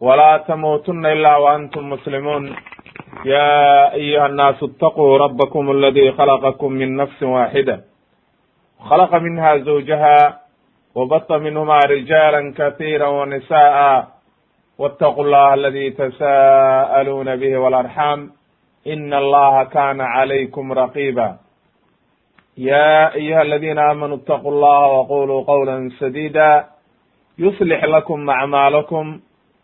ولا تموتن إلا وأنتم مسلمون يا أيها الناس اتقوا ربكم الذي خلقكم من نفس واحدة خلق منها زوجها وبط منهما رجالا كثيرا ونساء واتقوا الله الذي تساءلون به والأرحام إن الله كان عليكم رقيبا يا أيها الذين آمنوا اتقوا الله وقولوا قولا سديدا يصلح لكم أعمالكم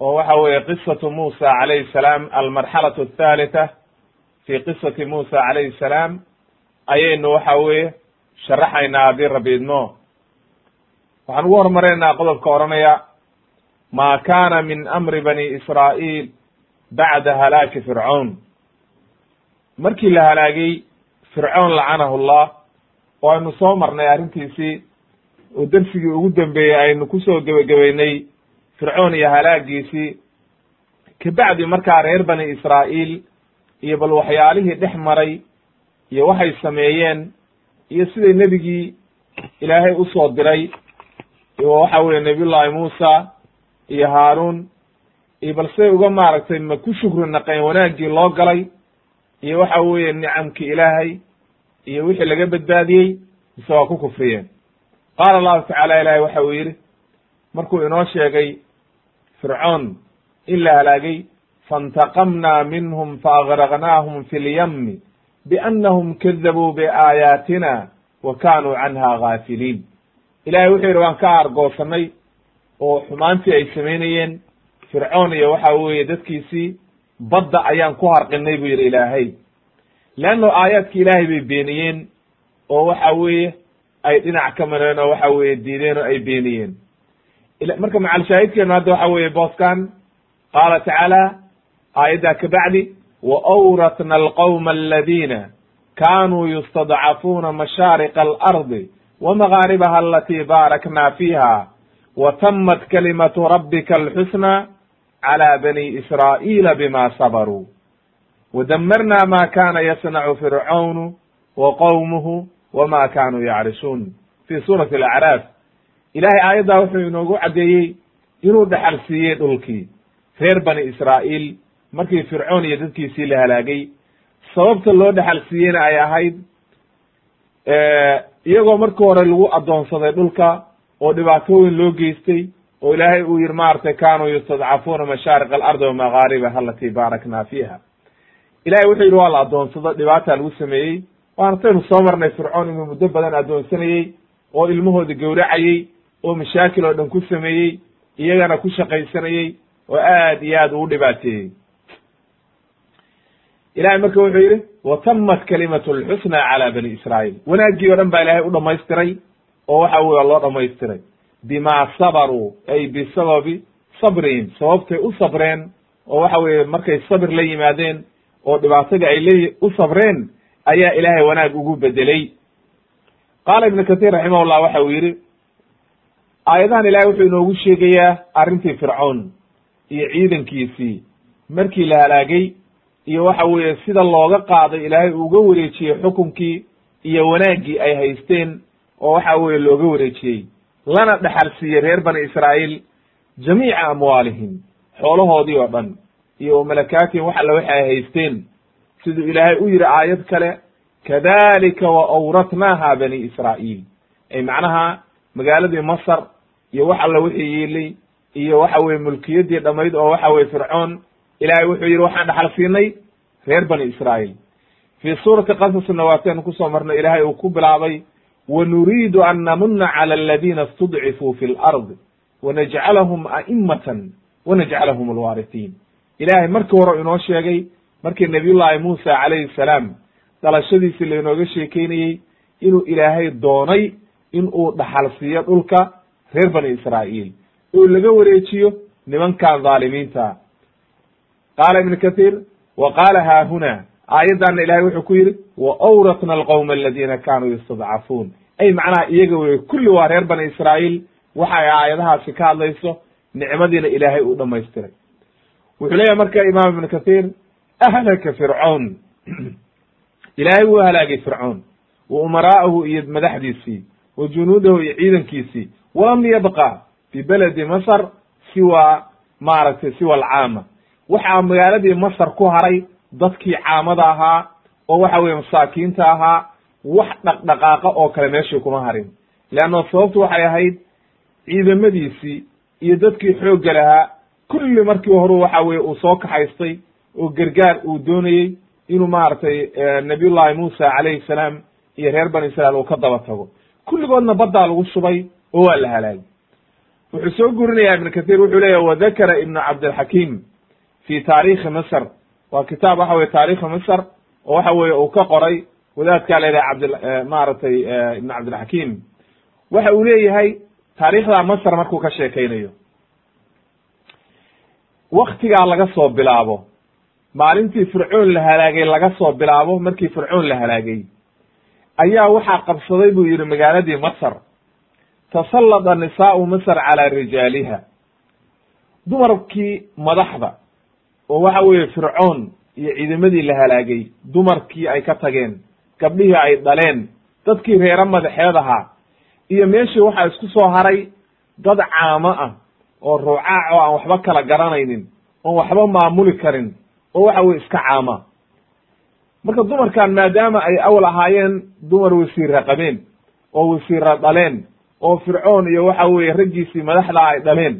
oo waxa weeye qisatu muusa calayhi salaam almarxalatu athalitha fi qisati muusa calayhi salaam ayaynu waxa weeye sharaxaynaa haddii rabi idmo. Waxaan ugu hormaraynaa qodobka odhanaya ma kana min amri bani israa'iil bacda halaaki fircawn markii la halaagay fircown lacanahu llah oo aynu soo marnay arrintiisii oo dersigii ugu dambeeyey aynu ku soo gebagabeynay fircoon iyo halaagiisii kabacdi markaa reer bani israa'iil iyo bal waxyaalihii dhex maray iyo waxay sameeyeen iyo siday nebigii ilaahay u soo diray waxa weye nabiyullahi muusa iyo haaruun iyo bal siday uga maaragtay ma ku shukri naqeen wanaaggii loo galay iyo waxa weeye nicamkii ilaahay iyo wixii laga badbaadiyey mise waa ku kufriyeen. Qaala allahu tacaala ilahi waxa uu yidhi markuu inoo sheegay fircoon in la halaagay faاntaqamna minhum faagraqnaahum fi lyami biannahum kadabuu biaayaatina wa kanuu canha gaafiliin ilahay wuxuu yidhi waan ka aargoosanay oo xumaantii ay samaynayeen. Fircoon iyo waxa weeye dadkiisii badda ayaan ku harqinay buu yidhi ilaahay. Leanno aayaadki ilaahay bay beeniyeen oo waxa weeye ay dhinac ka mareen oo waxa weeye diideen oo ay beeniyeen marka macalshaahidkeenu hadda waxa weeye booskan qaala tacaala aayaddaa kabacdi wa awratna alqawma aladina kanuu yustadcafuuna mashaariqa alardi wa magaaribaha alatii baarakna fiiha wa tamat kalimatu rabbika alxusna cala bani israa'iila bima sabaruu wadamarna ma kana yasnacu fircaunu wa qowmuhu wma kanuu yacrisuun fi suurati alacraaf ilahay aayaddaa wuxuu inoogu caddeeyey inuu dhexal siiyey dhulkii. Reer bani israa'iil markii fircoon iyo dadkiisii la halaagay sababta loo dhexal siiyeyna ay ahayd iyagoo markii hore lagu addoonsaday dhulka oo dhibaatooyin loo geystay oo ilaahay uu yihi maaragtay kanuu yustadcafuuna mashaariq alardi wamagaaribaha alatii baarakna fiiha. Ilahay wuxuu yidhi waa la addoonsado dhibaata lagu sameeyey. Waana taynu soo marnay fircoon inuu muddo badan addoonsanayey oo ilmahooda gowracayey oo mashaakil oo dhan ku sameeyey iyagana ku shaqaysanayey oo aad iyo aad ugu dhibaateeyey ilahay marka wuxuu yidhi watamat kalimatu lxusna cala bani israa'iil. Wanaaggii o dhan baa ilaahay u dhamaystiray oo waxa weye loo dhamaystiray bima sabaruu ay bisababi sabrihim sababtay u sabreen oo waxa weeye markay sabir la yimaadeen oo dhibaatadii ay la u sabreen ayaa ilaahay wanaag ugu bedelay. Qaala ibnu kahiir raximahullah waxa uu yidhi aayadahan ilahay wuxuu inoogu sheegayaa arrintii fircoon iyo ciidankiisii. Markii la halaagay iyo waxa weeye sida looga qaaday ilaahay uga wareejiyey xukunkii iyo wanaaggii ay haysteen oo waxa weeye looga wareejiyey. Lana dhexal siiyey reer bani israa'iil jamiica amwaalihim xoolahoodii oo dhan iyo malakaatihim wax alle waxa ay haysteen. Siduu ilaahay u yihi aayad kale kadalika wa awratnaaha bani israa'iil. Ay macnaha magaaladii masar iyo wax alla wixii yiilay iyo waxa weye mulkiyaddii dhamayd oo waxa weye fircoon ilaahay wuxuu yidhi waxaan dhaxal siinay reer bani israa'iil. Fii suurati qasasna waataynu ku soo marnay ilaahay uu ku bilaabay wanuriidu an namuna cala aladiina istudcifuu fi lardi wanajcalahum a'imatan wanajcalahum alwaaritiin. Ilaahay markii hore inoo sheegay markii nabiyullaahi muusa calayhi salaam dhalashadiisii lainooga sheekeynayey inuu ilaahay doonay in uu dhaxal siiyo dhulka reer bani israa'iil oo laga wareejiyo nimankan dhaalimiinta qaala ibnu kathiir wa qaala haahuna aayaddaana ilahay wuxuu ku yidhi wa awratna alqowma aladiina kanuu yastadcafuun. Ay macnaha iyaga wey kulli waa reer bani israa'iil. Waxa ay aayadahaasi ka hadlayso nicmadiina ilaahay uu dhamaystiray wuxuu leeyahay marka imaam ibnu kathiir ahlaka fircawn ilaahay wuu halaagay fircoon. Wa umaraa'ahu iyo madaxdiisii wa junuudahu iyo ciidankiisii walam yabqa fi beledi masr siwa maaragtay siwa alcaama. Waxaa magaaladii masar ku haray dadkii caamada ahaa oo waxa weye masaakiinta ahaa wax dhaqdhaqaaqa oo kale meeshii kuma harin. Leanna sababtu waxay ahayd ciidamadiisii iyo dadkii xoogga lahaa kulli markii horu waxa weye uu soo kaxaystay oo gargaar uu doonayey inuu maaragtay nabiyullahi muusa calayhi salaam iyo reer bani israel uu ka daba tago. Kulligoodna baddaa lagu shubay oo waa wuxuu soo gurinaya ibnu kathiir wuxuu leeyahy wadakara ibnu cabdilxakiim fi taarikhi misr waa kitaab waxa weye taarikhi misr oo waxa weye uu ka qoray wadaadkaa yidhaha cabd maaragtay ibn cabdilxakiim waxa uu leeyahay taarikhda masr markuu ka sheekaynayo waktigaa laga soo bilaabo maalintii fircoon la halaagay laga soo bilaabo markii fircoon la halaagay ayaa waxaa qabsaday buu yidhi magaaladii masr tasallada nisaau masr calaa rijaaliha. Dumarkii madaxda oo waxa weeye fircoon iyo ciidamadii la halaagay dumarkii ay ka tageen gabdhihii ay dhaleen dadkii reere madaxeed ahaa iyo meeshii waxaa isku soo haray dad caamo ah oo ruucaac oo aan waxba kala garanaynin oon waxba maamuli karin oo waxa weye iska caama. Marka dumarkan maadaama ay awal ahaayeen dumar wasiira qabeen oo wasiira dhaleen oo fircoon iyo waxa weye raggiisii madaxda ay dhaleen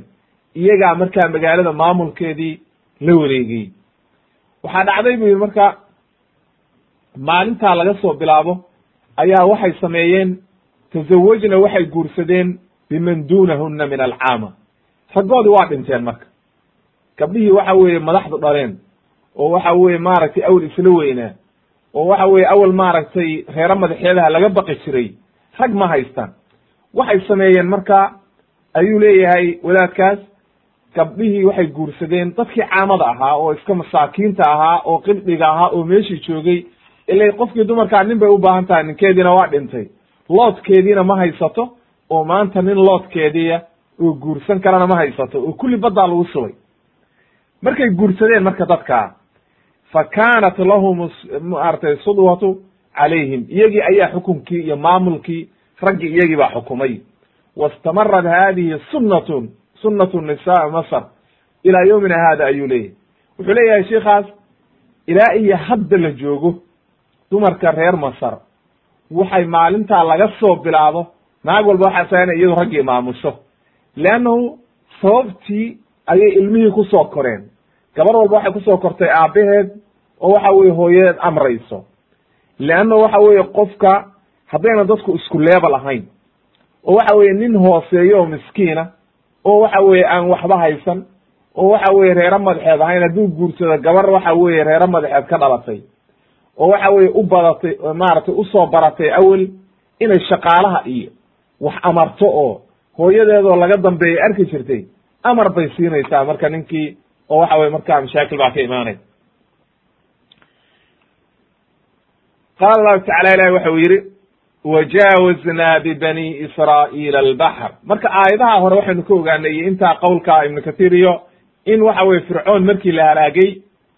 iyagaa markaa magaalada maamulkeedii la wareegay. Waxaa dhacday bu yidhi marka maalintaa laga soo bilaabo ayaa waxay sameeyeen tazawajna waxay guursadeen biman dunahuna min alcaama. Raggoodii waa dhinteen marka. Gabdhihii waxa weeye madaxdu dhaleen oo waxa weye maaragtay awel isla weynaa oo waxa weye awel maaragtay reero madaxeedaha laga baqi jiray rag ma haystaan waxay sameeyeen marka ayuu leeyahay wadaadkaas gabdhihii waxay guursadeen dadkii caamada ahaa oo iska masaakiinta ahaa oo qibdhiga ahaa oo meeshii joogay ila qofkii dumarkaa nin bay u baahan tahay ninkeediina waa dhintay. Loodkeediina ma haysato oo maanta nin loodkeediia oo guursan karana ma haysato oo kulli baddaa lagu shubay markay guursadeen marka dadkaa fa kaanat lahum maaragtay sudwatu calayhim iyagii ayaa xukunkii iyo maamulkii raggii iyagii baa xukumay. wastamarad hadihi sunnatun sunnatu nisaa masr ilaa yowmina hada ayuu leeyahy wuxuu leeyahay sheikaas ilaa iyo hadda la joogo dumarka reer masar waxay maalintaa laga soo bilaabo naag walba waxaa sa inay iyadu raggii maamusho leannahu sababtii ayay ilmihii ku soo koreen gabar walba waxay ku soo kortay aabbaheed oo waxa weye hooyadeed amrayso leanna waxa weeye qofka haddayna dadku isku leebal ahayn oo waxa weye nin hooseeyo oo miskiina oo waxa weye aan waxba haysan oo waxa weye reero madaxeed ahayn hadduu guursado gabar waxa weye reero madaxeed ka dhalatay oo waxa weye u badatay maaragtay u soo baratay awel inay shaqaalaha iyo wax amarto oo hooyadeedoo laga dambeeyay arki jirtay amar bay siinaysaa marka ninkii oo waxa weye markaa mashaakil baa ka imaanay. Qaala allahu tacala ilahi waxa uu yidhi wajaawaznaa bibani israa'iila albaxr marka aayadaha hore waxaynu ka ogaanay intaa qowlka ibnu kathiir iyo in waxa weye fircoon markii la halaagay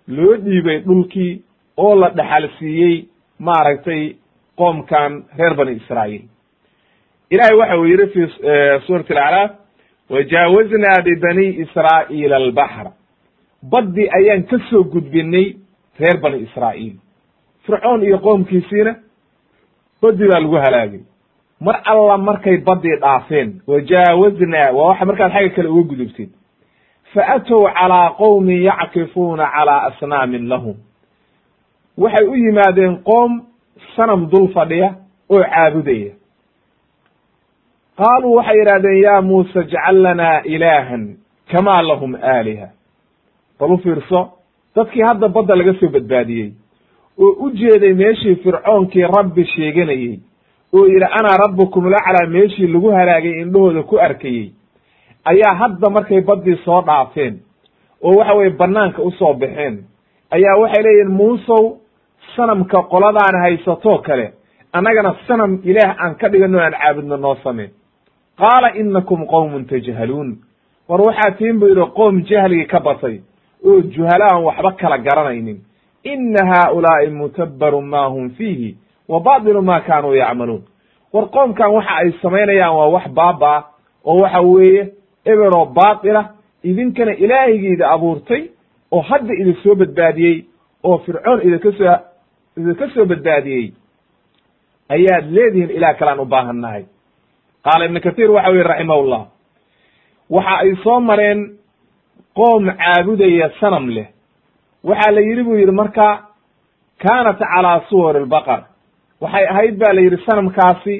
loo dhiibay dhulkii oo la dhaxal siiyey maaragtay qoomkan reer bani israa'iil ilahay waxa uu yidhi fi suurati alacraaf wajaawaznaa bibani israa'iila albaxr baddi ayaan ka soo gudbinay reer bani israa'iil fircoon iyo qoomkiisiina baddi baa lagu halaagay. Mar alla markay baddii dhaafeen wajaawaznaa waa waxa markaad xagga kale uga gudubtid faatow calaa qowmin yackifuuna calaa asnaamin lahum. Waxay u yimaadeen qoom sanam dul fadhiya oo caabudaya. Qaaluu waxay yidhahdeen ya muuse ijcal lanaa ilaahan kamaa lahum aaliha. Bal u fiirso dadkii hadda badda laga soo badbaadiyey oo u jeeday meeshii fircoonkii rabbi sheeganayey oo yidhi anaa rabbukum laclaa meeshii lagu halaagay indhahooda ku arkayey ayaa hadda markay baddii soo dhaafeen oo waxa weye banaanka u soo baxeen. Ayaa waxay leeyihiin muusow sanamka qoladaan haysatoo kale annagana sanam ilaah aan ka dhigano aan caabudno noo sameen qaala inakum qowmun tajhaluun. War waxaa tiin bu yidhi qoom jahligii ka batay oo juhala aan waxba kala garanaynin ina haaulaa'i mutabbarun ma hum fiihi wa baatilu ma kaanuu yacmaluun war qoomkan waxa ay samaynayaan waa wax baaba oo waxa weeye eberoo baatila idinkana ilaahigiida abuurtay oo hadda idin soo badbaadiyey oo fircoon idinka soo idinka soo badbaadiyey. Ayaad leedihiin ilaah kalaan u baahannahay qaala ibnu kathiir waxa u raximahullah waxa ay soo mareen qoom caabudaya sanam leh waxaa la yidhi buu yidhi marka kaanat calaa suwar albaqar waxay ahayd ba la yidhi sanamkaasi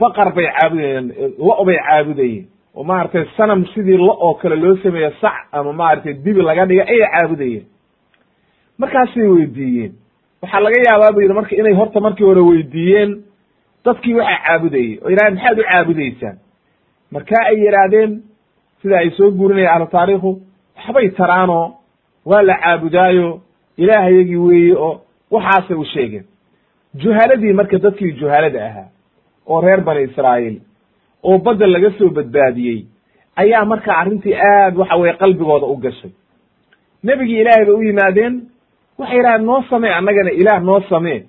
baqar bay caabudayeen lo- bay caabudayeen. Oo maaragtay sanam sidii lo oo kale loo sameeye sac ama maaragtay dibi laga dhiga ayay caabudayeen. Markaasay weydiiyeen. Waxaa laga yaabaa bu yidhi marka inay horta markii hore weydiiyeen dadkii waxaa caabudayey oo yidhahdeen maxaad u caabudaysaan? Markaa ay yidhaahdeen sida ay soo guurinaya ahlu taariikhu waxbay taraanoo waa la caabudaayo ilaahayagii weeye oo waxaasay u sheegeen juhaladii marka dadkii juhalada ahaa oo reer bani israa'iil oo badda laga soo badbaadiyey ayaa marka arrintii aad waxa weye qalbigooda u gashay. Nebigii ilaahay bay u yimaadeen waxay yidhahdeen noo samee annagana ilaah noo samee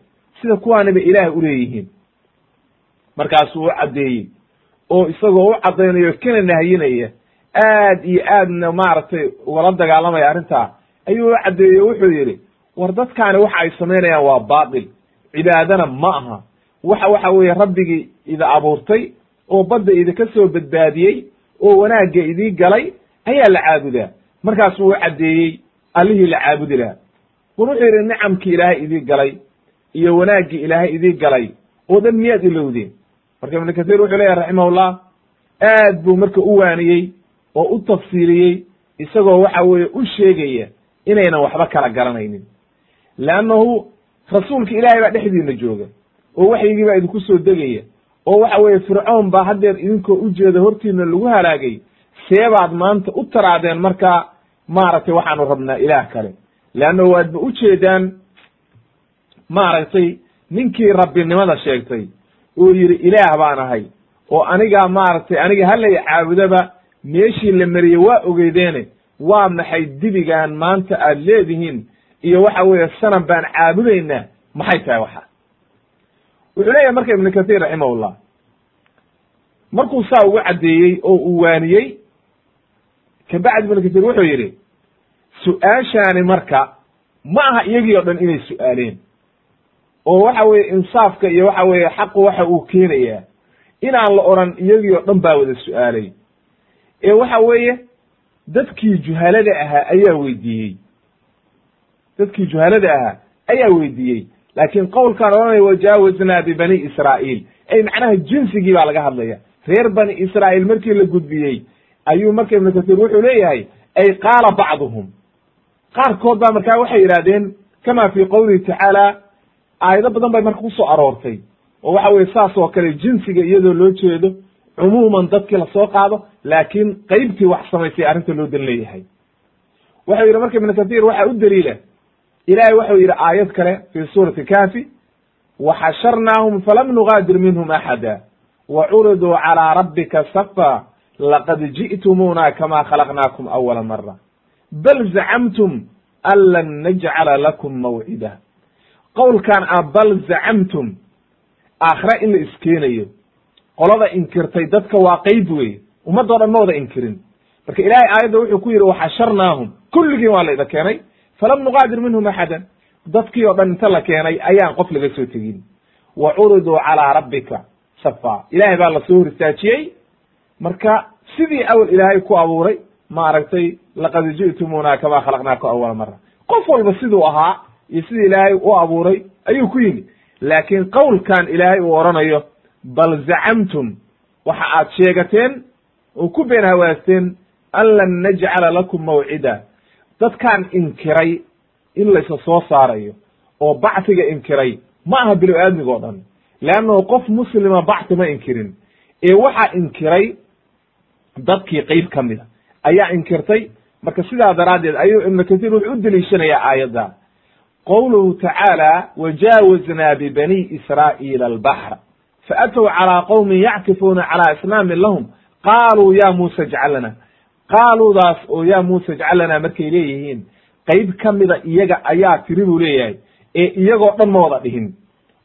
sida kuwaaniba ilaah uleeyihiin markaasuu u caddeeyey oo isagoo u caddaynayo kana nahyinaya aad iyo aadna maaragtay ugala dagaalamaya arrintaa ayuu caddeeyey wuxuu yidhi war dadkaani waxa ay samaynayaan waa baatil. Cibaadana ma aha. Waxa waxa weeye rabbigii ida abuurtay oo badda idinka soo badbaadiyey oo wanaagga idii galay ayaa la caabudaa. Markaasuu u caddeeyey allihii la caabudi laha war wuxuu yidhi nicamkii ilaahay idii galay iyo wanaaggii ilaahay idii galay oo dhan miyaad ilowdeen marka ibnu kathiir wuxuu leeyahy raximahullah aad buu marka u waaniyey oo u tafsiiliyey isagoo waxa weeye u sheegaya inaynan waxba kala garanaynin. Leannahu rasuulka ilaahay baa dhexdiina jooga oo waxyigii baa idinku soo degaya oo waxa weeye fircoon baa haddeer idinkoo ujeeda hortiina lagu halaagay seebaad maanta u taraadeen markaa maaragtay waxaanu rabnaa ilaah kale. Leannahu waadba ujeedaan maaragtay ninkii rabbinimada sheegtay oo yidhi ilaah baan ahay oo anigaa maaragtay aniga halay caabudaba meeshii la mariyey waa ogeydeene waa maxay dibigaan maanta aad leedihiin? Iyo waxa weeye sanam baan caabudaynaa. Maxay tahay waxa? Wuxuu leeyahay marka ibnu kathiir raximahullah markuu saa ugu caddeeyey oo uu waaniyey kabacdi ibnu kathiir wuxuu yidhi su'aashaani marka ma aha iyagii o dhan inay su'aaleen. Oo waxa weeye insaafka iyo waxa weeye xaqu waxa uu keenayaa inaan la odhan iyagii o dhan baa wada su'aalay ee waxa weeye dadkii juhalada ahaa ayaa weydiiyey. Dadkii juhalada ahaa ayaa weydiiyey. Laakiin qowlkaan odhanaya wajaawaznaa bibani israa'iil ay macnaha jinsigii baa laga hadlaya. Reer bani israa'iil markii la gudbiyey ayuu marka ibnu kasiir wuxuu leeyahay ay qaala bacduhum. Qaarkood baa markaa waxay yidhahdeen kama fi qowlihi tacaala aayado badan bay marka ku soo aroortay. Oo waxa weye saas oo kale jinsiga iyadoo loo jeedo cumuuman dadkii la soo qaado laakiin qeybtii wax samaysay arrinta loo dan leeyahay. Wuxuu yidhi marka ibnu kathiir waxaa u daliila. Ilahay waxau yidhi aayad kale fi suurati kafi waxasharnaahum falam nugaadir minhum axada wa curiduu calaa rabbika safa laqad ji'tumuuna kama khalaqnaakum awala mara bal zacamtum an lan najcala lakum mawcida qowlkan a bal zacamtum aakhira in la iskeenayo qolada inkirtay dadka waa qeyb wey ummaddo dhan ma wada inkirin. Marka ilahay aayadda wuxuu ku yidhi waxasharnaahum kulligiin waa layda keenay. Falam nugaadir minhum axadan. Dadkii oo dhan inta la keenay ayaan qof laga soo tegin. Wa curiduu calaa rabbika safa ilaahay baa la soo horistaajiyey marka sidii awel ilaahay ku abuuray maaragtay laqad ji'tumuuna kamaa khalaqnaakum awala mara qof walba siduu ahaa iyo sidii ilaahay u abuuray ayuu ku yimi laakiin qowlkan ilaahay uu odhanayo bal zacamtum waxa aad sheegateen oo ku been hawaasteen an lan najcala lakum mawcida. Dadkaan inkiray in laysa soo saarayo oo bactiga inkiray ma aha bilo aadmiga o dhan. Leannahu qof muslima bacti ma inkirin. Ee waxaa inkiray dadkii qeyb ka mida ayaa inkirtay. Marka sidaa daraaddeed ayuu ibnu kathiir wuxuu u deliishanayaa aayadda. Qowluhu tacaala wajaawaznaa bibani israa'iila albaxra faatow calaa qowmin yackifuuna calaa isnaamin lahum qaaluu ya muusa ijcal lana qaaluudaas oo ya muusa ijcal lana markay leeyihiin qeyb ka mida iyaga ayaa tiri buu leeyahay ee iyagoo dhan ma wada dhihin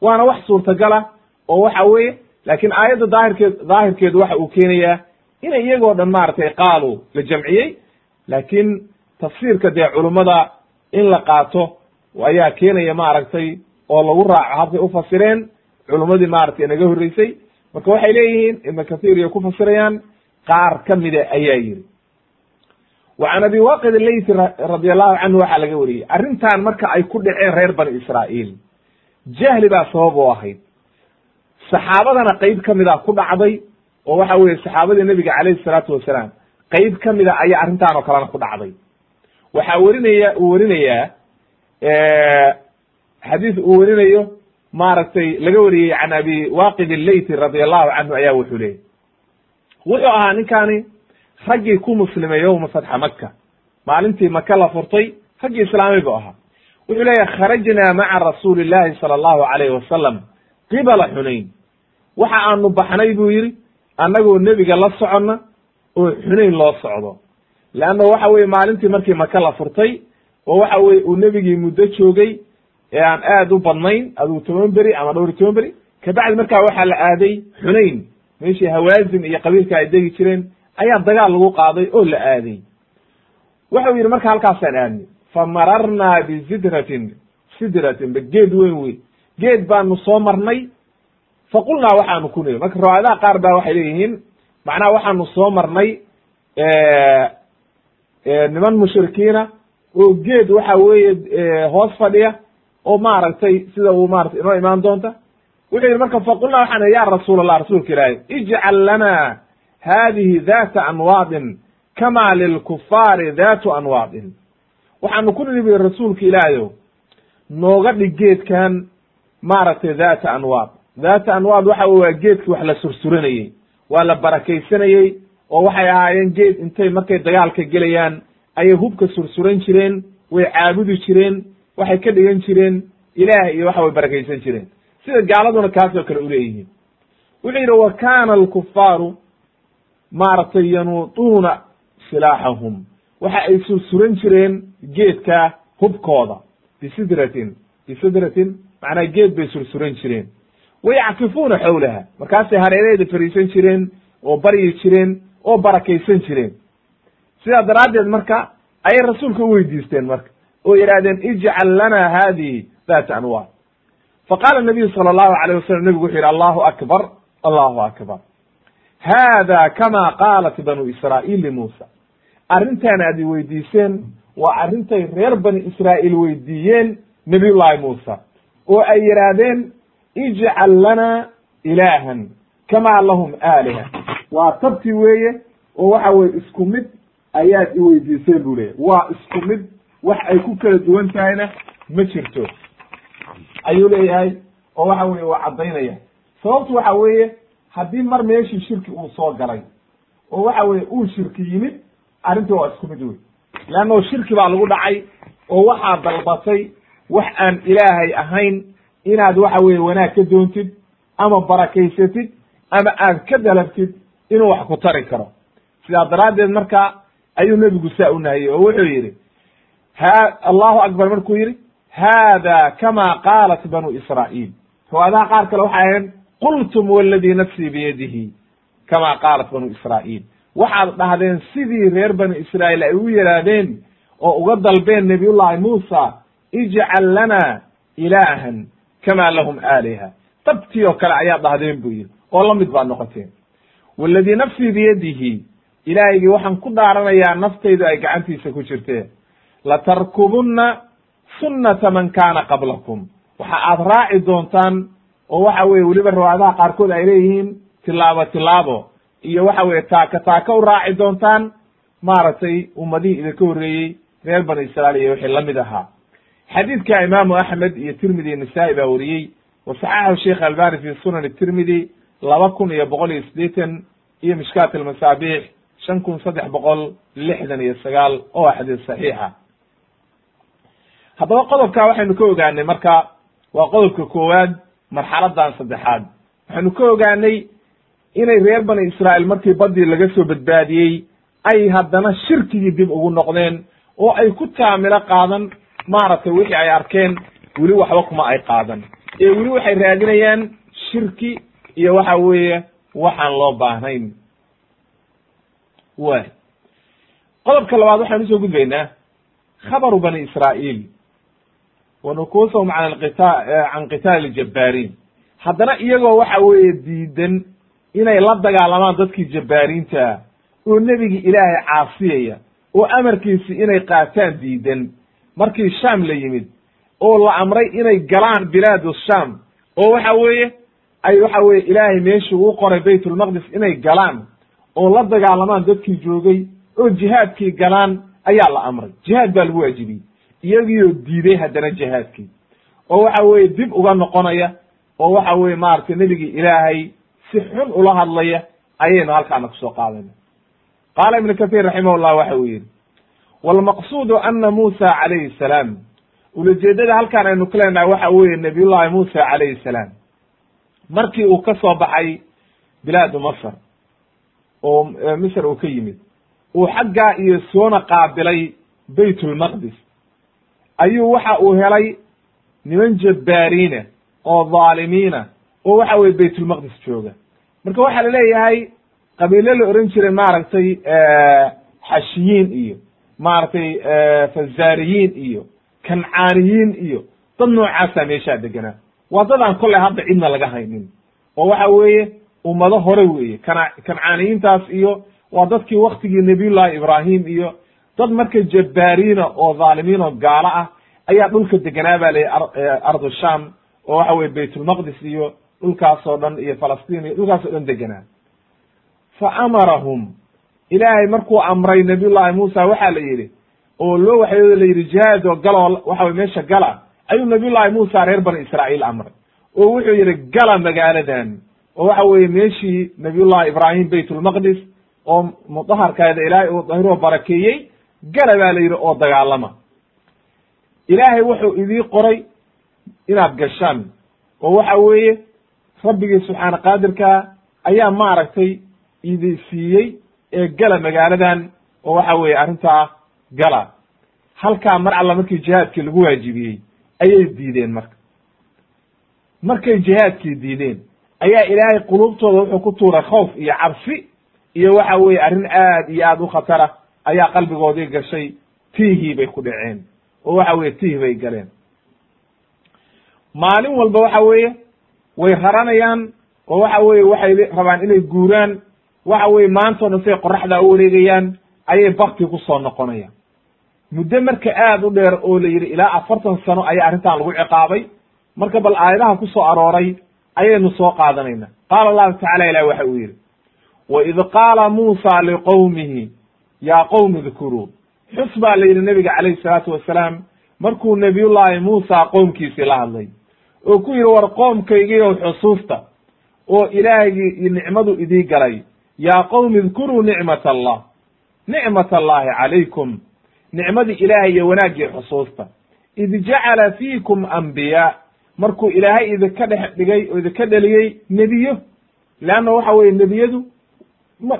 waana wax suurtagala oo waxa weeye laakiin aayadda daahirkeed daahirkeedu waxa uu keenayaa inay iyagoo dhan maaragtay qaalu la jamciyey laakiin tafsiirka dee culummada in la qaato ayaa keenaya maaragtay oo lagu raaco habkay ufasireen culummadii maaragtay naga horreysay. Marka waxay leeyihiin ibnu kathiir iyo ku fasirayaan qaar ka mida ayaa yiri. Wa can abi waqid leyti radi allahu canhu waxaa laga wariyey arrintan marka ay ku dhaceen reer bani israa'iil jahli baa sabab u ahayd. Saxaabadana qeyb ka mida ku dhacday oo waxa weye saxaabadii nebiga calayhi salaatu wasalaam qeyb ka mida ayaa arrintan oo kalena ku dhacday. Waxaa werinaya uu werinayaa xadiis uu werinayo maaragtay laga wariyey can abi waqid leyti radi allahu canhu ayaa wuxuu leeyay. Wuxuu ahaa ninkani raggii ku muslimay yowma fatxa maka maalintii maka la furtay raggii islaamay buu ahaa. Wuxuu leeyahy kharajnaa maca rasuuli llahi sala allahu alayhi wasalam qibala xunayn. Waxa aanu baxnay buu yidhi annagoo nebiga la soconna oo xunayn loo socdo. Leanna waxa weye maalintii markii maka la furtay oo waxa weye uu nebigii muddo joogay ee aan aad u badnayn aduu toban beri ama dhowr iyo toban beri. Kabacdi markaa waxaa la aaday xunayn. Meeshii hawaazin iyo qabiilka ay degi jireen ayaa dagaal lagu qaaday oo la aaday. Wuxuu yidhi marka halkaasaan aadnay fa mararnaa bisidratin sidratin ba geed weyn wey geed baanu soo marnay fa qulnaa waxaanu ku niri marka riwaayadaha qaar baa waxay leeyihiin macnaha waxaanu soo marnay niman mushrikiina oo geed waxa weeye hoos fadhiya oo maaragtay sida uu maratay inoo imaan doonta. Wuxuu yidhi marka faqulnaa waxaan ya rasuul allah rasuulka ilaahi ijcal lana hadihi data anwaadin kama lilkufaari datu anwaadin. Waxaanu ku niri rasuulka ilaahayow nooga dhig geedkan maaragtay data anwaad. Data anwaad waxa wey waa geedki wax la sursuranayey waa la barakaysanayey oo waxay ahaayeen geed intay markay dagaalka gelayaan ayay hubka sursuran jireen way caabudi jireen waxay ka dhigan jireen ilaah iyo waxa way barakaysan jireen. Sida gaaladuna kaasoo kale uleeyihiin wuxuu yidhi wa kana alkufaaru maaragtay yanuutuuna silaaxahum waxa ay sursuran jireen geedka hubkooda bisidratin bisidratin macnaa geed bay sursuran jireen. Wayackifuuna xawlaha. Markaasay hareeraheeda fariisan jireen oo baryi jireen oo barakaysan jireen. Sidaa daraaddeed marka ayay rasuulka u weydiisteen marka oo yidhahdeen ijcal lana hadihi data anwaar. Faqala nabiyu sala allahu alayh wasalam nebigu wuxuu yidhi allahu akbar allahu akbar. Hada kama qaalat banu israa'iil limuusa arrintan aad i weydiiseen waa arrintay reer bani israa'iil weydiiyeen nabiyullahi muusa oo ay yidhaahdeen ijcal lana ilaahan kama lahum aaliha. Waa tabti weeye oo waxa weye isku mid ayaad i bu leeyahy waa isku mid wax ay ku kala duwan tahayna ma jirto. Ayuu leeyahay oo waxa weye waa caddaynaya. Sababtu waxa weeye haddii mar meeshii shirki uu soo galay oo waxa weye uu shirki yimid arrintii waa isku mid wey leannao shirki baa lagu dhacay oo waxaad dalbatay wax aan ilaahay ahayn inaad waxa weye wanaag ka doontid ama barakaysatid ama aad ka dalabtid inuu wax ku tari karo. Sidaa daraaddeed marka ayuu nebigu saa u nahiyey oo wuxuu yidhi allahu akbar markuu yidhi hada kama qaalat banu israa'iil. Riwaayadaha qaar kale waxay ahayn qultum waladii nafsii biyadihi kama qaalat banu israa'iil. Waxaad dhahdeen sidii reer bani israa'iil ay u yidhaahdeen oo uga dalbeen nabiyullahi muusa ijcal lana ilaahan kama lahum aaliha. Dabtii oo kale ayaad dhahdeen buu yidhi oo la mid baad noqoteen. Waladii nafsii biyadihi ilaahaygii waxaan ku dhaaranayaa naftaydu ay gacantiisa ku jirtee latarkubunna sunnata man kaana qablakum. Waxa aad raaci doontaan oo waxa weye weliba riwaayadaha qaarkood ay leeyihiin tilaabo tilaabo. Iyo waxa weye taaka taaka u raaci doontaan maaragtay ummadihii idinka horreeyey reer bani israail iyo wixii la mid ahaa. Xadiidka imaamu axmed iyo tirmidi iyo nisaa-i baa wariyey. Wa saxaxahu sheikh albani fi sunan tirmidi laba kun iyo boqol iyo siddeetan iyo mishkaat almasaabiix shan kun saddex boqol lixdan iyo sagaal oo xadiis saxiixa haddaba qodobka waxaynu ka ogaanay marka waa qodobka koowaad marxaladan saddexaad. Waxaynu ka ogaanay inay reer bani israa'iil markii badii laga soo badbaadiyey ay haddana shirkigii dib ugu noqdeen oo ay ku taamilo qaadan maaragtay wixii ay arkeen weli waxba kuma ay qaadan. Ee weli waxay raadinayaan shirki iyo waxa weeye waxaan loo baahnayn. Way qodobka labaad waxaan u soo gudbaynaa khabaru bani israa'iil wa nukuusahum can alqita can qitaali ljabbaariin haddana iyagoo waxa weeye diidan inay la dagaalamaan dadkii jabbaariinta oo nebigi ilaahay caasiyaya oo amarkiisi inay qaataan diidan. Markii sham la yimid oo la amray inay galaan bilaadu sham oo waxa weeye ay waxa weye ilaahay meeshii uu qoray baytulmaqdis inay galaan oo la dagaalamaan dadkii joogay oo jihaadkii galaan ayaa la amray. Jihaad baa lagu waajibiyey iyagiioo diiday haddana jihaadkii. oo waxa weeye dib uga noqonaya oo waxa weye maaragtay nebigii ilaahay si xun ula hadlaya ayaynu halkaana ku soo qaadayna qaala ibnu kahiir raximahullah waxa uu yidhi walmaqsuudu ana muusa calayhi salaam. Ulajeedada halkaan aynu ka leenahay waxa weeye nabiyullahi muusa calayhi salaam. Markii uu ka soo baxay bilaadu masr oo misr uu ka yimid uu xaggaa iyo soona qaabilay baytulmaqdis ayuu waxa uu helay niman jabbaariina oo dhaalimiina oo waxa weye baytulmaqdis jooga. Marka waxaa la leeyahay qabiilo la ohan jiray maaragtay xashiyiin iyo maaragtay fazaariyiin iyo kancaaniyiin iyo dad noocaasa meeshaa deganaa waa dad aan kolley hadda cidna laga haynin. Oo waxa weeye ummado hore weeye kana kancaaniyiintaas iyo waa dadkii waktigii nabiyullahi ibraahim iyo dad marka jabbaariina oo dhaalimiin oo gaalo ah ayaa dhulka deganaa ba layihi ardu sham oo waxa weye baytulmaqdis iyo dhulkaas oo dhan iyo falastiin iyo dhulkaas oo dhan deganaa. Fa amarahum. Ilaahay markuu amray nabiyullahi muusa waxaa la yidhi oo loo waxyooda la yidhi jihaad oo galoo waxa weye meesha gala. Ayuu nabiyullahi muusa reer bani israa'iil amray oo wuxuu yidhi gala magaaladan. Oo waxa weeye meeshii nabiyullahi ibraahim baytulmaqdis oo mudaharkeeda ilaahay uu dahiroo barakeeyey gala baa la yidhi oo dagaalama. Ilaahay wuxuu idii qoray inaad gashaan oo waxa weeye rabbigii subxaana qaadirka ayaa maaragtay idi siiyey ee gala magaaladan oo waxa weeye arrintaa gala. Halkaa mar alla markii jihaadkii lagu waajibiyey ayay diideen marka. Markay jihaadkii diideen ayaa ilaahay quluubtooda wuxuu ku tuuray khawf iyo cabsi iyo waxa weeye arrin aad iyo aad u khatara ayaa qalbigoodii gashay tiihii bay ku dhaceen. Oo waxa weye tiih bay galeen. Maalin walba waxa weeye way raranayaan oo waxa weye waxay rabaan inay guuraan. Waxa weye maantao dhan say qoraxdaa u wareegayaan ayay bakti ku soo noqonayaan. Muddo marka aada u dheer oo la yidhi ilaa afartan sano ayaa arrintan lagu ciqaabay. Marka bal aayadaha ku soo arooray ayaynu soo qaadanayna qaala allahu tacala ilahi waxa uu yidhi waid qaala muusa liqowmihi yaa qowmi dkuruu xus baa la yidhi nabiga calayhi salaatu wasalaam markuu nabiyullaahi muusa qoomkiisii la hadlay oo ku yidhi war qoomkaygiiow xusuusta oo ilaahgii iyo nicmadu idii galay. Yaa qowmi idkuruu nicmat allah nicmat allahi calaykum. Nicmadii ilaahay iyo wanaaggii xusuusta. Id jacala fiikum ambiyaa markuu ilaahay idinka dhex dhigay oo idinka dheliyey nebiyo leanna waxa weeye nebiyadu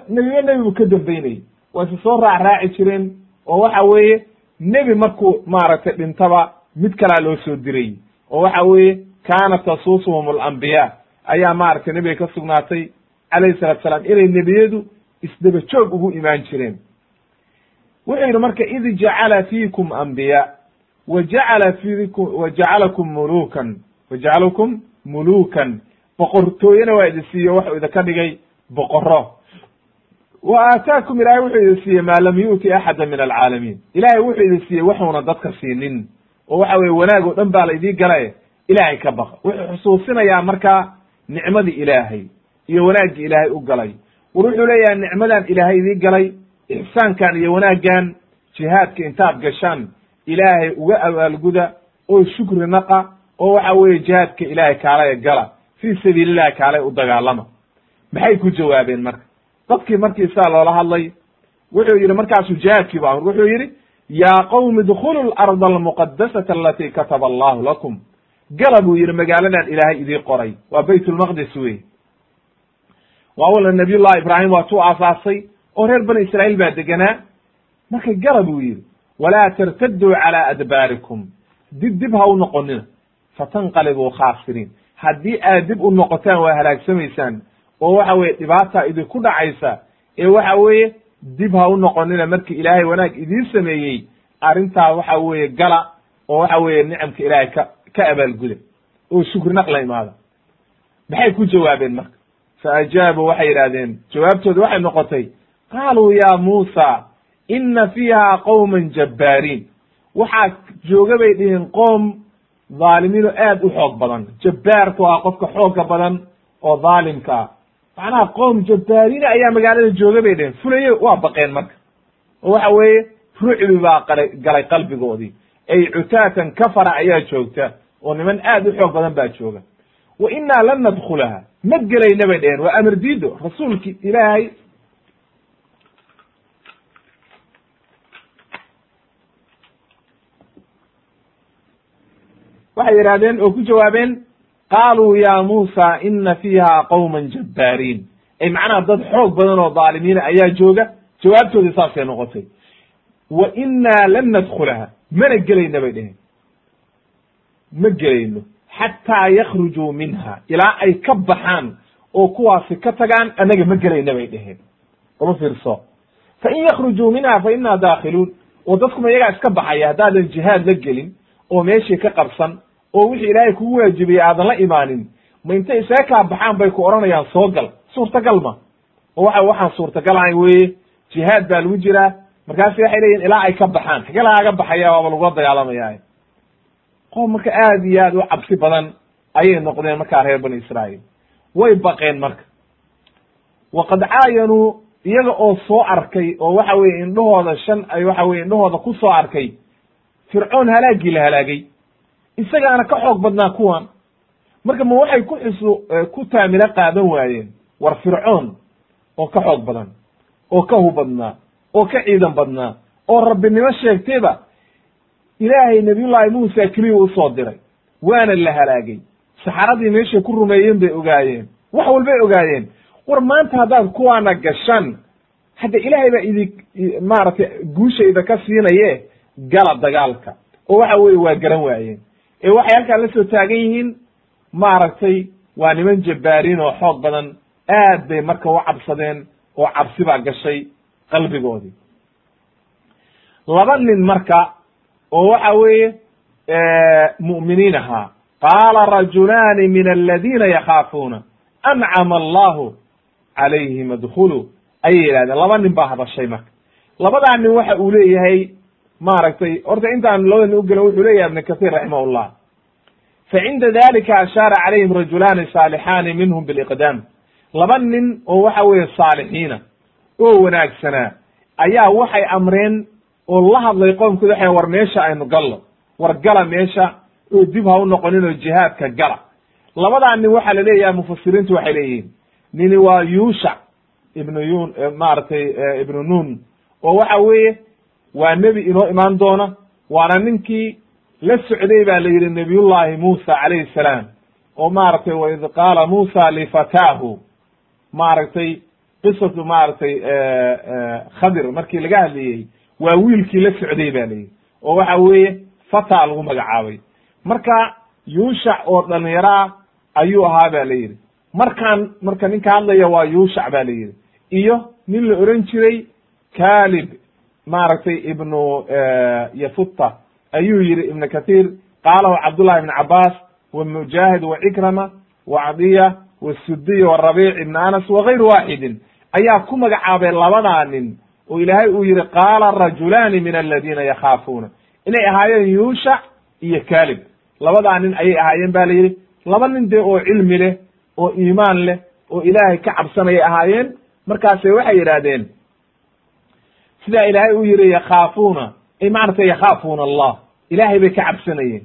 nebiyo nebigu ka dambeynayay waa si soo raac raaci jireen oo waxa weeye nebi markuu maaragtay dhintaba mid kalaa loo soo diray oo waxa weeye kaanat tasuusuhum alambiyaa ayaa maaragtay nebiga ka sugnaatay calayhi salatu salaam inay nebiyadu isdaba joog ugu imaan jireen. wuxuu yidhi marka id jacala fiikum ambiyaa wa jacala fiikum wa jacalakum mulukan wa jacalakum mulukan boqortooyena waa idin siiyo waxuu idinka dhigay boqoro wa aataakum ilaahay wuxuu idin siiyey maa lam yu'ti axada min alcaalamiin ilaahay wuxuu idin siiyey waxuuna dadka siinin oo waxa weye wanaag oo dhan baa la idii galaye ilaahay ka baqa wuxuu xusuusinayaa markaa nicmadii ilaahay iyo wanaaggii ilaahay u galay war wuxuu leeyahay nicmadan ilaahay idii galay ixsaankan iyo wanaaggan jihaadka intaad gashaan ilaahay uga abaalguda oo shukri naqa oo waxa weeye jihaadka ilaahay kaalaya gala fii sabiilillahi kaalay u dagaalama maxay ku jawaabeen marka dadkii markii saa loola hadlay wuxuu yidhi markaasuu jihaadkii bu amr wuxuu yidhi yaa qowmi idkhulu larda almuqadasata alati kataba allahu lakum. Gala buu yidhi magaaladan ilaahay idii qoray waa bayt lmaqdis wey waa wala nabiy llahi ibraahim waa tuu aasaasay oo reer bani israa'iil baa deganaa. Marka gala buu yidhi walaa tartaduu calaa adbaarikum. Dib dib ha u noqonina fatanqalibuu khaasiriin. Haddii aad dib u noqotaan waa halaagsamaysaan oo waxa weye dhibaata idinku dhacaysa ee waxa weeye dib ha u noqonina markii ilaahay wanaag idiin sameeyey arrintaa waxa weeye gala oo waxa weeye nicamka ilaahay ka ka abaalguda. Oo shukri naqla imaada maxay ku jawaabeen marka? Fa ajaabuu waxay yidhahdeen jawaabtooda waxay noqotay qaaluu ya muusa ina fiiha qowman jabbaariin waxaa jooga bay dhihiin qoom dhaalimiin oo aad u xoog badan. Jabbaarka waa qofka xoogga badan oo dhaalimka ah macnaha qoom jabbaariina ayaa magaalada jooga bay dheheen fulaye waa baqeen marka. Oo waxa weeye rucbi baa qalay galay qalbigoodii. Ay cutaatan kafara ayaa joogta oo niman aad u xoog badan baa jooga. Wa innaa lan nadkhulaha ma gelayna bay dheheen waa amar diido rasuulki ilaahay. Waxay yidhahdeen oo ku jawaabeen qaaluu ya muusa ina fiiha qowman jabbaariin. Ay macnaha dad xoog badan oo dhaalimiina ayaa jooga. Jawaabtoodii saasay noqotay. Wa innaa lan nadkhulaha. Mana gelayna bay dheheen ma gelayno. Xataa yakhrujuu minha. Ilaa ay ka baxaan oo kuwaasi ka tagaan annaga ma gelayna bay dheheen uma fiirso. Fa in yakhrujuu minha fa innaa daakhiluun. Oo dadkuma iyagaa iska baxaya. Haddaadan jihaad la gelin oo meeshii ka qabsan oo wixii ilaahay kugu waajibiyey aadan la imaanin ma intay isaga kaa baxaan bay ku odhanayaan soo gal suurtagal ma. Oo waxa waxaan suurtagal ahayn weye jihaad baa lagu jiraa. Markaasi waxay leeyihiin ilaa ay ka baxaan. Lagaaga baxaya waaba lagula dagaalamaya qoom marka aad iyo aad u cabsi badan ayay noqdeen markaa reer bani israa'iil. Way baqeen marka. Waqad caayanuu iyaga oo soo arkay oo waxa weye indhahooda shan ay waxa weye indhahooda ku soo arkay fircoon halaagii la halaagay isagaana ka xoog badnaa kuwan. Marka ma waxay ku xusu ku taamilo qaadan waayeen. War fircoon oo ka xoog badan oo ka hubadnaa oo ka ciidan badnaa oo rabbinimo sheegtayba ilaahay nabiyullaahi muusa keliya u soo diray. Waana la halaagay. Saxaradii meeshay ku rumeeyeen bay ogaayeen. Wax walbay ogaayeen. War maanta haddaad kuwaana gashaan hadda ilaahay baa idi maaragtay guushayda ka siinaye gala dagaalka. Oo waxa weye waa garan waayeen ee waxay halkaan la soo taagan yihiin maaragtay waa niman jabbaariin oo xoog badan aad bay marka u cabsadeen oo cabsi baa gashay qalbigoodii. Laba nin marka oo waxa weeye mu'miniin ahaa qaala rajulaani min aladiina yakhaafuuna ancama allahu calayhim adkhuluu ayay yidhahdeen. Laba nin baa hadashay marka. Labadaa nin waxa uu leeyahay maaragtay horta intaan labada nin ugelin wuxuu leeyahay ibn kahiir raximah llah fa cinda dalika ashaara calayhim rajulaani saalixaani minhum biliqdaam laba nin oo waxa weeye saalixiina oo wanaagsanaa ayaa waxay amreen oo la hadlay qoomkooda waxay war meesha aynu gallo war gala meesha oo dib ha u noqonin oo jihaadka gala. Labadaa nin waxaa la leeyahay mufasiriintu waxay leeyihiin nini waa yuushac ibnu yun maaragtay ibnu nun oo waxa weeye waa nebi inoo imaan doona waana ninkii la socday baa la yidhi nabiyullahi muusa calayhi salaam. Oo maaragtay waid qaala muusa lifataahu maaragtay qisatu maaragtay khadir markii laga hadlayey waa wiilkii la socday ba la yidhi. Oo waxa weeye fata lagu magacaabay. Marka yuushac oo dhalinyaraa ayuu ahaa ba la yidhi. Markaan marka ninka hadlaya waa yuushac ba la yidhi. Iyo nin la oran jiray kalib maaragtay ibnu yafuta ayuu yihi ibn kathir qaalahu cabdullahi ibn cabaas wa mujaahid wa cikrama wa cadiya wasudiy warabic ibn anas wagayru waxidin ayaa ku magacaabay labadaa nin oo ilaahay uu yidhi qaala rajulaani min aladiina yakhaafuuna inay ahaayeen yuushac iyo kaalib. Labadaa nin ayay ahaayeen ba la yidhi. Laba nin dee oo cilmi leh oo iimaan leh oo ilaahay ka cabsanayay ahaayeen. Markaase waxay yidhaahdeen sidaa ilaahay uu yidhi yakhaafuuna ay maaragtay yakhaafuuna allah. Ilaahay bay ka cabsanayeen.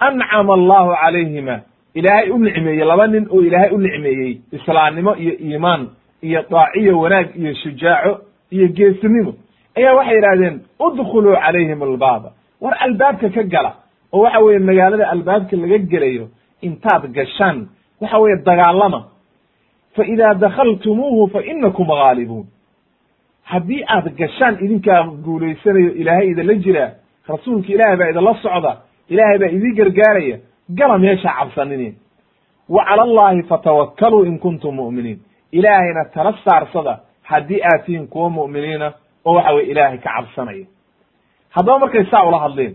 Ancama allahu calayhima ilaahay u nicmeeyey laba nin oo ilaahay u nicmeeyey. Islaamnimo iyo iimaan iyo daaciyo wanaag iyo shujaaco iyo geesinimo. Ayaa waxay yidhahdeen udkhuluu calayhim albaaba war albaabka ka gala oo waxa weeye magaalada albaabka laga gelayo intaad gashaan waxa weeye dagaalama. Fa idaa dakhaltumuuhu fa inakum gaalibuun haddii aad gashaan idinkaa guulaysanayo ilaahay idinla jiraa rasuulka ilaahay baa idinla socda ilaahay baa idin gargaaraya gala meesha cabsaninin wa cala allahi fatawakkaluu in kuntum mu'miniin. Ilaahayna tala saarsada haddii aad tihiin kuwa mu'miniina oo waxa weye ilaahay ka cabsanaya. Haddaba markay saa ula hadleen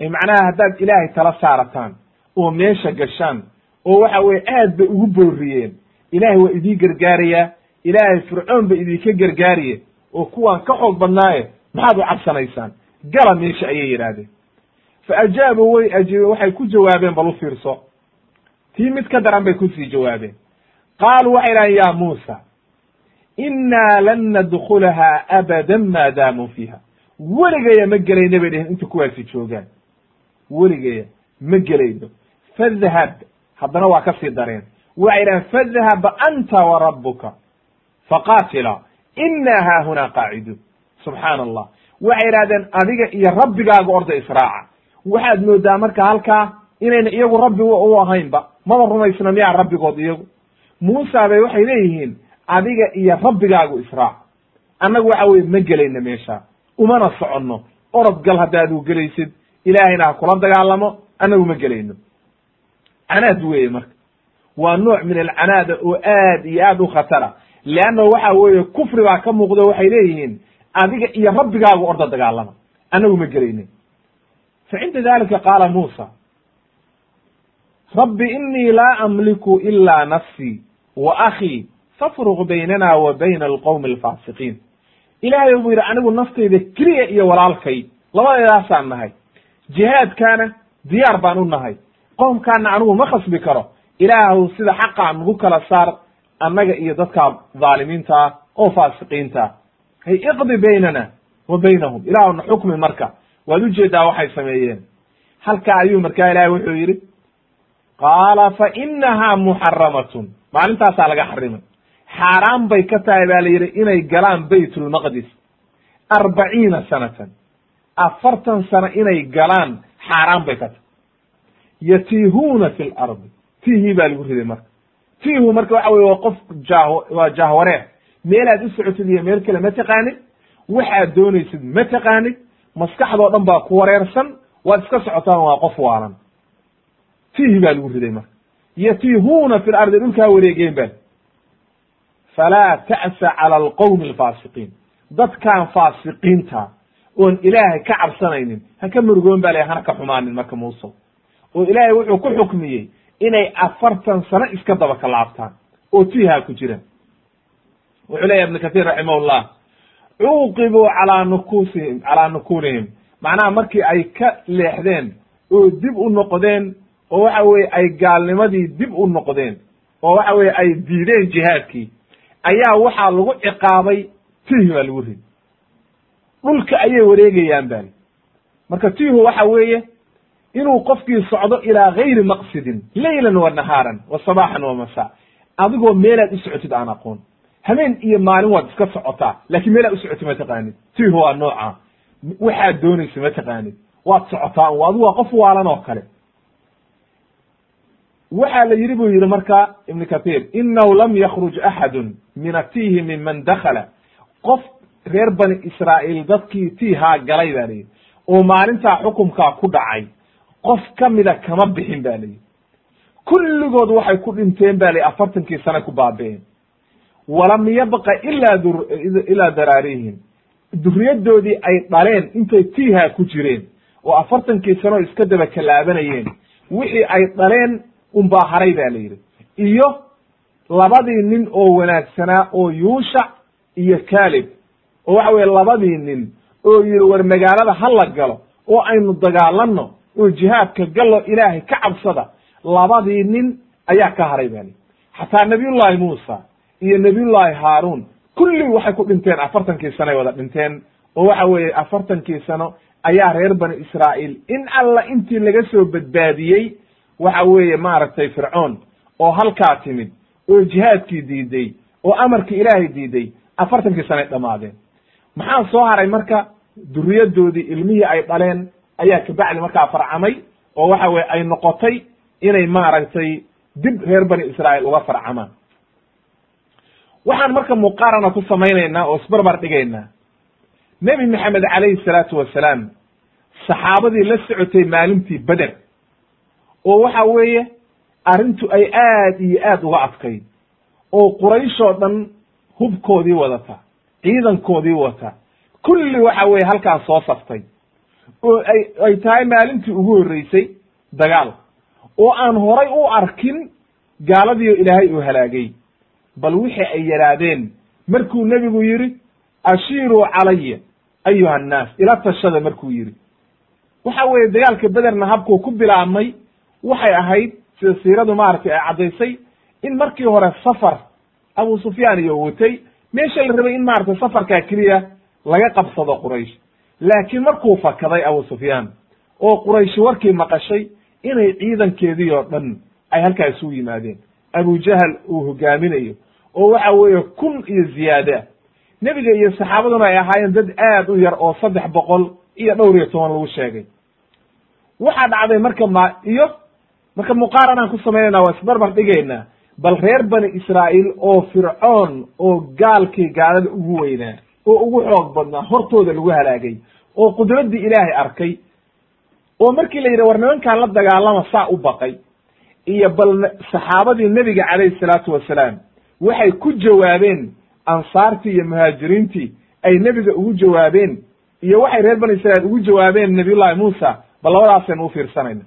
macnaha haddaad ilaahay tala saarataan oo meesha gashaan oo waxa weye aad bay ugu booriyeen ilaahay waa idii gargaarayaa ilaahay fircoon ba idinka gargaariye oo kuwaan ka xoog badnaaye maxaad u cabsanaysaan? Gala meesha ayay yidhaahdeen. Fa ajaabuu way ajiibe waxay ku jawaabeen bal u fiirso. Tii mid ka daran bay ku sii jawaabeen. Qaaluu waxay idhahdeen ya muusa innaa lan nadkhulahaa abadan maa daamuu fiiha. Weligaya ma gelayna bay dheheen inta kuwaasi joogaan. Weligaya ma gelayno fadhab haddana waa ka sii dareen. Waxay idhahdeen fadhab anta wa rabbuka faqaatila innaa haahunaa qaaciduun subxaana allah waxay idhahdeen adiga iyo rabbigaaga orda israaca waxaad moodaa marka halkaa inayna iyagu rabbi u ahaynba maba rumaysna miyaa rabbigood iyagu muusa bay waxay leeyihiin adiga iyo rabbigaagu israac annagu waxa weye ma gelayna meesha umana soconno orod gal haddaad gelaysid ilaahayna ha kula dagaalamo annagu ma gelayno canaad weeye marka waa nooc min alcanaada oo aad iyo aad u khatara leanna waxa weeye kufri baa ka muuqdo waxay leeyihiin adiga iyo rabbigaagu orda dagaalama annagu ma gelaynin fa cinda dalika qaala muusa rabbi inii laa amliku ila nafsii wa akhii fafruq baynana wa bayna alqowmi alfaasiqiin ilaahay buu yidhi anigu naftayda keliya iyo walaalkay labadeedaasaan nahay jihaadkaana diyaar baan u nahay qoomkaana anigu ma khasbi karo ilaahu sida xaqaa nagu kala saar annaga iyo dadka dhaalimiinta ah oo faasiqiinta. Hay iqdi baynana wa baynahum. Ilaahuna xukmi marka. Waad u jeedaa waxay sameeyeen. Halkaa ayuu markaa ilahay wuxuu yidhi qaala fa inahaa muxaramatun maalintaasaa laga xarimay. Xaaraan bay ka tahay baa la yidhi inay galaan baytulmaqdis arbaciina sanatan. Afartan sano inay galaan xaaraan bay ka tahay. Yatiihuuna fi lardi tiihii baa lagu riday marka tiihu marka waxa weye waa qof jah waa jahwareer meelaad u socotid iyo meel kale ma taqaanid waxaad doonaysid ma taqaanid maskaxdoo dhan baa ku wareersan. Waad iska socotaan waa qof waalan tiihi baa lagu riday marka. Yatiihuuna fi lardi dhulkaa wareegeen ba falaa ta'sa cala alqowmi alfaasiqiin dadkaan faasiqiinta oon ilaahay ka cabsanaynin ha ka murugoon ba la hana ka xumaanin marka muuse. Oo ilaahay wuxuu ku xukmiyey inay afartan sano iska daba kalaabtaan oo tiihaa ku jiraan wuxuu leeyahy ibnu kahiir raximahullah cuuqibuu calaa nukuusihim calaa nukuunihim. Macnaha markii ay ka leexdeen oo dib u noqdeen oo waxa weye ay gaalnimadii dib u noqdeen oo waxa weye ay diideen jihaadkii ayaa waxaa lagu ciqaabay tiih baa lagu ridi. Dhulka ayay wareegayaan bali marka tiihu waxa weeye inuu qofkii socdo ilaa gayri maqsidin laylan wa nahaaran wa sabaaxan wa masa adigoo meelaad u socotid aan aqoon. Habeen iyo maalin waad iska socotaa laakiin meelaad u socotid ma taqaanid. Tiihu waa nooca. Waxaad doonaysa ma taqaanid. Waad socotaa un adigu waa qof waalan oo kale. Waxaa la yidhi buu yidhi marka ibn kathir inahu lam yakruj axadun min atiihi minman dakala qof reer bani israa'iil dadkii tiihaa galay ba layidhi oo maalintaa xukumkaa ku dhacay qof ka mida kama bixin ba layidhi kulligood waxay ku dhinteen ba layihi afartankii sane ku baabi'een walam yabqa ila ilaa daraarihim duriyadoodii ay dhaleen intay tiihaa ku jireen oo afartankii sanoo iska daba kalaabanayeen wixii ay dhaleen unbaa haray ba la yidhi. Iyo labadii nin oo wanaagsanaa oo yuushac iyo kalib oo waxa weye labadii nin oo yidhi war magaalada ha la galo oo aynu dagaalanno oo jihaadka gallo ilaahay ka cabsada labadii nin ayaa ka haray bani xataa nabiyullaahi muusa iyo nabiyullaahi haaruun kulli waxay ku dhinteen afartankii sanoay wada dhinteen oo waxa weeye afartankii sano ayaa reer bani israa'iil. In alla intii laga soo badbaadiyey waxa weeye maaragtay fircoon oo halkaa timid oo jihaadkii diiday oo amarkii ilaahay diiday afartankii sanay dhammaadeen maxaa soo haray marka duriyadoodii ilmihii ay dhaleen ayaa kabacdi markaa farcamay oo waxa weye ay noqotay inay maaragtay dib reer bani israa'iil uga farcamaan. Waxaan marka muqaarana ku samaynaynaa oo isbarbar dhigaynaa. Nebi maxamed calayhi salaatu wasalaam saxaabadii la socotay maalintii beder oo waxa weeye arrintu ay aad iyo aad uga adkayd oo qurayshoo dhan hubkoodii wadata ciidankoodii wata kulli waxa weeye halkaan soo saftay oo ay ay tahay maalintii ugu horreysay dagaal oo aan horay u arkin gaaladiio ilaahay uu halaagay. Bal wixii ay yidhaahdeen markuu nebigu yidhi ashiiruu calaya ayuha annaas ila tashada markuu yidhi. Waxa weeye dagaalka bederna habkuu ku bilaabmay waxay ahayd sida siiradu maaragtay ay caddaysay in markii hore safar abu sufyaan iyo watay meesha la rabay in maaragtay safarkaa keliya laga qabsado quraysh laakiin markuu fakaday abu sufyaan oo qurayshi warkii maqashay inay ciidankeedii oo dhan ay halkaa isugu yimaadeen. Abu jahal uu hogaaminayo oo waxa weeye kun iyo ziyaada. Nebiga iyo saxaabaduna ay ahaayeen dad aad u yar oo saddex boqol iyo dhowr iyo toban lagu sheegay. Waxaa dhacday marka ma iyo marka muqaaranaan ku samaynayna waa isbarbar dhigaynaa. Bal reer bani israa'iil oo fircoon oo gaalkii gaalada ugu weynaa oo ugu xoog badnaa hortooda lagu halaagay oo qudraddii ilaahay arkay oo markii la yidhi war nimankaan la dagaalama saa u baqay iyo bal saxaabadii nebiga calayhi salaatu wasalaam waxay ku jawaabeen ansaartii iyo muhaajiriintii ay nebiga ugu jawaabeen iyo waxay reer bani israiil ugu jawaabeen nabiyullahi muusa bal labadaasaynu u fiirsanayna.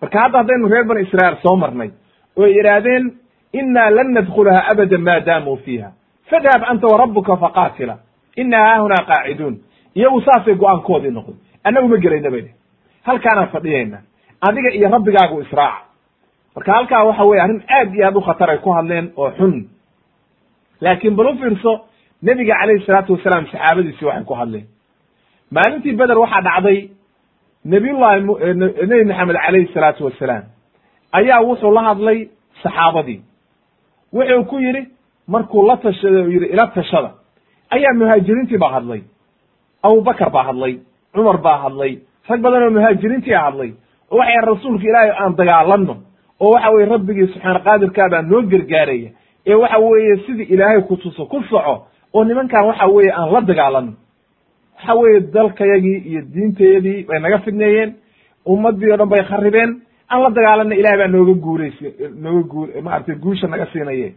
Marka hadda haddaynu reer bani israiil soo marnay oo yidhaahdeen inaa lan nadkhulaha abada ma daamuu fiiha fadhab anta warabuka faqaatila ina haahunaa qaaciduun iyagu saasay go'aankoodii noqday annagu ma gelayna bay halkaanaan fadhiyayna adiga iyo rabbigaagu israaca marka halkaa waxa weye arrin aad iyo aad u khatar ay ku hadleen oo xun laakiin bal u fiirso nebiga calayhi salaatu wasalaam saxaabadiisi waxay ku hadleen maalintii beder waxaa dhacday nabiyullahi nebi maxamed calayhi salaatu wasalaam ayaa wuxuu la hadlay saxaabadii wuxuu ku yidhi markuu la tashaday oo yidhi ila tashada ayaa muhaajiriintii baa hadlay. Abubakar baa hadlay. Cumar baa hadlay. Rag badan oo muhaajiriintii hadlay. Oo waxay rasuulka ilaahay aan dagaalanno oo waxa weye rabbigii subxaana qaadirkaa baa noo gargaaraya ee waxa weeye sidii ilaahay ku tuso ku soco oo nimankan waxa weeye aan la dagaalano waxa weeye dalkayagii iyo diintayadii bay naga fidneeyeen ummaddii o dhan bay kharibeen aan la dagaalana ilahay baa nooga guulays nooga guu maaragtay guusha naga siinaye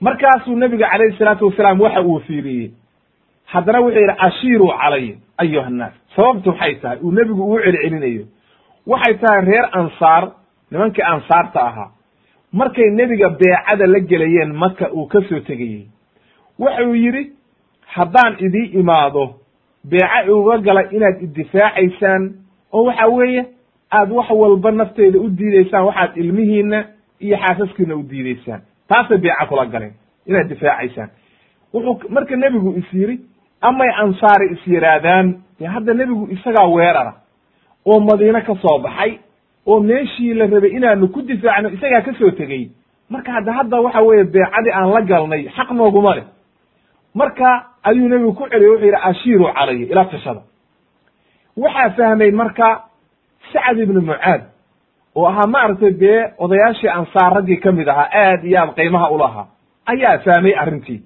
markaasuu nebiga calayhi salaatu wasalaam waxa uu fiiriyey. Haddana wuxuu yidhi ashiiruu calaya ayuha annaas sababtu maxay tahay? Uu nebigu uu celcelinayo. Waxay tahay reer ansaar nimankii ansaarta ahaa. Markay nebiga beecada la gelayeen maka uu ka soo tegayey. Wuxuu yidhi haddaan idii imaado beeca uga gala inaad iddifaacaysaan oo waxa weeye aad wax walba nafteeda u diidaysaan waxaad ilmihiina iyo xaasaskiina u diidaysaan taasay beeca kula galeen inaad difaacaysaan wuxuu marka nebigu is yidhi amay ansaari is yidhaahdaan dee hadda nebigu isagaa weerara oo madiine ka soo baxay oo meeshii la rabay inaanu ku difaacno isagaa ka soo tegey marka hadda hadda waxa weeye beecadii aan la galnay xaq nooguma leh. Marka ayuu nebigu ku celiyay wuxuu yidhi ashiiru calaya ila tashada waxaa fahmay marka sacd ibnu mucaad oo ahaa maaragtay dee odayaashii ansaar raggii ka mid ahaa aad iyo aad qiimaha ulahaa ayaa fahmay arrintii.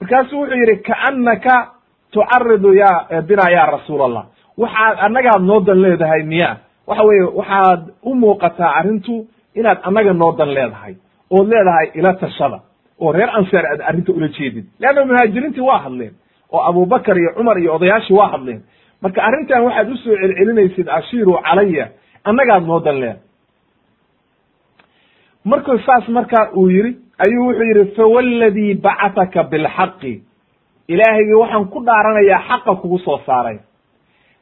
Markaasuu wuxuu yidhi kaannaka tucaridu ya bina ya rasuul allah waxaad annagaad noo dan leedahay miya. Waxa weeye waxaad u muuqataa arrintu inaad annaga noo dan leedahay ood leedahay ila tashada oo reer ansaar aad arrinta ula jeedid leanna muhaajiriintii waa hadleen oo abubakar iyo cumar iyo odayaashii waa hadleen. Marka arrintan waxaad u soo celcelinaysid ashiiru calaya annagaad noo dan leedahay markuu saas markaa uu yidhi ayuu wuxuu yidhi fawalladii bacataka bilxaqi. Ilaahaygi waxaan ku dhaaranayaa xaqa kugu soo saaray.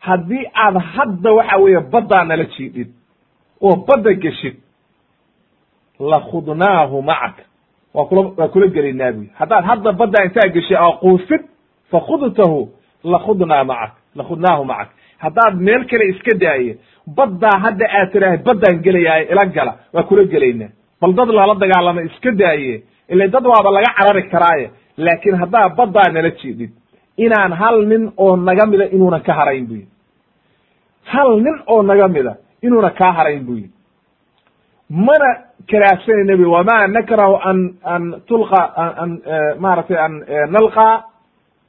Haddii aad hadda waxa weeye baddaa nala jiidhid oo badda geshid lakhudnaahu macaka waa kula waa kula gelaynaa buyi haddaad hadda baddaa intaa geshay oo quusid fakhudtahu lakhudnaa macak lakhudnaahu macak. Haddaad meel kale iska daaye baddaa hadda aad tidhaahay baddaan gelayaaye ila gala waa kula gelaynaa bal dad lala dagaalama iska daaye ile dad waaba laga carari karaaye. Laakiin haddaa baddaa nala jeedid inaan hal nin oo naga mida inuuna ka harayn bu yidhi hal nin oo naga mida inuuna kaa harayn bu yidhi mana karaahsanayna bu wama nakrahu an an tulqa an maaragtay an nalqa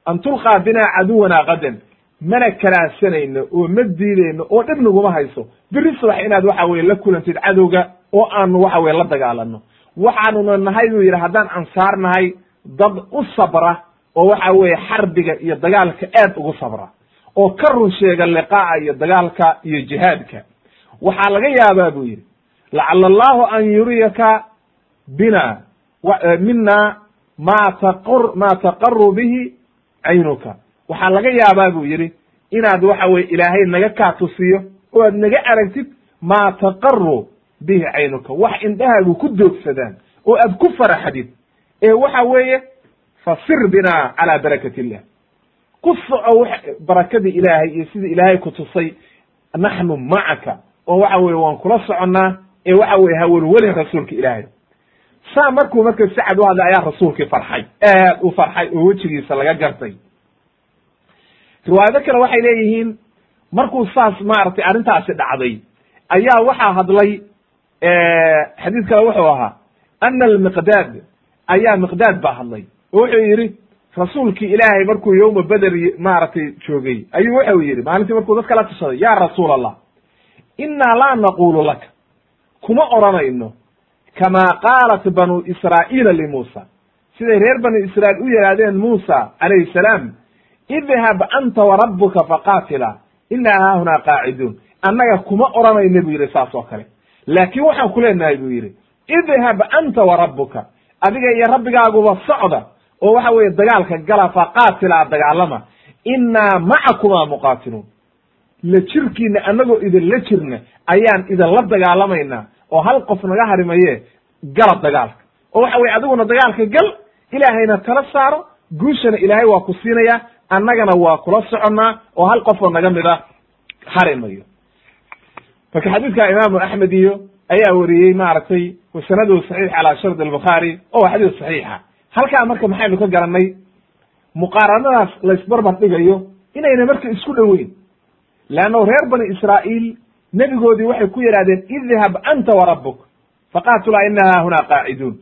an tulqaa bina caduwana qadan mana karaahsanayno oo ma diideyno oo dhib naguma hayso. Beri subax inaad waxa weye la kulantid cadowga oo aanu waxa weye la dagaalano waxaanuna nahay buu yidhi haddaan ansaar nahay dad u sabra oo waxa weeye xarbiga iyo dagaalka aad ugu sabra oo ka run sheega liqaa'a iyo dagaalka iyo jihaadka. Waxaa laga yaabaa buu yidhi lacala allahu an yuriyaka bina mina ma taqr ma taqaru bihi caynuka waxaa laga yaabaa buu yidhi inaad waxa weye ilaahay naga kaa tusiyo oo aad naga aragtid ma taqaru bihi caynuka. Wax indhahaagu ku doogsadaan oo aad ku faraxdid ee waxa weeye fasir bina calaa barakat illah ku soco barakadii ilaahay iyo sidii ilaahay ku tusay naxnu macaka oo waxa weye waan kula soconnaa ee waxa weye hawelwelin rasuulka ilaahay. Saa markuu marka sacad u hadlay ayaa rasuulkii farxay aad u farxay oo wejigiisa laga gartay riwaayado kale waxay leeyihiin markuu saas maaragtay arrintaasi dhacday ayaa waxaa hadlay xadiis kale wuxuu ahaa ana almiqdaad ayaa miqdaad baa hadlay oo wuxuu yidhi rasuulkii ilaahay markuu yowma beder maaragtay joogay ayuu wuxuu yidhi maalintii markuu dadka la tashaday ya rasuul allah innaa laa naqulu laka kuma odhanayno kamaa qaalat banu israa'iila limuusa siday reer banu israa'iil u yidhaahdeen muusa calayhi salaam idhab anta warabbuka faqaatila inaa haahunaa qaaciduun. Annaga kuma odhanayna buu yidhi saas oo kale. Laakiin waxaan ku leenahay buu yidhi idhab anta warabbuka adiga iyo rabbigaaguba socda oo waxa weeye dagaalka gala faqaatilaa dagaalama. Innaa macakumaa muqaatiluun. La jirkiina annagoo idinla jirna ayaan idinla dagaalamaynaa oo hal qof naga harimaye gala dagaalka. Oo waxa weye adiguna dagaalka gal ilaahayna tala saaro guushana ilaahay waa ku siinaya annagana waa kula soconnaa oo hal qofoo naga mida harimayo marka xadiidka imaamu axmed iyo ayaa wariyey maaragtay wasanadu saxiix calaa shardi albukhaari oo waa xadiis saxiixa halkaa marka maxaynu ka garanay muqaaranadaas laysbarbar dhigayo inayna marka isku dhoweyn leanno reer bani israa'iil nebigoodii waxay ku yidhahdeen idhab anta warabbuk faqaatulaa ina qaaciduun.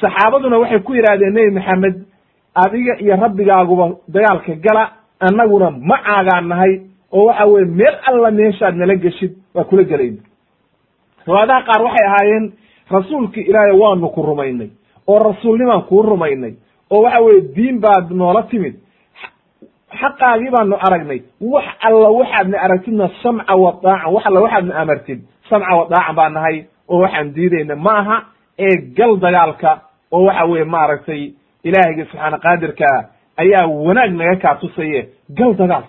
Saxaabaduna waxay ku yidhahdeen nebi maxamed adiga iyo rabbigaaguba dagaalka gala annaguna macaagaan nahay oo waxa weye meel alla meeshaad nala geshid waa kula gelayna riwaayadaha qaar waxay ahaayeen rasuulki ilaahay waanu ku rumaynay oo rasuulnimaan kuu rumaynay oo waxa weye diin baad noola timid. Xaqaagii baanu aragnay. Wax alla waxaadna aragtidna samca wa daacan wax alla waxaadna amartid samca wa daacan baa nahay oo waxaan diidayna. Ma aha ee gal dagaalka oo waxa weye maaragtay ilaahayga subxaana qaadirkaa ayaa wanaag naga kaa tusaye gal dagaal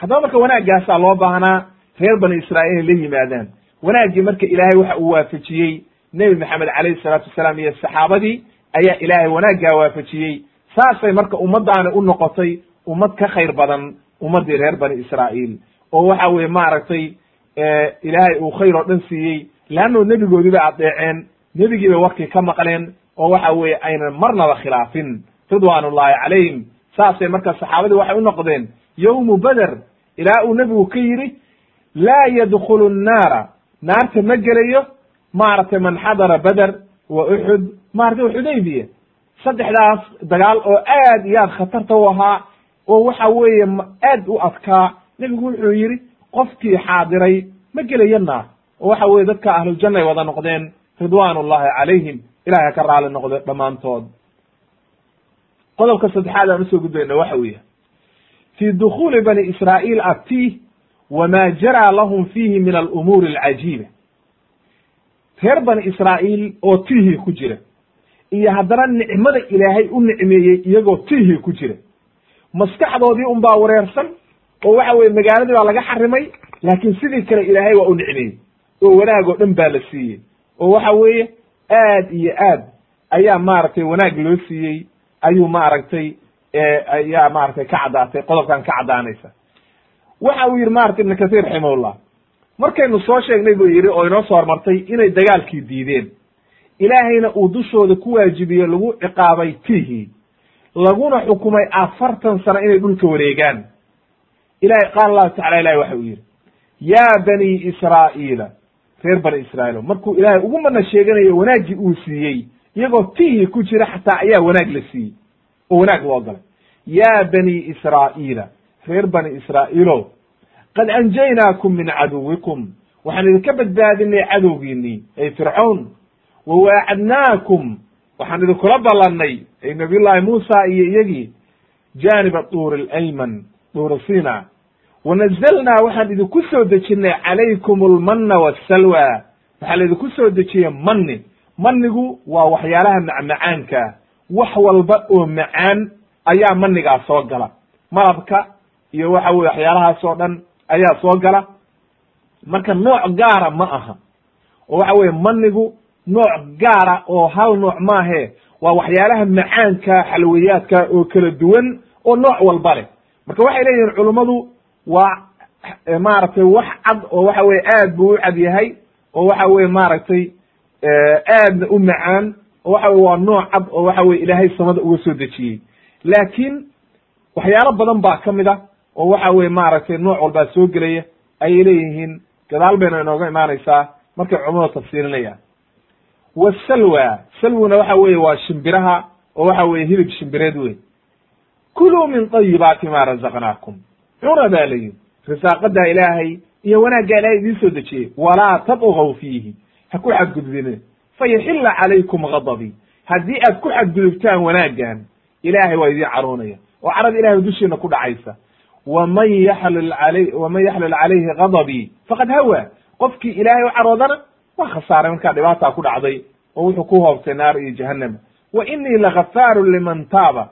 haddaba marka wanaaggaasaa loo baahnaa reer bani israa'iil inay la yimaadaan wanaaggii marka ilaahay waxa uu waafajiyey nebi maxamed calayhi salaatu wasalaam iyo saxaabadii ayaa ilaahay wanaaggaa waafajiyey saasay marka ummaddaani u noqotay ummad ka khayr badan ummaddii reer bani israa'iil oo waxa weye maaragtay ilaahay uu khayr oo dhan siiyey leanno nebigoodii bay adeeceen nebigii bay warkii ka maqleen oo waxa weeye aynan marnaba khilaafin ridwaan ullahi calayhim. Saasay marka saxaabadii waxay u noqdeen yowmu beder ilaa uu nebigu ka yidhi laa yadkhulu nnaara naarta ma gelayo maaragtay man xadara beder wa uxud maaragtay xudaybiya saddexdaas dagaal oo aad iyo aad khatarta u ahaa oo waxa weeye aad u adkaa nebigu wuxuu yidhi qofkii xaadiray ma gelayo naar. Oo waxa weye dadka ahluljanna ay wada noqdeen ridwaan ullahi calayhim ilahay ha ka raali noqdo dhammaantood. Qodobka saddexaad aan u soo gudbayna waxa weeye fi dukhuuli bani israa'iil atiih wama jaraa lahum fiihi min alumuuri alcajiiba reer bani israa'iil oo tiihii ku jira iyo haddana nicmada ilaahay u nicmeeyey iyagoo tiihii ku jira. Maskaxdoodii un baa wareersan oo waxa weye magaaladii baa laga xarimay laakiin sidii kale ilaahay waa u nicmeeyey oo wanaag oo dhan baa la siiyey. Oo waxa weeye aad iyo aad ayaa maaragtay wanaag loo siiyey ayuu maaragtay ayaa maaragtay ka caddaatay qodobkan ka caddaanaysa. Waxa uu yidhi maratay ibnu kathir raximahullah markaynu soo sheegnay buu yidhi oo inoo soo hormartay inay dagaalkii diideen. Ilaahayna uu dushooda ku waajibiye lagu ciqaabay tihi laguna xukumay afartan sano inay dhulka wareegaan. Ilahay qaala allahu tacala ilahi waxa uu yidhi yaa bani israa'iila reer bani israa'iil. Markuu ilaahay ugu mana sheeganayo wanaaggii uu siiyey iyagoo tihi ku jira xataa ayaa wanaag la siiyey. Oo wanaag loo galay. Yaa bani israa'iila reer bani israa'iilo qad anjaynaakum min caduwikum. Waxaan idinka badbaadinay cadowgiinii ay fircawn wa waacadnaakum. Waxaan idinkula ballannay ay nabiyullaahi muusa iyo iyagii. Jaaniba duuri alayman duuri sina wanazalnaa waxaan idinku soo dejinnay calaykum almanna wassalwa waxaa laidinku soo dejiyey manni mannigu waa waxyaalaha macmacaankaa wax walba oo macaan ayaa manigaa soo gala malabka iyo waxa weye waxyaalahaas oo dhan ayaa soo gala marka nooc gaara ma aha oo waxa weye manigu nooc gaara oo hal nooc maahe waa waxyaalaha macaanka xalwayaadka oo kala duwan oo nooc walba leh marka waxay leeyihiin culummadu waa maaragtay wax cad oo waxa weye aad buu u cad yahay oo waxa weye maaragtay aadna u macaan oo waxa weye waa nooc cad oo waxa weye ilaahay samada uga soo dejiyey. Laakiin waxyaalo badan baa ka mid a oo waxa weye maaragtay nooc walbaa soo gelaya ayay leeyihiin. Gadaal bayna inooga imaanaysaa markay culamada tafsiirinayaan wasalwa salwuna waxa weye waa shimbiraha oo waxa weye hilib shimbireed wey kuluu min طayibaati ma razaqnaakum cuna baa la risaaqadaa ilaahay iyo wanaaggaa ilahay idiin soo dejiyey. Walaa tadgaw fiihi. Ha ku xadgudbine. Fayaxila calaykum gadabii haddii aad ku xadgudubtaan wanaaggan ilaahay waa idiin caroonaya. Oo carada ilahay dushiina ku dhacaysa. Waman yaxlul alay waman yaxlul calayhi gadabii faqad hawa. Qofkii ilaahay u caroodana waa khasaaray markaa dhibaataa ku dhacday oo wuxuu ku hoobtay naar iyo jahannama wa inii lagafaarun liman taaba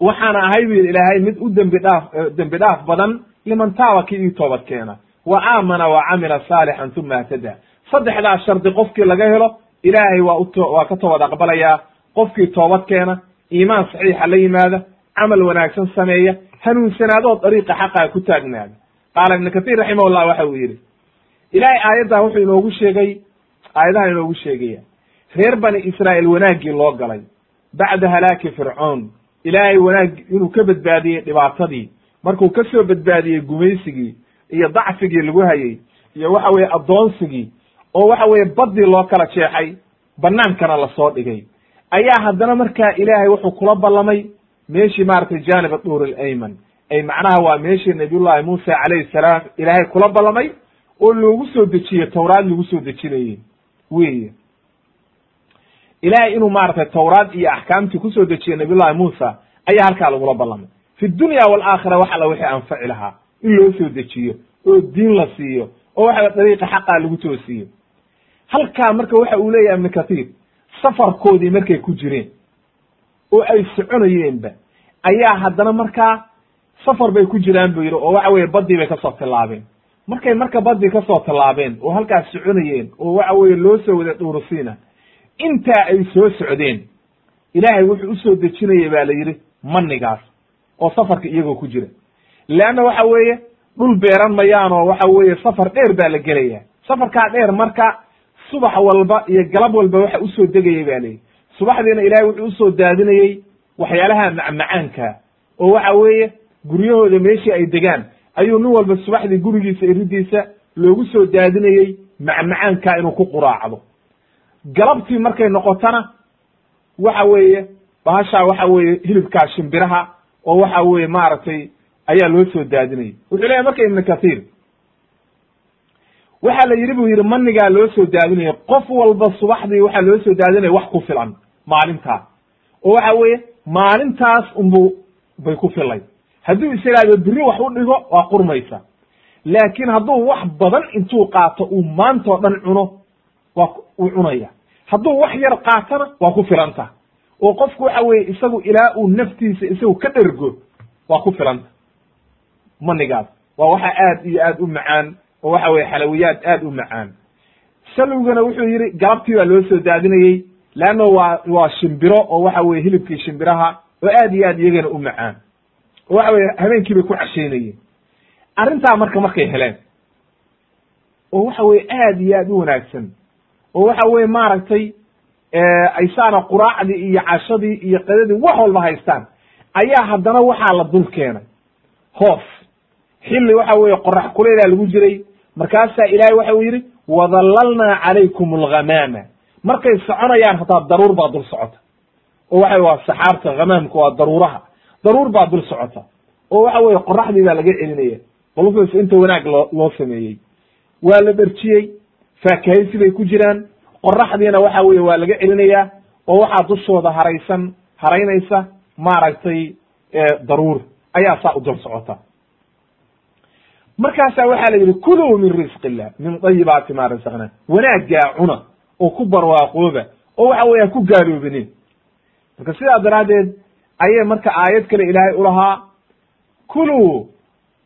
waxaana ahay bu yidhi ilaahay mid u dembi dhaaf dembi dhaaf badan liman taaba kii ii toobad keena. Wa aamana wa camila saalixan uma htada saddexdaas shardi qofkii laga helo ilaahay waa uto waa ka toobad aqbalayaa. Qofkii toobad keena iimaan saxiixa la yimaada camal wanaagsan sameeya hanuunsanaadoo dariiqa xaqaa ku taagnaada. Qaala ibnu kahiir raximahullah waxa uu yidhi ilaahay aayaddan wuxuu inoogu sheegay aayadahan inoogu sheegaya reer bani israa'iil wanaaggii loo galay bacda halaaki fircoon ilaahay wanaag inuu ka badbaadiyey dhibaatadii. Markuu ka soo badbaadiyey gumaysigii iyo dacfigii lagu hayey iyo waxa weye addoonsigii oo waxa weye baddii loo kala jeexay bannaankana la soo dhigay. Ayaa haddana markaa ilaahay wuxuu kula ballamay meeshii maaragtay janib aduur alayman ay macnaha waa meeshii nabiyullahi muusa calayhi salaam ilaahay kula ballamay oo loogu soo dejiye tawraad lagu soo dejinayey weye ilahay inuu maaragtay tawraad iyo axkaamtii ku soo dejiye nabiyullahi muusa ayaa halkaa lagula ballamay. Fi dunya waalaakhira wax alla wixii anfaci lahaa in loo soo dejiyo oo diin la siiyo oo waxa dariiqa xaqaa lagu toosiyo. Halkaa marka waxa uu leeyahay ibnu kathiir safarkoodii markay ku jireen oo ay soconayeenba ayaa haddana markaa safar bay ku jiraan buu yidhi oo waxa weye baddii bay ka soo tillaabeen. Markay marka baddii ka soo tillaabeen oo halkaas soconayeen oo waxa weye loo soo wada dhuurusiina intaa ay soo socdeen ilaahay wuxuu u soo dejinaya baa la yidhi manigaas oo safarka iyagoo ku jira. Leanna waxa weeye dhul beeran mayaan oo waxa weeye safar dheer baa la gelaya safarkaa dheer marka subax walba iyo galab walba waxa u soo degayay ba layidhi subaxdiina ilaahay wuxuu u soo daadinayey waxyaalaha macmacaanka oo waxa weeye guryahooda meeshii ay degaan ayuu nin walba subaxdii gurigiisa iridiisa loogu soo daadinayey macmacaanka inuu ku quraacdo galabtii markay noqotona waxa weeye bahashaa waxa weeye hilibkaa shimbiraha oo waxa weeye maaragtay ayaa loo soo daadinayay. Wuxuu leeyahy marka ibnu kathiir waxaa la yidhi buu yidhi manigaa loo soo daadinaya qof walba subaxdii waxaa loo soo daadinaya wax ku filan maalintaa oo waxa weeye maalintaas unbu bay ku filay hadduu is iraahdo biri wax u dhigo waa qurmaysa. Laakiin hadduu wax badan intuu qaato uu maantao dhan cuno waa uu cunaya hadduu wax yar qaatona waa ku filanta oo qofku waxa weeye isagu ilaa uu naftiisa isagu ka dhergo waa ku filanta manigaas waa waxa aad iyo aad u macaan oo waxa weye xalawiyaad aad u macaan. Salwigana wuxuu yidhi galabtii baa loo soo daadinayey leanno waa waa shimbiro oo waxa weye hilibkii shimbiraha oo aad iyo aad iyagana u macaan. Oo waxa weye habeenkii bay ku cashaynayeen arrintaa marka markay heleen oo waxa weye aad iyo aad u wanaagsan oo waxa weye maaragtay aysaana quraacdii iyo cashadii iyo qadadii wax walba haystaan. Ayaa haddana waxaa la dul keenay. Hoos. Xilli waxa weye qorax kuleylaa lagu jiray. Markaasaa ilaahay waxa uu yidhi wadallalnaa calaykum alghamaama markay soconayaan hataa daruur baa dul socota. Oo waxa waa saxaabta hamaamka waa daruuraha. Daruur baa dul socota. Oo waxa weye qoraxdii baa laga celinaya. Balufas inta wanaag loo loo sameeyey. Waa la dherjiyey faakahaysi bay ku jiraan qoraxdiina waxa weye waa laga celinayaa oo waxaa dushooda haraysan haraynaysa maaragtay daruur. Ayaa saa u dul socota. Markaasaa waxaa la yidhi kuluu min risqi illah min dayibaati ma rasaqna wanaaggaa cuna oo ku barwaaqooba oo waxa weeyaan ku gaaloobinin. Marka sidaa daraaddeed ayay marka aayad kale ilaahay ulahaa kuluu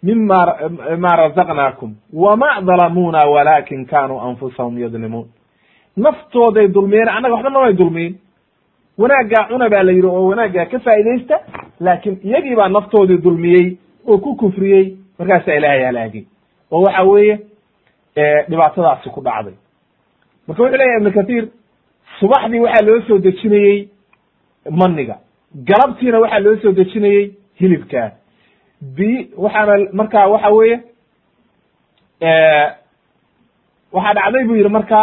mima ma razaqnaakum wama dalamuuna walakin kanuu anfusahum yadlimuun naftooday dulmiyeen annaga waxba namay dulmiyin wanaaggaa cuna baa la yidhi oo wanaaggaa ka faa'idaysta laakiin iyagii baa naftoodii dulmiyey oo ku kufriyey markaasaa ilaahay halaagay oo waxa weeye dhibaatadaasi ku dhacday marka wuxuu leyahy ibnu kathiir subaxdii waxaa loo soo dejinayey maniga galabtiina waxaa loo soo dejinayey hilibkaa bi waxaana markaa waxa weeye waxaa dhacday buu yidhi marka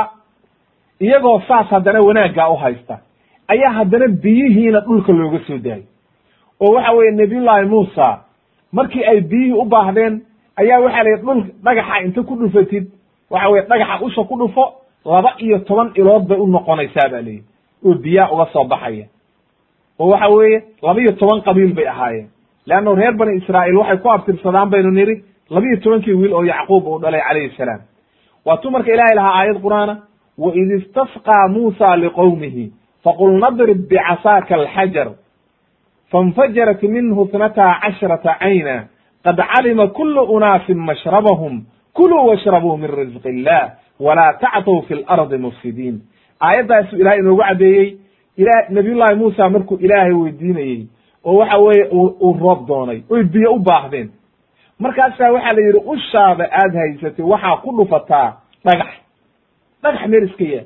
iyagoo saas haddana wanaaggaa u haysta ayaa haddana biyihiina dhulka looga soo daayay. Oo waxa weeye nabiyullaahi muusa markii ay biyihii u baahdeen ayaa waxaa la yidhi dhul dhagaxa inta ku dhufatid. Waxa weye dhagaxa usha ku dhufo laba iyo toban ilood bay u noqonaysaa ba layidhi oo biyaa uga soo baxaya. Oo waxa weeye laba iyo toban qabiil bay ahaayeen leanno reer bani israa'iil waxay ku abtirsadaan baynu nidhi laba iyo tobankii wiil oo yacquub uu dhalay calayhi salaam. Waatuu marka ilahay lahaa aayad qur'aana waid istasqaa muusa liqowmihi faqul nadrib bicasaaka alxajar fainfajarat minhu itnataa casharata cayna qad calima kulu unaasin mashrabahum kuluu washrabuu min risqi illah walaa tactow fi lardi mufsidiin. Aayaddaasu ilahay inoogu caddeeyey ila nabiyullahi muusa markuu ilaahay weydiinayey oo waxa weeye uu roob doonay oy biyo u baahdeen. Markaasaa waxaa la yidhi ushaada aad haysatay waxaa ku dhufataa dhagax. Dhagax meel iska yaal.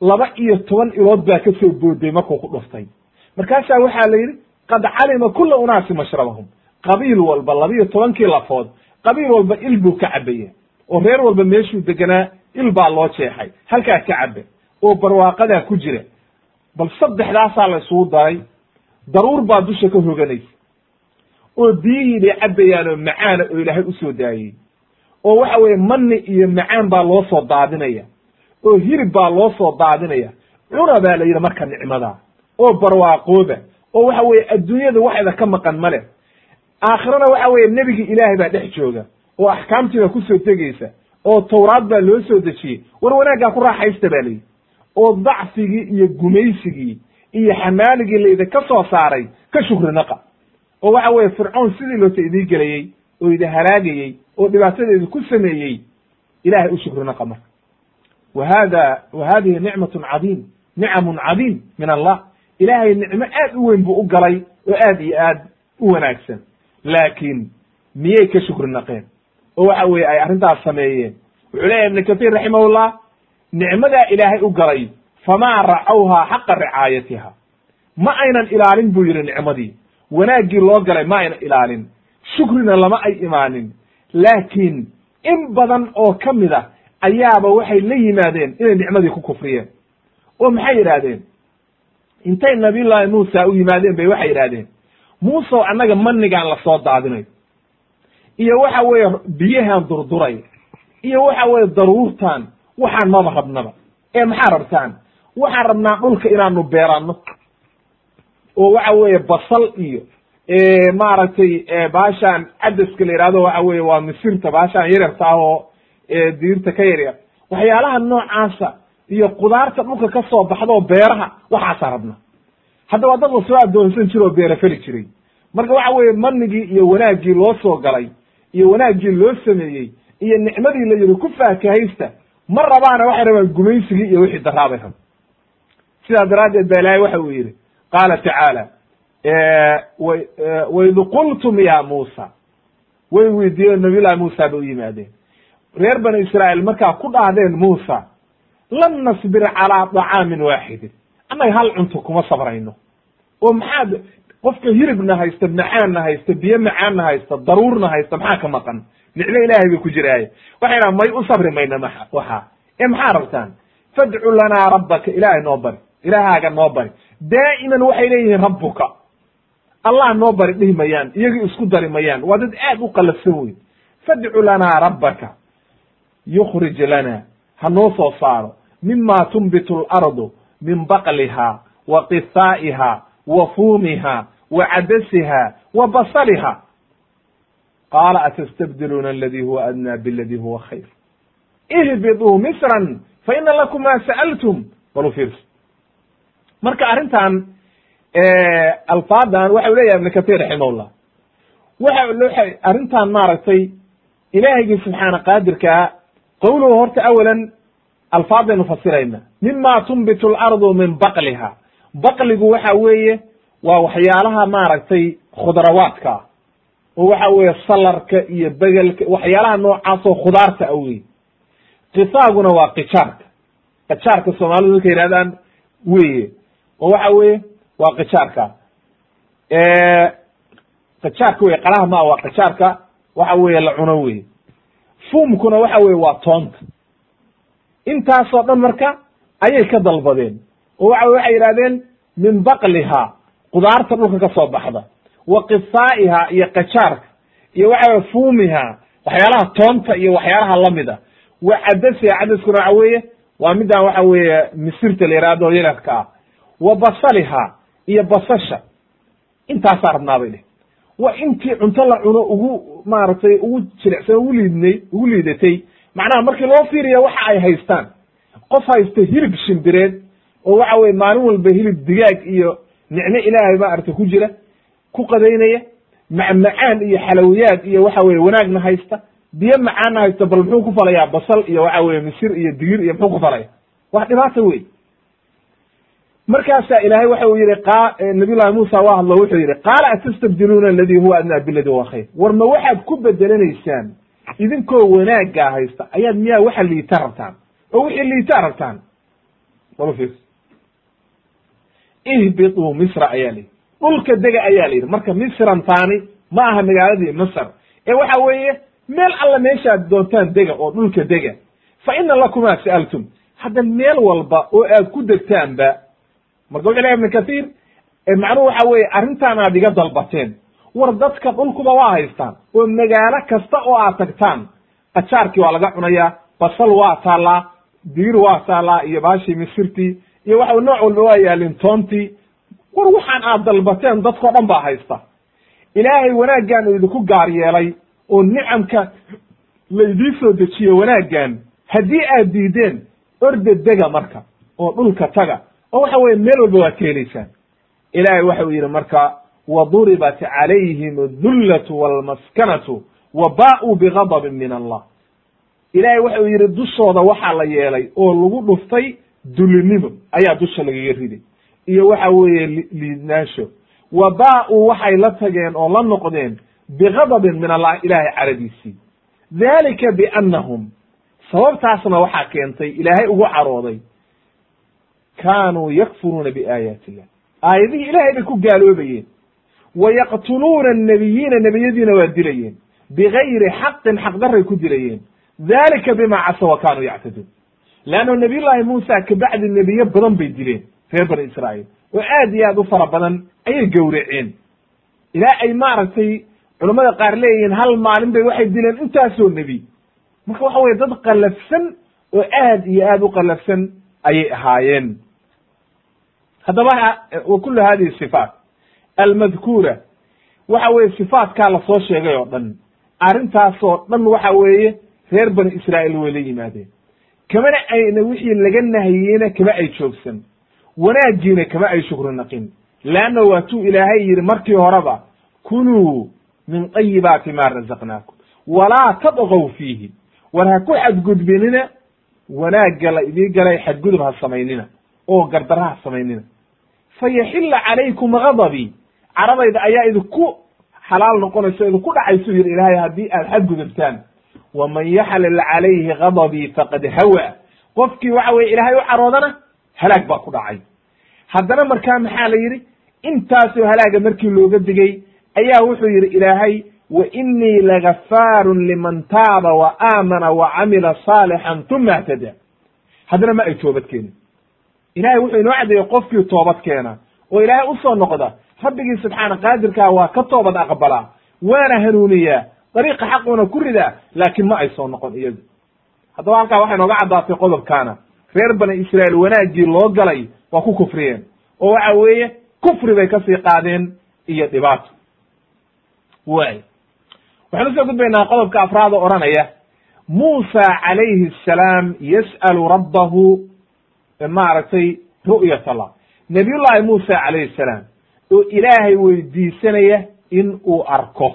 Laba iyo toban ilood baa ka soo booday markuu ku dhuftay. Markaasaa waxaa la yidhi qad calima kula unaasi mashrabahum. Qabiil walba laba iyo tobankii lafood qabiil walba il buu ka cabaya oo reer walba meeshuu deganaa il baa loo jeexay. Halkaa ka cabe oo barwaaqadaa ku jira. Bal saddexdaasaa la isugu daray daruur baa dusha ka hoganaysa. oo biyihii bay cabbayaan oo macaana oo ilaahay u soo daayey. oo waxa weeye mani iyo macaan baa loo soo daadinaya. oo hilib baa loo soo daadinaya. cuna baa la yidhi marka nicmada. oo barwaaqooba oo waxa weeye adduunyada waxayda ka maqan ma leh. aakhirana waxa weeye nebigii ilaahay baa dhex jooga. oo axkaamtii baa ku soo tegeysa oo tawraad baa loo soo dejiyey. war wanaaggaa ku raaxaysta ba layidhi oo dacfigii iyo gumaysigii iyo xamaaligii laydinka soo saaray ka shukri naqa. Oo waxa weeye fircoon sidii loota idii gelayey oo idi halaagayey oo dhibaatadeedu ku sameeyey ilahay u shukri naqa marka. Wa hada wa hadihi nicmatun cadiim nicamun cadiim min allah. Ilaahay nicmo aad u weyn buu u galay oo aad iyo aad u wanaagsan. Laakiin miyay ka shukri naqeen? Oo waxa weeye ay arrintaas sameeyeen. Wuxuu leeyahy ibnu kahiir raximahullah nicmadaa ilaahay u galay famaa racawhaa xaqa ricaayatiha ma aynan ilaalin buu yidhi nicmadii wanaaggii loo galay ma aynan ilaalin shukrina lama ay imaanin laakiin in badan oo ka mid a ayaaba waxay la yimaadeen inay nicmadii ku kufriyeen oo maxay yidhaahdeen intay nabiyullaahi muusa u yimaadeen bay waxay yidhahdeen muusow annaga manigaan la soo daadinay iyo waxa weeye biyahan durduray iyo waxa weeye daruurtan waxaan maba rabnaba ee maxaa rabtaan waxaan rabnaa dhulka inaanu beeranno oo waxa weeye basal iyo maaragtay baashaan cadaska la yihahdo waxa weye waa misirta baashaan yaryarta ah oo diirta ka yaryar. Waxyaalaha noocaasa iyo qudaarta dhulka ka soo baxda oo beeraha waxaasaa rabna haddaba dad la soo addoonsan jira oo beera feli jiray. Marka waxa weeye manigii iyo wanaaggii loo soo galay iyo wanaaggii loo sameeyey iyo nicmadii la yidhi ku faakahaysta ma rabaana waxay rabaan gumaysigii iyo wixii daraabay rab sidaa daraaddeed ba ilaahay waxa uu yidhi. Qaala tacaala waid qultum ya muusa. Way weydiiyeen nabiyullahi muusa bay u yimaadeen. Reer bani israa'iil markaa ku dhahdeen muusa lan nasbir calaa dacaamin waaxidin annaga hal cunto kuma sabrayno. Oo maxaad qofka hilibna haysta macaanna haysta biyo macaanna haysta daruurna haysta maxaa ka maqan? Nicmo ilaahay bay ku jiraaye waxay dhahan may u sabri mayna ma waxaa ee maxaa rabtaan? Fadcu lanaa rabbaka ilaahay noo bari ilaahaaga noo bari. Daa'iman waxay leeyihiin rabbuka. Allah noo bari dhihi mayaan iyagii isku dari mayaan. Waa dad aad u qalafsan wey fadcu lanaa rabbaka. Yukhrij lana. Ha noo soo saaro. Mima tunbitu alardu min baqliha wa qithaa'iha wa fuumiha wa cadasiha wa basaliha. Qaala atastabdiluuna aladi huwa adnaa biladi huwa khayr? Ihbiduu misran fa ina lakum ma sa'altum. Bal u fiirso marka arrintan alfaadan waxa u leeyahay ibn katir raximahullah. Waxa arrintan maaragtay ilaahigii subxaana qaadirkaa qowluhu horta awalan alfaadaynu fasirayna. Mima tunbitu alardu min baqliha. Baqligu waxa weeye waa waxyaalaha maaragtay khudrawaadka. Ah oo waxa weeye salarka iyo begelka waxyaalaha noocaasoo khudaarta a wey kisaaguna waa kijaarka kijaarka soomaalidu markay yihahdaan weye oo waxa weeye waa kijaarka kijaarka wey qalaha ma waa kijaarka waxa weeye la cuno wey fumkuna waxa weye waa toonta. Intaasoo dhan marka ayay ka dalbadeen. Oo waxa waxay yidhahdeen min baqliha qudaarta dhulka ka soo baxda. Wa qisaa'iha iyo kajaarka iyo waxa weye fuumiha waxyaalaha toonta iyo waxyaalaha lamida wa cadasiha cadaskuna waxa weeye waa midaan waxa weeye misirta la yihahdo yaradka ah wa basaliha iyo basasha. Intaasaa rabnaa bay dheh wa intii cunto la cuno ugu maaragtay ugu jilicsan ugu liidnay ugu liidatay macnaha markii loo fiiriya waxa ay haystaan. Qof haysta hilib shimbireed oo waxa weye maalin walba hilib digaag iyo nicmo ilaahay maaragtay ku jira ku qadaynaya macmacaan iyo xalawiyaad iyo waxa weye wanaagna haysta biyo macaanna haysta bal muxuu ku falayaa basal iyo waxa weye misir iyo digir iyo muxuu ku falaya. Wax dhibaata wey markaasaa ilaahay waxa uu yihi nabiy llahi muusa waa hadlo wuxuu yihi qaala atastabdiluuna aladi huwa adnaa biladi huwa khayr. War ma waxaad ku bedelanaysaan idinkoo wanaaggaa haysta ayaad miyaa waxa liita rabtaan? Oo wixii liitaa rabtaan? Wal fiir ihbituu misra ayaa layidhi. Dhulka dega ayaa la yidhi marka misran taani ma aha magaaladii masr ee waxa weeye meel alla meeshaad doontaan dega oo dhulka dega fa ina lakumaa sa'altum hadda meel walba oo aad ku degtaanba lehy ibn kahiir macnuhu waxa weye arrintaan aad iga dalbateen. War dadka dhulkuba waa haystaan oo magaalo kasta oo aad tagtaan. Qajaarkii waa laga cunayaa basal waa taallaa digir waa taallaa iyo baashii misirtii iyo waxa nooc walba waa yaalin toontii war waxaan aad dalbateen dadkao dhan baa haysta. Ilaahay wanaaggan uu idinku gaar yeelay oo nicamka laydii soo dejiyo wanaaggan haddii aad diideen orda dega marka oo dhulka taga oo waxa weye meel walba waad ka helaysaan ilaahay waxa uu yidhi marka waduribat calayhim adullatu walmaskanatu wa ba'uu bigadabin min allah. Ilaahay waxa uu yidhi dushooda waxaa la yeelay oo lagu dhuftay dulinimo. Ayaa dusha lagaga riday. Iyo waxa weeye liidnaansho. Wa ba'uu waxay la tageen oo la noqdeen bigadabin min allah ilaahay caradiisii. Dalika biannahum sababtaasna waxaa keentay ilaahay ugu carooday kaanuu yakfuruuna biaayaati illah aayadihii ilaahay bay ku gaaloobayeen wa yaqtuluuna nebiyadiina waa dilayeen bigayri xaqin xaqdaray ku dilayeen dalika bima casa wa kaanuu yactaduun leanno nabiy llaahi muusa kabacdi nebiye badan bay dileen reer bani israa'iil oo aad iyo aad u fara badan ayay gowraceen ilaa ay maaragtay culammada qaar leeyihiin hal maalin bay waxay dileen intaasoo nebi marka waxa weye dad qallafsan oo aad iyo aad u qallafsan ayay ahaayeen haddaba wa kulu hadihi sifaat. Almadkuura waxa weeye sifaatkaa la soo sheegay oo dhan. Arrintaasoo dhan waxa weeye reer bani israa'iil way la yimaadeen. Kamana ayna wixii laga nahiyeyna kama ay joogsan. Wanaagiina kama ay shukri naqin. Leanna waatuu ilaahay yidhi markii horeba kuluu min tayibaati ma razaqnaakum. Walaa tadqow fiihi. War ha ku xadgudbinina wanaagga la idii galay xadgudub ha samaynina oo gardara ha samaynina fayaxilla calaykum gadabii caradayda ayaa idinku xalaal noqonayso idinku dhacaysu yidhi ilaahay haddii aad xadgudubtaan waman yaxlil calayhi gadabii faqad hawa. Qofkii waxa weye ilaahay u caroodana halaag baa ku dhacay. Haddana markaa maxaa la yidhi? Intaasoo halaaga markii looga digay ayaa wuxuu yidhi ilaahay wa inii lagafaarun liman taaba wa aamana wa camila saalixan tuma htada haddana ma ay toobad keenin ilahay wuxuu inoo caddeeyey qofkii toobad keena oo ilaahay u soo noqda. Rabbigii subxaana qaadirkaa waa ka toobad aqbalaa waana hanuuniyaa dariiqa xaquuna ku ridaa laakiin ma ay soo noqon iyadu. Haddaba halkaa waxay nooga caddaatay qodobkaana. Reer bani israa'iil wanaaggii loo galay waa ku kufriyeen oo waxa weeye kufri bay ka sii qaadeen iyo dhibaato. Way waxaan u soo gudbaynaa qodobka afraad oo odhanaya. Muusa calayhi asalaam yas'alu rabbahu maaragtay ru'yat allah nabiyullahi muusa calayhi salaam oo ilaahay weydiisanaya in uu arko.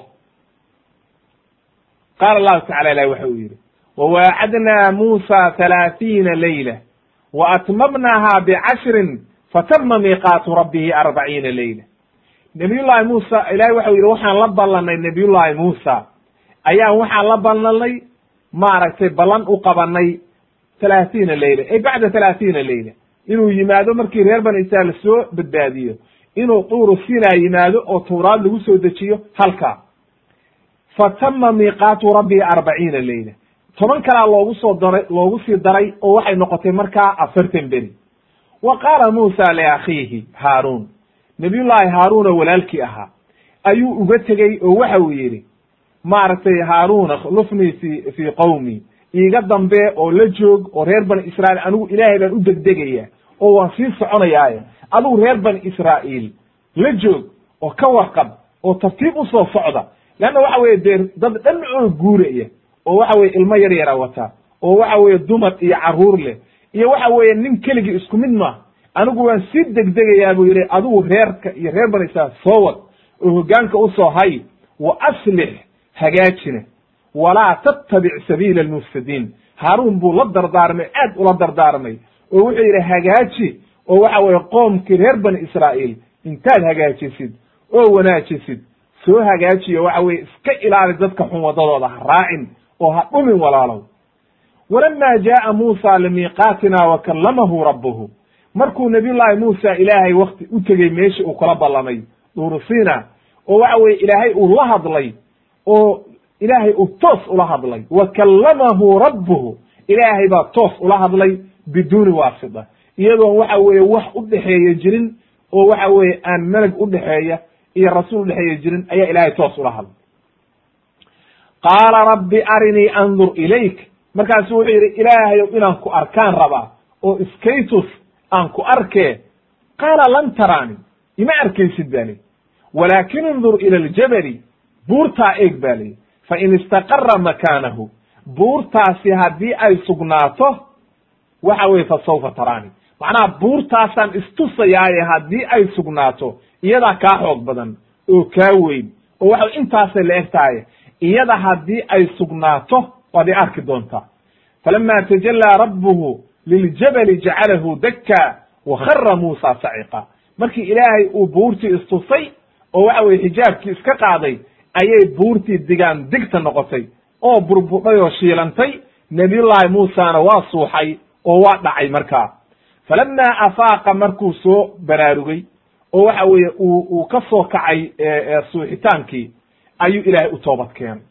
Qaala allahu tacala ilahi waxa uu yidhi wawaacadnaa muusa halaathiina leyla wa bicashrin fatama miiqaatu rabbihi arbaciina leyla nabiyullahi muusa ilahay waxau yidhi waxaan la ballanay nabiyullahi muusa. Ayaan waxaan la ballanay maaragtay ballan u qabanay thalaathiina leyla ay bacda thalaathiina leyla inuu yimaado markii reer bani israail soo badbaadiyo. Inuu tuuru sinaa yimaado oo tawraad lagu soo dejiyo halkaa. Fatama miiqaatu rabbihi arbaciina leyla toban kalaa loogu soo daray loogu sii daray oo waxay noqotay markaa afartan beri. Wa qaala muusa liakhiihi haaruun. Nabiyullaahi haaruun oo walaalkii ahaa. Ayuu uga tegey oo waxa uu yidhi maaragtay haaruuna lufnii fi fii qowmi iiga dambe oo la joog oo reer bani israa'iil anigu ilaahay baan u degdegaya oo waan sii soconayaaye. Adigu reer bani israa'iil la joog oo ka warqab oo tartiib u soo socda. Leanna waxa weye dee dad dhan oo guuraya oo waxa weye ilmo yar yara wata oo waxa weye dumar iyo carruur leh iyo waxa weeye nin keligii isku mid ma. Anigu waan sii degdegayaa buu yidhi adigu reerka iyo reer bani israail soo wad oo hoggaanka u soo hay wa aslix hagaajina walaa tattabic sabiila almufsidiin. Haaruun buu la dardaarmay aad ula dardaarmay. Oo wuxuu yidhi hagaaji. Oo waxa weeye qoomkii reer bani israa'iil intaad hagaajisid oo wanaajisid. Soo hagaajiyo waxa weye iska ilaali dadka xun waddadooda ha raacin oo ha dhumin walaalow. Walama jaaa muusa limiiqaatina wa kallamahu rabbuhu. Markuu nabiyullaahi muusa ilaahay wakti u tegey meeshii uu kula ballamay duurusina oo waxa weye ilaahay uu la hadlay oo ilaahay uu toos ula hadlay. Wa kallamahu rabbuhu. Ilaahay baa toos ula hadlay biduuni waasita iyadoon waxa weeye wax u dhexeeya jirin oo waxa weeye aan meleg udhexeeya iyo rasuul udhexeeya jirin ayaa ilaahay toos ula hadlay. Qaala rabbi arinii andur ilayk. Markaasu wuxuu yidhi ilaahayow inaan ku arkaan rabaa oo iskaytus aan ku arkee qaala lan taraani ima arkaysid ba li walaakin indur ila aljabali buurtaa eeg ba liyi fa in istaqara makaanahu buurtaasi haddii ay sugnaato waxa weye fa sawfa taraani macnaha buurtaasaan istusayaaye haddii ay sugnaato iyadaa kaa xoog badan oo kaa weyn oo waxa intaasay la eg tahay iyada haddii ay sugnaato waad i arki doontaa falama tajallaa rabbuhu liljabali jacalahu dakka wa khara muusa saciqa markii ilaahay uu buurtii istusay oo waxa weye xijaabkii iska qaaday ayay buurtii digaan digta noqotay oo burbudhay oo shiilantay. Nabiyullaahi muusana waa suuxay oo waa dhacay markaa. Falamaa afaaqa markuu soo baraarugay oo waxa weeye uu uu ka soo kacay suuxitaankii ayuu ilaahay u toobad keenay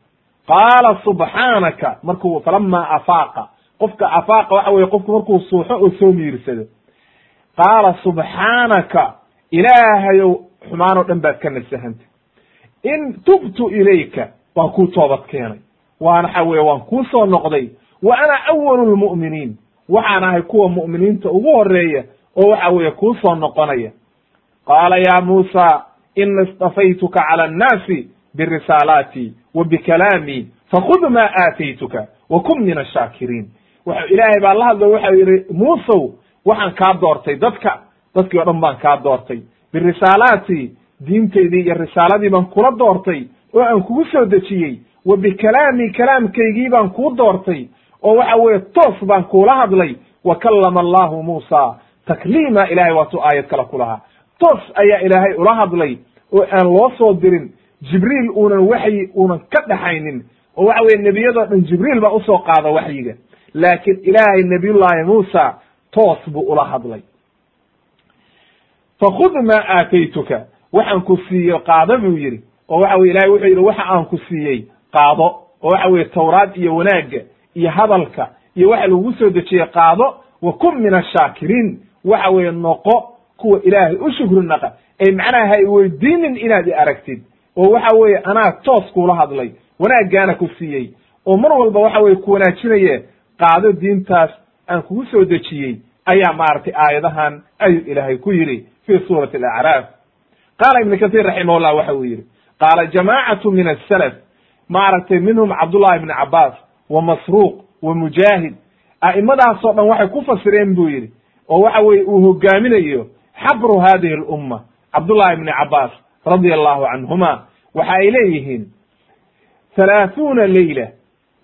qaala subxaanaka markuu falamaa afaaqa qofka afaaqa waxa weye qofku markuu suuxo oo soo miirsado. Qaala subxaanaka ilaahayow xumaan oo dhan baad ka nasahantay in tubtu ilayka waan kuu toobad keenay. Waan waxa weye waan kuu soo noqday. Wa ana awalu lmu'miniin waxaan ahay kuwa mu'miniinta ugu horreeya oo waxa weeye kuu soo noqonaya. Qaala ya muusa ina istafaytuka cala annaasi birisaalaati wa bikalaamii fakhud maa aataytuka wa kun min ashaakiriin ilaahay baa la hadlo waxau yidhi muusow waxaan kaa doortay dadka. Dadkii o dhan baan kaa doortay. Birisaalaati diintaydii iyo risaaladii baan kula doortay oo aan kugu soo dejiyey wa bikalaami kalaamkaygii baan kuu doortay oo waxa weeye toos baan kuula hadlay wa kallama allahu muusa takliima ilahay waatuu aayad kale ku lahaa. Toos ayaa ilaahay ula hadlay oo aan loo soo dirin jibriil uunan waxyi uunan ka dhaxaynin oo waxa weye nebiyadoo dhan jibriil baa u soo qaada waxyiga. Laakiin ilaahay nebiyullaahi muusa toos buu ula hadlay. Fakhud maa aataytuka waxaan ku siiyo qaado buu yidhi. Oo waxa weye ilahay wuxuu yidhi waxa aan ku siiyey qaado. Oo waxa weye tawraad iyo wanaagga iyo hadalka iyo waxa lagu soo dejiyey qaado. Wa kun min ashaakiriin waxa weeye noqo kuwa ilaahay u shukri naqa ee macnaha ha iweydiinin inaad i aragtid. Oo waxa weeye anaa toos kuula hadlay. Wanaaggaana ku siiyey. Oo mar walba waxa weye ku wanaajinaye qaado diintaas aan kugu soo dejiyey ayaa maaragtay aayadahan ayuu ilaahay ku yidhi fi suurati alacraaf qaala ibnu kasiir raximahullah waxa uu yidhi qaala jamaacatu min asalaf maaragtay minhum cabdullahi ibni cabaas wa masruuq wa mujaahid. A'imadaasoo dhan waxay ku fasireen buu yidhi oo waxa weye uu hogaaminayo xabru hadihi alumma cabdullahi ibni cabaas radia allahu canhuma waxa ay leeyihiin halaaثuuna leyla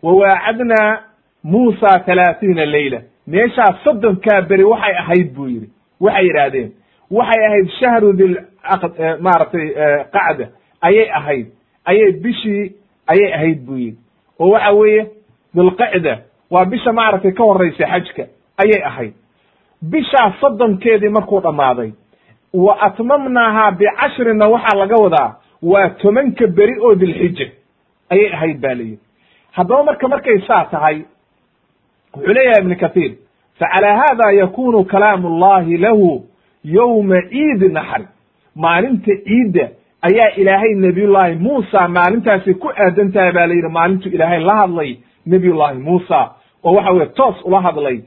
wa muusa halaathiina leyla meeshaas soddonkaa beri waxay ahayd buu yidhi waxay yidhaahdeen waxay ahayd shahru maaragtay qacda ayay ahayd. Ayay bishii ayay ahayd buu yidhi oo waxa weeye dilqacda waa bisha maaragtay ka horraysa xajka ayay ahayd. Bishaas soddonkeedii markuu dhammaaday wa atmamnaahaa bicashrina waxaa laga wadaa waa tobanka beri oo dilxija ayay ahayd ba layidhi haddaba marka markay saa tahay wuxuu leeyahay ibnu kathiir facalaa haada yakunu kalaamu allahi lahu yowma ciidi naxri maalinta ciidda ayaa ilaahay nebiyullaahi muusa maalintaasi ku aadan tahay ba la yidhi maalintu ilaahay la hadlay nebiyullaahi muusa oo waxa weye toos ula hadlay.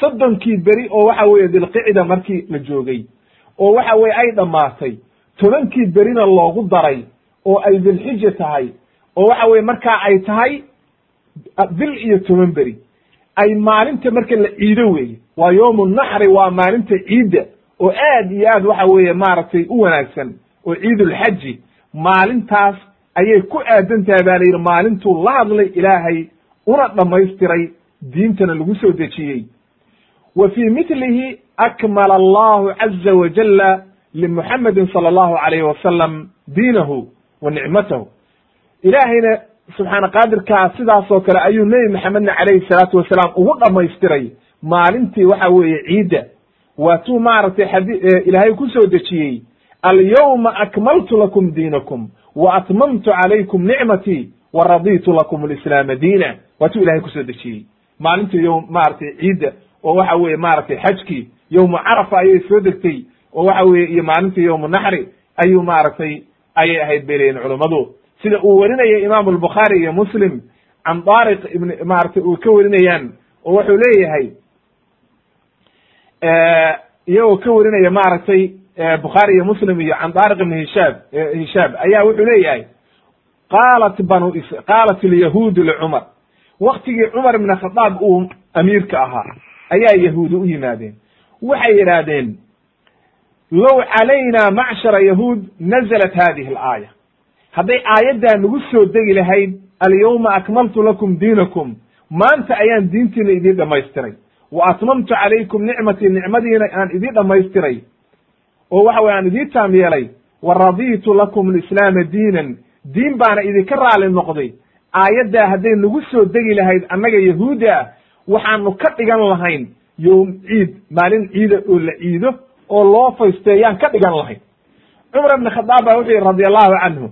Soddonkii beri oo waxa weeye dilqicda markii la joogay oo waxa weye ay dhammaatay. Tobankii berina loogu daray oo ay dilxija tahay oo waxa weye markaa ay tahay bil iyo toban beri. Ay maalinta marka la ciido weeye. Waa yowmu naxri waa maalinta ciidda oo aad iyo aad waxa weeye maaragtay u wanaagsan oo ciidulxaji maalintaas ayay ku aadan tahay ba la yidhi maalintuu la hadlay ilaahay una dhammaystiray diintana lagu soo dejiyey. Wa fii mitlihi akmala allahu caza wajala limuxamedin sala allahu alayhi wasalam diinahu wa nicmatahu ilaahayna subxaana qaadirkaa sidaasoo kale ayuu nebi maxamedna calayhi salaatu wasalaam ugu dhammaystiray maalintii waxa weeye ciidda waatuu maaragtay xadi ilaahay ku soo dejiyey alyawma akmaltu lakum diinakum wa atmamtu calaykum nicmatii wa raditu lakum alislaama diina waatuu ilahay ku soo dejiyey. Maalintii yom maaragtay ciidda oo waxa weeye maaragtay xajkii yowmu carafa ayay soo degtay oo waxa weeye iyo maalintii yowmu naxri ayuu maaragtay ayay ahayd bay leeyihiin culummadu sida uu werinaya imaamu albukhaari iyo muslim can daariq ibn maaragtay uu ka werinayaan oo wuxuu leeyahay iyagoo ka werinaya maaragtay bukhaari iyo muslim iyo can daariq ibn hishaab hishaab ayaa wuxuu leeyahay qaalat banu qaalat alyahuudu licumar. Waktigii cumar ibn khadaab uu amiirka ahaa ayaa yahuudi u yimaadeen. Waxay yidhaahdeen low calayna macshara yahuud nazalat hadihi alaaya. Hadday aayaddaa nagu soo degi lahayd alyawma akmaltu lakum diinakum. Maanta ayaan diintiina idiin dhammaystiray wa atmamtu calaykum nicmatii nicmadiina aan idiin dhammaystiray oo waxa weye aan idiin taam yeelay wa raditu lakum alislaama diinan diin baana idinka raali noqday. Aayaddaa hadday nagu soo degi lahayd annaga yahuudda ah waxaanu ka dhigan lahayn yowm ciid maalin ciida oo la ciido oo loo faysteeyaan ka dhigan lahayn. Cumar ibn khadaab baa wuxuu yidhi radi allahu canhu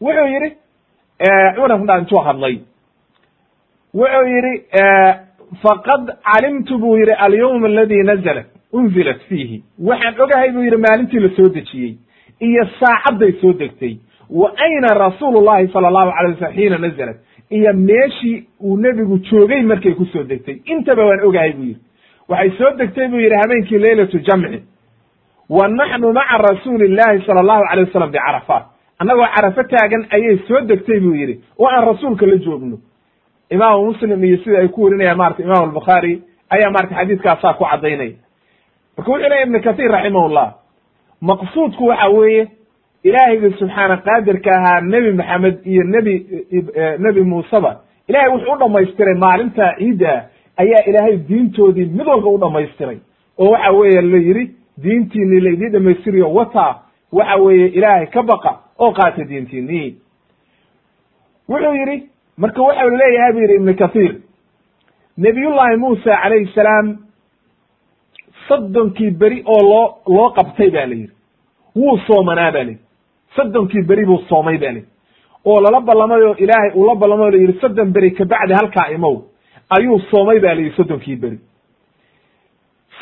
wuxuu yidhi cumar ibn khadaab intuu hadlay wuxuu yidhi faqad calimtu buu yidhi alyawm aladi nazalat unzilat fiihi. Waxaan ogahay buu yidhi maalintii la soo dejiyey iyo saacadday soo degtay. Wa ayna rasuulu llahi sala allahu alay wasalam xiina nazalat iyo meeshii uu nebigu joogay markay ku soo degtay. Intaba waan ogahay buu yidhi. Waxay soo degtay buu yidhi habeenkii leylatu jamci wa naxnu maca rasuuli illahi sala allahu alay wasalam bicarafaat annagoo carafo taagan ayay soo degtay buu yidhi oo aan rasuulka la joogno imaamu muslim iyo sida ay ku warinayaan marata imam albukhaari ayaa marata xadiiskaasaa ku caddaynaya marka wuxuu leya ibnu kathiir raximahullah maqsuudku waxa weeye ilaahayga subxaana qaadirka ahaa nebi maxamed iyo nebi nebi muuseba ilahay wuxuu u dhamaystiray maalinta ciidda ayaa ilaahay diintoodii mid walba u dhamaystiray oo waxa weeye la yidhi diintiini laydii dhamaystiriyo wata waxa weeye ilaahay ka baqa oo qaata diintiini wuxuu yidhi marka waxau leeyahay bu yidhi ibnu kathiir nebiyullahi muusa calayhi salaam soddonkii beri oo loo loo qabtay ba la yidhi. Wuu soomanaa ba layidhi soddonkii beri buu soomay ba layidhi oo lala ballamay oo ilaahay uu la ballamay o la yidhi soddon beri kabacdi halkaa imow. Ayuu soomay ba layidhi soddonkii beri.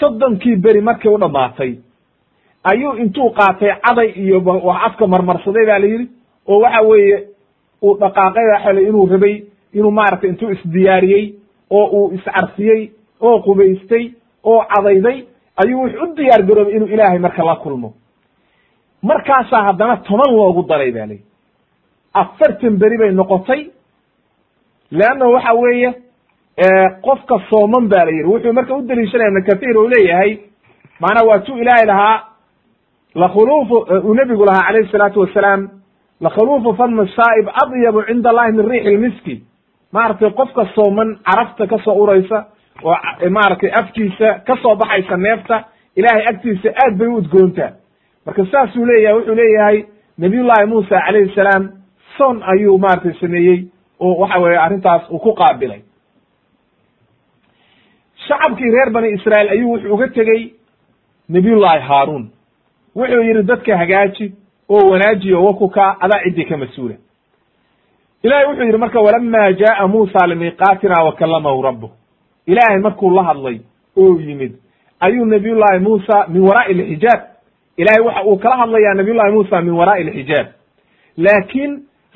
Soddonkii beri markay u dhamaatay ayuu intuu qaatay caday iyo wax afka marmarsaday ba la yidhi. Oo waxa weeye uu dhaqaaqay l inuu rabay inuu maaragtay intuu isdiyaariyey oo uu iscarsiyey oo qubaystay oo cadayday ayuu wuxu u diyaar garoobay inuu ilaahay marka la kulmo. Markaasaa haddana toban loogu daray ba layihi afartan beri bay noqotay. Leanna waxa weeye qofka sooman ba la yidhi. Wuxuu marka u daliishanaya ibnu kathiir uu leeyahay maanaa waa tu ilaahay lahaa lakhuluufu uu nebigu lahaa calayhi salaatu wasalaam lakhuluufu fadmi saa'ib adyabu cinda allahi min riixi lmiski maaragtay qofka sooman carafta ka soo uraysa oo maaragtay afkiisa ka soo baxaysa neefta ilahay agtiisa aad bay u udgoontaa marka saasuu leeyahay wuxuu leeyahay nabiyullahi muusa calayhi salaam son ayuu maaragtay sameeyey oo waxa weeye arrintaas uu ku qaabilay shacabkii reer bani israa'iil ayuu wuxuu uga tegey nabiyullahi haaruun wuxuu yidhi dadka hagaaji oo wanaaji o wakuka adaa ciddii ka mas'uula ilahay wuxuu yidhi marka walama jaaa muusa limiiqaatina wa kallamahu rabbuh ilaahay markuu la hadlay oo yimid ayuu nabiyullahi muusa min waraa'i alxijaab. Ilahay waxa uu kala hadlayaa nabiyullahi muusa min waraa'i alxijaab. Laakiin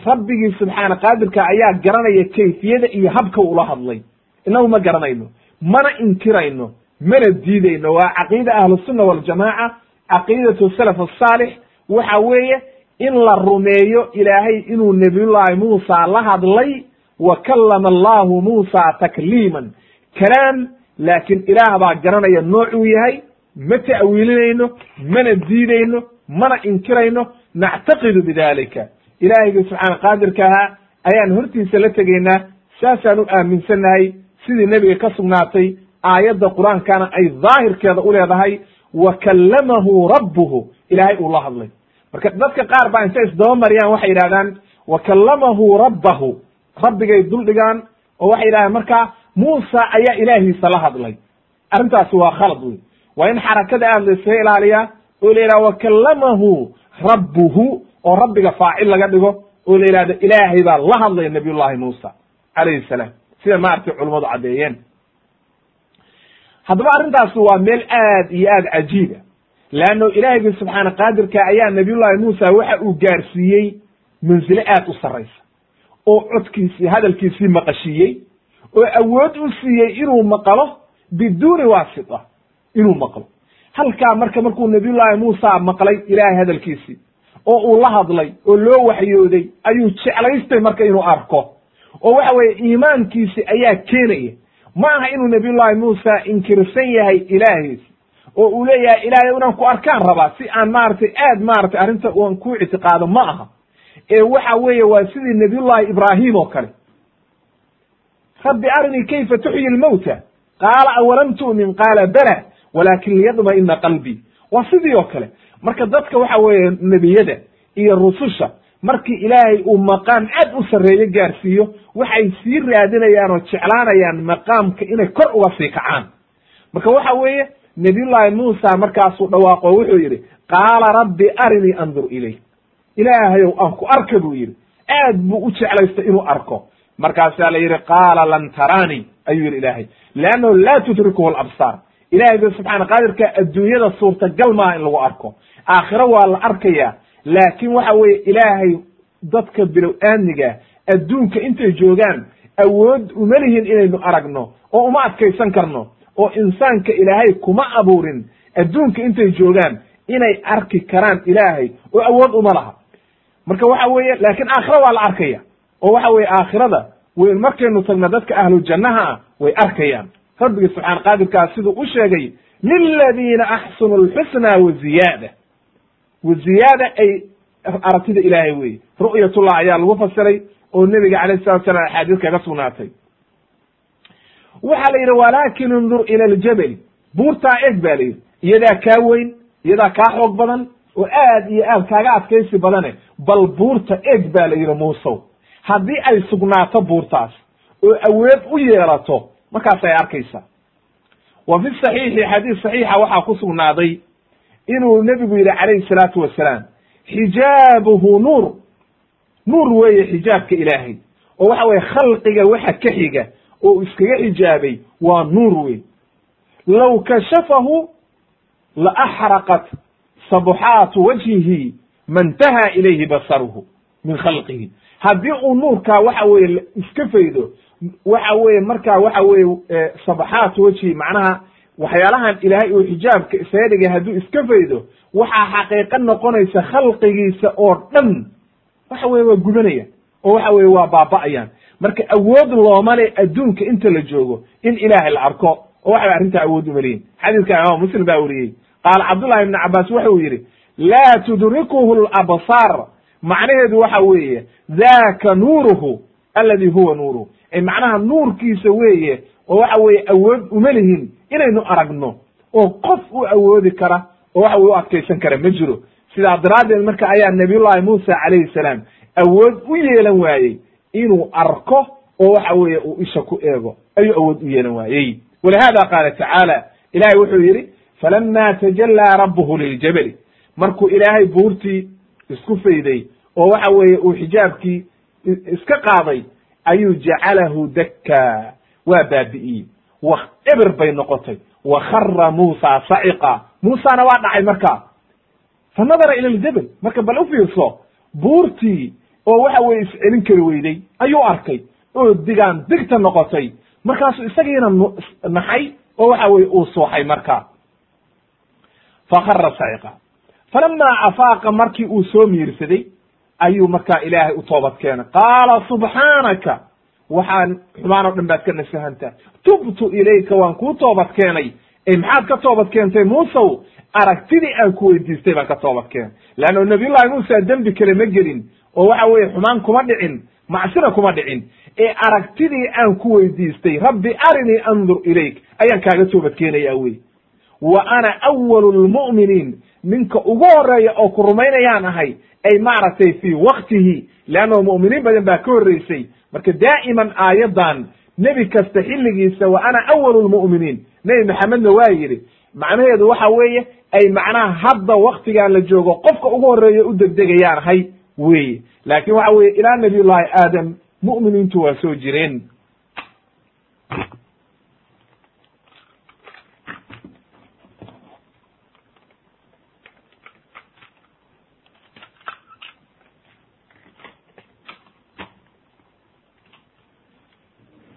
rabbigii subxaana qaadirka ayaa garanaya kayfiyada iyo habka ula hadlay. Inagu ma garanayno mana inkirayno mana diidayno. Waa caqiida ahlusunna waljamaaca caqiidatu salaf asaalix waxa weeye in la rumeeyo ilaahay inuu nebiyullahi muusa la hadlay wa kallama allahu muusa takliiman. Kalaam laakiin ilaah baa garanaya noocuu yahay ma ta'wiilinayno mana diidayno mana inkirayno nactaqidu bidalika ilaahayga subxaana qaadirka ahaa ayaan hortiisa la tegaynaa saasaan u aaminsannahay sidii nebiga ka sugnaatay aayadda qur'aankana ay daahirkeeda u leedahay wa kallamahu rabbuhu ilaahay uu la hadlay. Marka dadka qaar baa intay isdaba mariyaan waxay yidhahdaan wa kallamahu rabbahu. Rabbigay duldhigaan oo waxay yidhahdaan marka muusa ayaa ilaahiisa la hadlay. Arrintaasi waa khalad wey waa in xarakada aad la iskaga ilaaliyaa oo la yidhaha wa kallamahu rabbuhu oo rabbiga faacil laga dhigo oo la yidhahdo ilaahay baa la hadlaya nabiyullahi muusa calayhi salaam. Sida maaragtay culummadu caddeeyeen. Haddaba arrintaasi waa meel aad iyo aad cajiiba leanno ilaahiygi subxaana qaadirka ayaa nabiyullahi muusa waxa uu gaarsiiyey mansile aad u sarraysa oo codkiisii hadalkiisii maqashiiyey oo awood u siiyey inuu maqlo biduuni waasita inuu maqlo halkaa marka markuu nabiyullahi muusa maqlay ilaahay hadalkiisii oo uu la hadlay oo loo waxyooday ayuu jeclaystay marka inuu arko oo waxa weeye iimaankiisi ayaa keenaya ma aha inuu nabiyullahi muusa inkirsan yahay ilaahiis oo uu leeyahay ilaahay inaan ku arkaan rabaa si aan maaragtay aad maaragtay arrinta aan ku ictiqaado ma aha. Ee waxa weeye waa sidii nabiyullahi ibraahim oo kale. Rabbi arinii kayfa tuxyi lmawta? Qaala awalam tu'min? Qaala bala walakin liyadma'ina qalbii waa sidii oo kale. Marka dadka waxa weeye nebiyada iyo rususha markii ilaahay uu maqaam aad u sarreeyo gaarsiiyo waxay sii raadinayaan oo jeclaanayaan maqaamka inay kor uga sii kacaan. Marka waxa weeye nabiyullahi muusa markaasuu dhawaaqo wuxuu yidhi qaala rabbi arinii andur ilayk. Ilaahayow aan ku arka buu yidhi. Aad buu u jeclaystay inuu arko. Markaasaa la yidhi qaala lan taraanii ayuu yidhi ilaahay. Leannahu laa tudrikuhu alabsaar. Ilahayga subxaana qaadirka adduunyada suurtagal maaha in lagu arko. Aakhiro waa la arkayaa laakiin waxa weeye ilaahay dadka bilow aamniga adduunka intay joogaan awood uma lihin inaynu aragno oo uma adkaysan karno oo insaanka ilaahay kuma abuurin adduunka intay joogaan inay arki karaan ilaahay oo awood uma laha. Marka waxa weeye laakiin aakhira waa la arkaya oo waxa weeye aakhirada weyn markaynu tagna dadka ahlu jannaha ah way arkayaan. Rabbigi subxaan qaadirkaa siduu u sheegay liladiina axsanu lxusna wa ziyaada. Wa ziyaada ay aragtida ilaahay weye ru'yatullah ayaa lagu fasiray oo nebiga alayh salatu salam axaadiis kaga sugnaatay waxaa la yidhi walakin indur ila aljabali buurtaa eg ba la yidhi. Iyadaa kaa weyn iyadaa kaa xoog badan oo aad iyo aad kaaga adkaysi badane. Bal buurta eg ba la yidhi muusow haddii ay sugnaato buurtaas oo awood u yeelato markaas ay arkaysa. Wa fi saxiixi xadiis saxiixa waxaa ku sugnaaday inuu nebigu yidhi calayhi salaatu wasalaam xijaabuhu nuur. Nuur weeye xijaabka ilaahay. Oo waxa weye khalqiga waxa ka xiga oo iskaga xijaabay waa nuur wey low kashafahu la axraqat sabuxaatu wajhihi mantaha ilayhi basaruhu min khalqihi. Haddii uu nuurkaa waxa weye iska faydo waxa weye markaa waxa weye sabaxaat wejhi macnaha waxyaalahan ilaahay uu xijaabka isaga dhigay hadduu iska faydo waxaa xaqiiqo noqonaysa khalqigiisa oo dhan waxa weye waa gubanaya oo waxa weye waa baaba'ayaan marka awood looma le adduunka inta la joogo in ilaahay la arko. Oo waxay arrintaa awood umaliyin xadiiska imaam muslim baa weriyey qaala cabdullahi ibni cabaas waxa uu yidhi laa tudrikuhu labsaar macnaheedu waxa weeye daka nuuruhu aladi huwa nuuruhu ay macnaha nuurkiisa weeye oo waxa weeye awood uma lihin inaynu aragno. Oo qof u awoodi kara oo waxa weye u adkaysan kara ma jiro. Sidaa daraaddeed marka ayaa nabiyullahi muusa calayhi salaam awood u yeelan waayey inuu arko oo waxa weeye uu isha ku eego ayuu awood u yeelan waayey. Walihada qaala tacaala ilahay wuxuu yidhi falama tajallaa rabbuhu liljabali. Markuu ilaahay buurtii isku fayday oo waxa weeye uu xijaabkii iska qaaday ayuu jacalahu dakka waa baabi'iyey. Wa eber bay noqotay. Wa khara muusa saciqa muusana waa dhacay markaa. Fa nadara ila ljabal. Marka bal u buurtii oo waxa weye iscelin kari weyday ayuu arkay. Oo digaan digta noqotay. Markaasuu isagiina naxay oo waxa weye uu suuxay markaa. Fa khara saciqa falamaa afaaqa markii uu soo miirsaday ayuu markaa ilaahay u toobad keenay. Qaala subxaanaka waxaan xumaan oo dhan baad ka nasahantaa. Tubtu ilayka waan kuu toobad keenay. E maxaad ka toobad keentay muusow? Aragtidii aan ku weydiistay baan ka toobad keenay. Leanno nabiyullahi muusa dembi kale ma gelin oo waxa weeye xumaan kuma dhicin macsina kuma dhicin ee aragtidii aan ku weydiistay rabbi arinii andur ilayk ayaan kaaga toobad keenaya wey wa ana awalu lmu'miniin ninka ugu horreeya oo ku rumaynayaan ahay ay maaragtay fii waktihi leanno mu'miniin badan baa ka horreysay. Marka daa'iman aayaddan nebi kasta xilligiisa wa ana awalu lmu'miniin nebi maxamedna waa yidhi. Macnaheedu waxa weeye ay macnaha hadda waktigaan la joogo qofka ugu horreeya u degdegayaan ahay weye laakin waxa weye ilaa nabiyullahi aadam mu'miniintu waa soo jireen.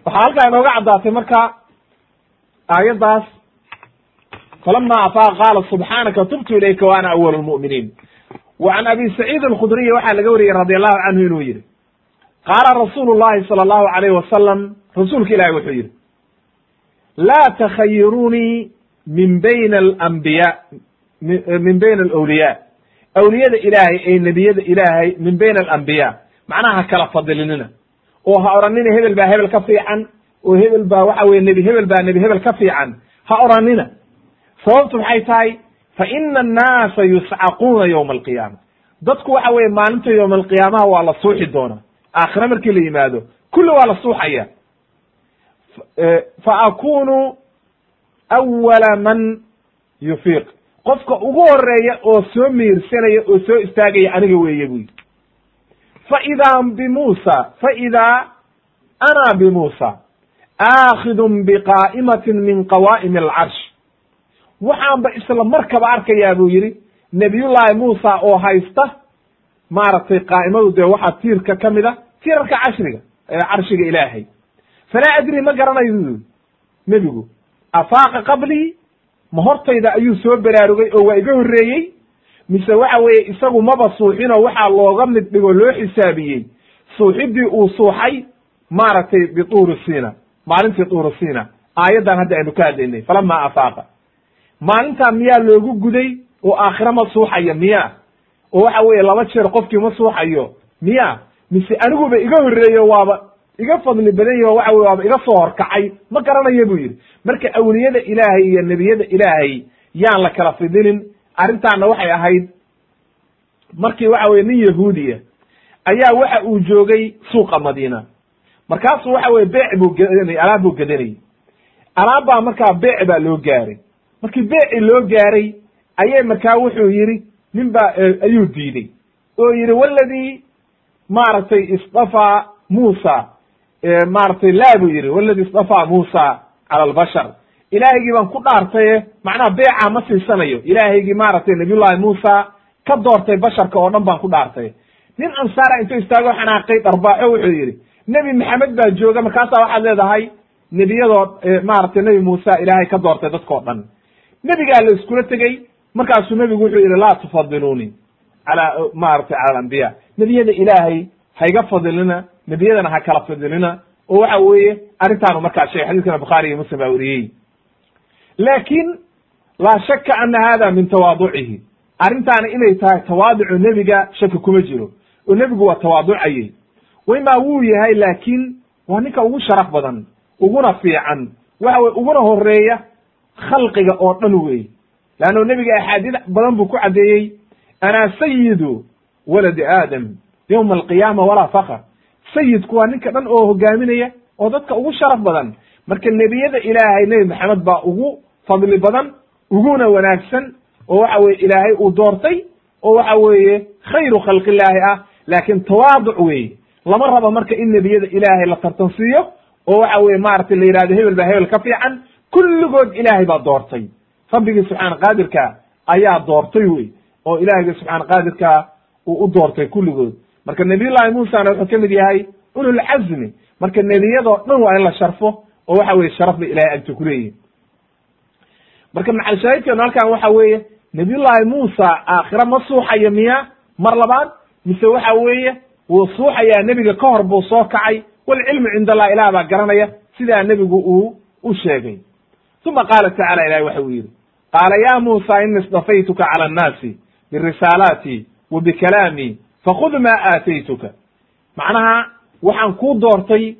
Waxaa halkaa inooga caddaatay marka aayaddaas falama afaaqa qaala subxaanaka tubtu ilayka wa ana awalu lmu'miniin wa can abi saciid alkhudriyi waxaa laga wariyey radi allahu canhu inuu yihi qaala rasuulu llahi sala allahu alayh wasalam rasuulka ilahi wuxuu yihi laa takhayirunii min bayna alambiya min bayna alawliya awliyada ilaahay ee nebiyada ilaahay min bayna alambiya macnaha ha kala fadilinina oo ha odhanina hebel baa hebel ka fiican oo hebel baa waxa weye nebi hebel baa nebi hebel ka fiican ha odhanina sababtu maxay tahay fa ina annaasa yuscaquuna yowma alqiyaama dadku waxa weye maalinta yowma alqiyaamaha waa la suuxi doonaa aakhire markii la yimaado kulli waa la suuxaya fa akunu awala man yufiiq qofka ugu horreeya oo soo miirsanaya oo soo istaagaya aniga weeye buyi fa idaa bimuusa fa idaa ana bimuusa aakhidun biqaa'imatin min qawaa'imi alcarsh waxaanba isla markaba arkayaa buu yidhi nebiyullaahi muusa oo haysta maaragtay qaa'imadu dee waxaa tiirka ka mid a tiirarka cashriga ee carshiga ilaahay. Falaa adri ma garanayo yidhi nebigu afaaqa qablii? Ma hortayda ayuu soo baraarugay oo waa iga horreeyey? Mise waxa weeye isagu maba suuxinoo waxaa looga mid dhigo loo xisaabiyey? Suuxidii uu suuxay maaragtay bituuri sina maalintii tuuri sina aayaddan hadda aynu ka hadlaynay falama afaaqa maalintaa miyaa loogu guday oo aakhira ma suuxaya miya oo waxa weeye laba jeer qofkii ma suuxayo miya mise aniguba iga horreeyo waaba iga fadli badan yaho waxa weye waaba iga soo horkacay? ma garanaya buu yidhi. marka awliyada ilaahay iyo nebiyada ilaahay yaan la kala fidinin arrintaana waxay ahayd markii waxa weye nin yahuudiya ayaa waxa uu joogay suuqa madiina. markaasuu waxa weye beec buu gadanay alaab buu gadanayay alaab baa markaa beec baa loo gaaray markii beeci loo gaaray ayay markaa wuxuu yidhi nin baa ayuu diiday. Oo yidhi waladii maaragtay isdafaa muusa. Maaragtay laa buu yidhi waladi isdafaa muusa cala albashar. Ilaahaygii baan ku dhaartaye macnaha beeca ma siisanayo. Ilaahaygii maaragtay nabiyullahi muusa ka doortay basharka oo dhan baan ku dhaartay nin ansaara intuu istaago xanaaqay dharbaaxo wuxuu yidhi nebi maxamed baa jooga markaasaa waxaad leedahay nebiyadoo maaragtay nebi muuse ilaahay ka doortay dadkao dhan nebigaa la iskula tegey markaasuu nebigu wuxuu yidhi laa tufadiluni calaa maaragtay cala alambiya nebiyada ilaahay hayga fadilina nebiyadana ha kala fadilina oo waxa weeye arrintaanu markaa sheegay xadiiskana bukhaari iyo muslim baa weriyey laakin laa shaka ana hada min tawaaducihi. Arrintaana inay tahay tawaaducu nebiga shaki kuma jiro. Oo nebigu waa tawaaducayey waymaa wuu yahay laakiin waa ninka ugu sharaf badan uguna fiican waxa weye uguna horreeya khalqiga oo dhan wey leanno nebiga axaadiid badan buu ku caddeeyey anaa sayidu waladi aadam yowma alqiyaama walaa fakr sayidku waa ninka dhan oo hogaaminaya oo dadka ugu sharaf badan. Marka nebiyada ilaahay nebi maxamed baa ugu fadli badan uguna wanaagsan oo waxa weye ilaahay uu doortay oo waxa weeye khayru khalqillaahi ah. Laakin tawaaduc weeye lama rabo marka in nebiyada ilaahay la tartansiiyo oo waxa weye maaragtay la yidhahdo hebel baa hebel ka fiican kulligood ilaahay baa doortay. Rabbigii subxaana qaadirka ayaa doortay wey oo ilaahiyga subxaana qaadirka uu u doortay kulligood marka nebiyullahi muusana wuxuu ka mid yahay ululcazmi marka nebiyadoo dhan waa in la sharfo oo waxa weye sharaf bay ilahay agta kuleeyihin marka macalshaahidkeenu halkan waxa weeye nabiyullahi muusa aakhira ma suuxayo miya? Mar labaad? Mise waxa weeye wuu suuxayaa nebiga ka hor buu soo kacay. Walcilmu cind allah ilah baa garanaya sidaa nebigu uu u sheegay uma qaala tacala ilahi waxa uu yidhi qaala ya muusa ini istafaytuka cala annaasi birisaalaati wa bikalaami fakhud ma aataytuka macnaha waxaan kuu doortay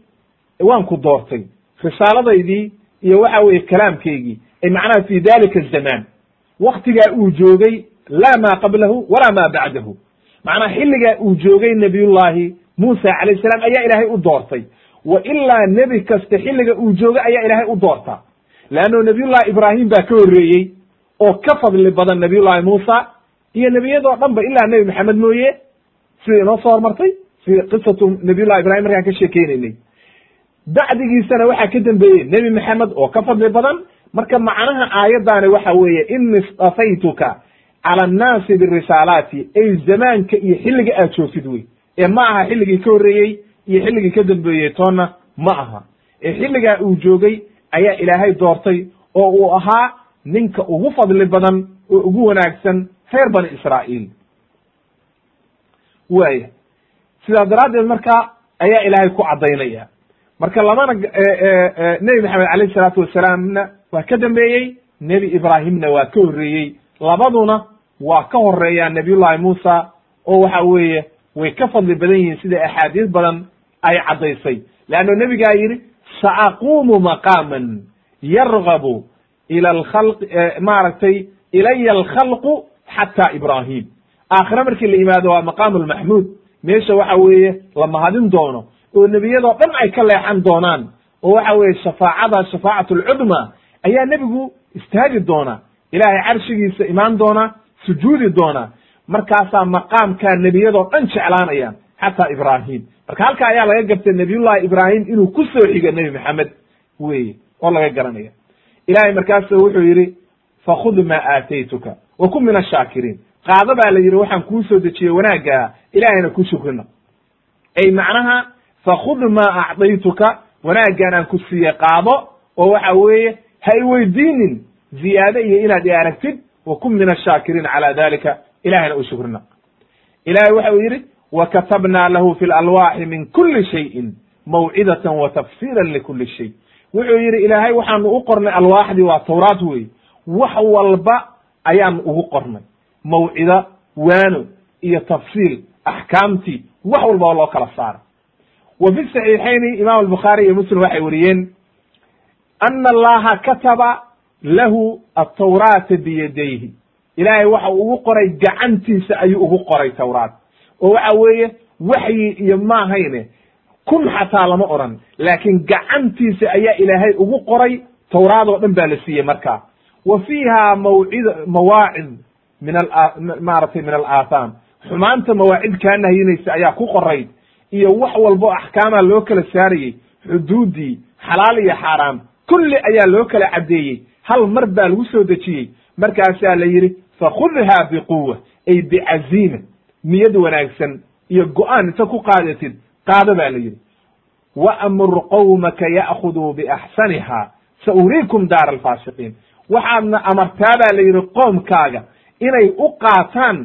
waan ku doortay risaaladaydii iyo waxa weeye kalaamkaygii ay macnaha fi dalika azamaan waktigaa uu joogay laa ma qablahu walaa ma bacdahu macnaha xilligaa uu joogay nabiyullahi muusa calayh salaam ayaa ilaahay u doortay wa ilaa nebi kasta xilliga uu joogay ayaa ilaahay u doortaa leanno nabiyullahi ibraahim baa ka horreeyey oo ka fadli badan nabiyullahi muusa iyo nebiyadoo dhan ba ilaa nebi maxamed mooye sida inoo soo hormartay sida qisatu nabiyullahi ibrahim markaan ka sheekeynaynay bacdigiisana waxaa ka dambeeyey nebi maxamed oo ka fadli badan marka macnaha aayaddaani waxa weeye ini istafaytuka cala annaasi birisaalaati ay zamaanka iyo xilliga aad joogtid wey ee ma aha xilligii ka horreeyey iyo xilligii ka dambeeyey toonna ma aha ee xilligaa uu joogay ayaa ilaahay doortay oo uu ahaa ninka ugu fadli badan oo ugu wanaagsan reer bani israa'iil. Waaya sidaa daraaddeed marka ayaa ilaahay ku caddaynaya. Marka lamana nebi maxamed alayh isalaatu wasalaamna waa ka dambeeyey nebi ibraahimna waa ka horreeyey. Labaduna waa ka horeeyaan nabiyullahi muusa oo waxa weeye way ka fadli badan yihiin sida axaadiis badan ay caddaysay. Leanno nebigaa yidhi saaquumu maqaaman yargabu ila alkhalq maaragtay ilaya alkhalqu xata ibraahim aakhire markii la yimaado waa maqaamu lmaxmuud meesha waxa weeye la mahadin doono oo nebiyadoo dhan ay ka leexan doonaan oo waxa weeye shafaacada shafaacat alcudma ayaa nebigu istaagi doona ilaahay carshigiisa imaan doona sujuudi doona markaasaa maqaamkaa nebiyadoo dhan jeclaanayaan xataa ibraahim. Marka halka ayaa laga gartay nabiyullahi ibraahim inuu ku soo xiga nebi maxamed weye oo laga garanaya. Ilahay markaasu wuxuu yidhi fakhud maa aataytuka wa kun min ashaakiriin qaado baa la yidhi waxaan kuu soo dejiyey wanaaggaa ilahayna ku shukrina. Ay macnaha fakhud maa acdaytuka wanaaggaan aan ku siiye qaado oo waxa weeye ha weydiinin ziyaade iyo inaad i aragtid wa kun min ashaakiriin cala dalika ilahayna u shukrina. Ilahay waxa uu yidhi wa katabna lahu fi lalwaaxi min kuli shayin mawcidatan wa tafsiila likuli shay wuxuu yidhi ilaahay waxaanu u qornay alwaaxdii waa tawraat wey wax walba ayaanu ugu qornay mawcida waano iyo tafsiil axkaamtii wax walba oo loo kala saara wa fi saxiixayni imam albukhaari iyo muslim waxay weriyeen ana allaha kataba lahu atawraata biyadayhi ilaahay waxa ugu qoray gacantiisa ayuu ugu qoray tawraat oo waxa weeye waxyi iyo maahayne. Kun xataa lama odhan laakiin gacantiisa ayaa ilaahay ugu qoray tawraad oo dhan baa la siiyey markaa wa fiiha mawcid mawaacid min maaragtay min alaatham xumaanta mawaacid kaa nahyinaysa ayaa ku qorayd iyo wax walbo axkaamaa loo kala saarayey xuduuddii xalaal iyo xaaraam kulli ayaa loo kala caddeeyey. Hal mar baa lagu soo dejiyey markaasaa la yidhi fakhudha biquwa ay bicaziima niyad wanaagsan iyo go'aan inta ku qaadatid qaado baa la yidhi waamur qowmaka ya'khuduu biaxsaniha sa uriikum daara alfaasiqiin waxaadna amartaa baa la yidhi qoomkaaga inay u qaataan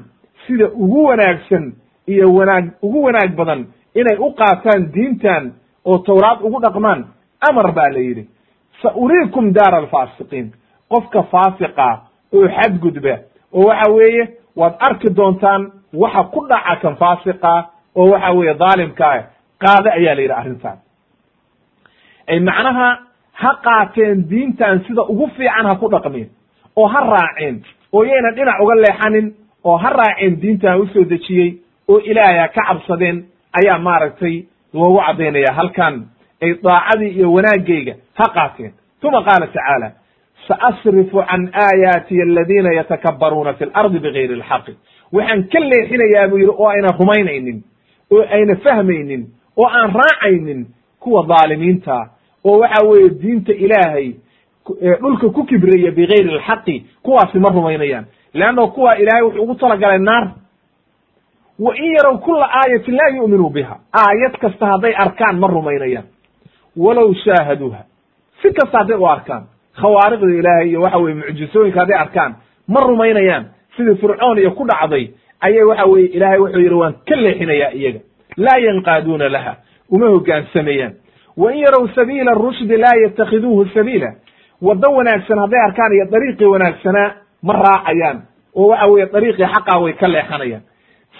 sida ugu wanaagsan iyo wanaag ugu wanaag badan inay u qaataan diintan oo tawraad ugu dhaqmaan amar baa la yidhi sa uriikum daara alfaasiqiin qofka faasiqa oo xadgudba oo waxa weeye waad arki doontaan waxa ku dhaca kan faasiqa oo waxa weeye dhaalimkaa qaade ayaa la yidhi arrintan. Ay macnaha ha qaateen diintan sida ugu fiican ha ku dhaqmeen oo ha raaceen oo yaynan dhinac uga leexanin oo ha raaceen diintan u soo dejiyey oo ilaahay ha ka cabsadeen ayaa maaragtay loogu caddaynaya halkan ay daacadii iyo wanaagayga ha qaateen. Uma qaala tacaala saasrifu can aayaatiy aladiina yatakabbaruuna fi lardi bigayri alxaqi waxaan ka leexinayaa buu yidhi oo ayna rumaynaynin oo ayna fahmaynin oo aan raacaynin kuwa dhaalimiinta oo waxa weeye diinta ilaahay dhulka ku kibraya bigayri alxaqi kuwaasi ma rumaynayaan. Leanno kuwa ilaahay wuxuu ugu talagalay naar. Wa in yarow kula aayatin laa yu'minuu biha. Aayad kasta hadday arkaan ma rumaynayaan. Walow shaahaduuha. Si kasta hadday u arkaan khawaariqda ilaahay iyo waxa weye mucjisooyinka hadday arkaan ma rumaynayaan sidii fircoon iyo ku dhacday ayay waxa weye ilaahay wuxuu yidhi waan ka leexinayaa iyaga. Laa yanqaaduuna laha. Uma hogaansamayaan wa in yarow sabiila rushdi laa yatakhiduuhu sabiila. Waddo wanaagsan hadday arkaan iyo dariiqii wanaagsanaa ma raacayaan. Oo waxa weye dariiqii xaqaa way ka leexanayaan.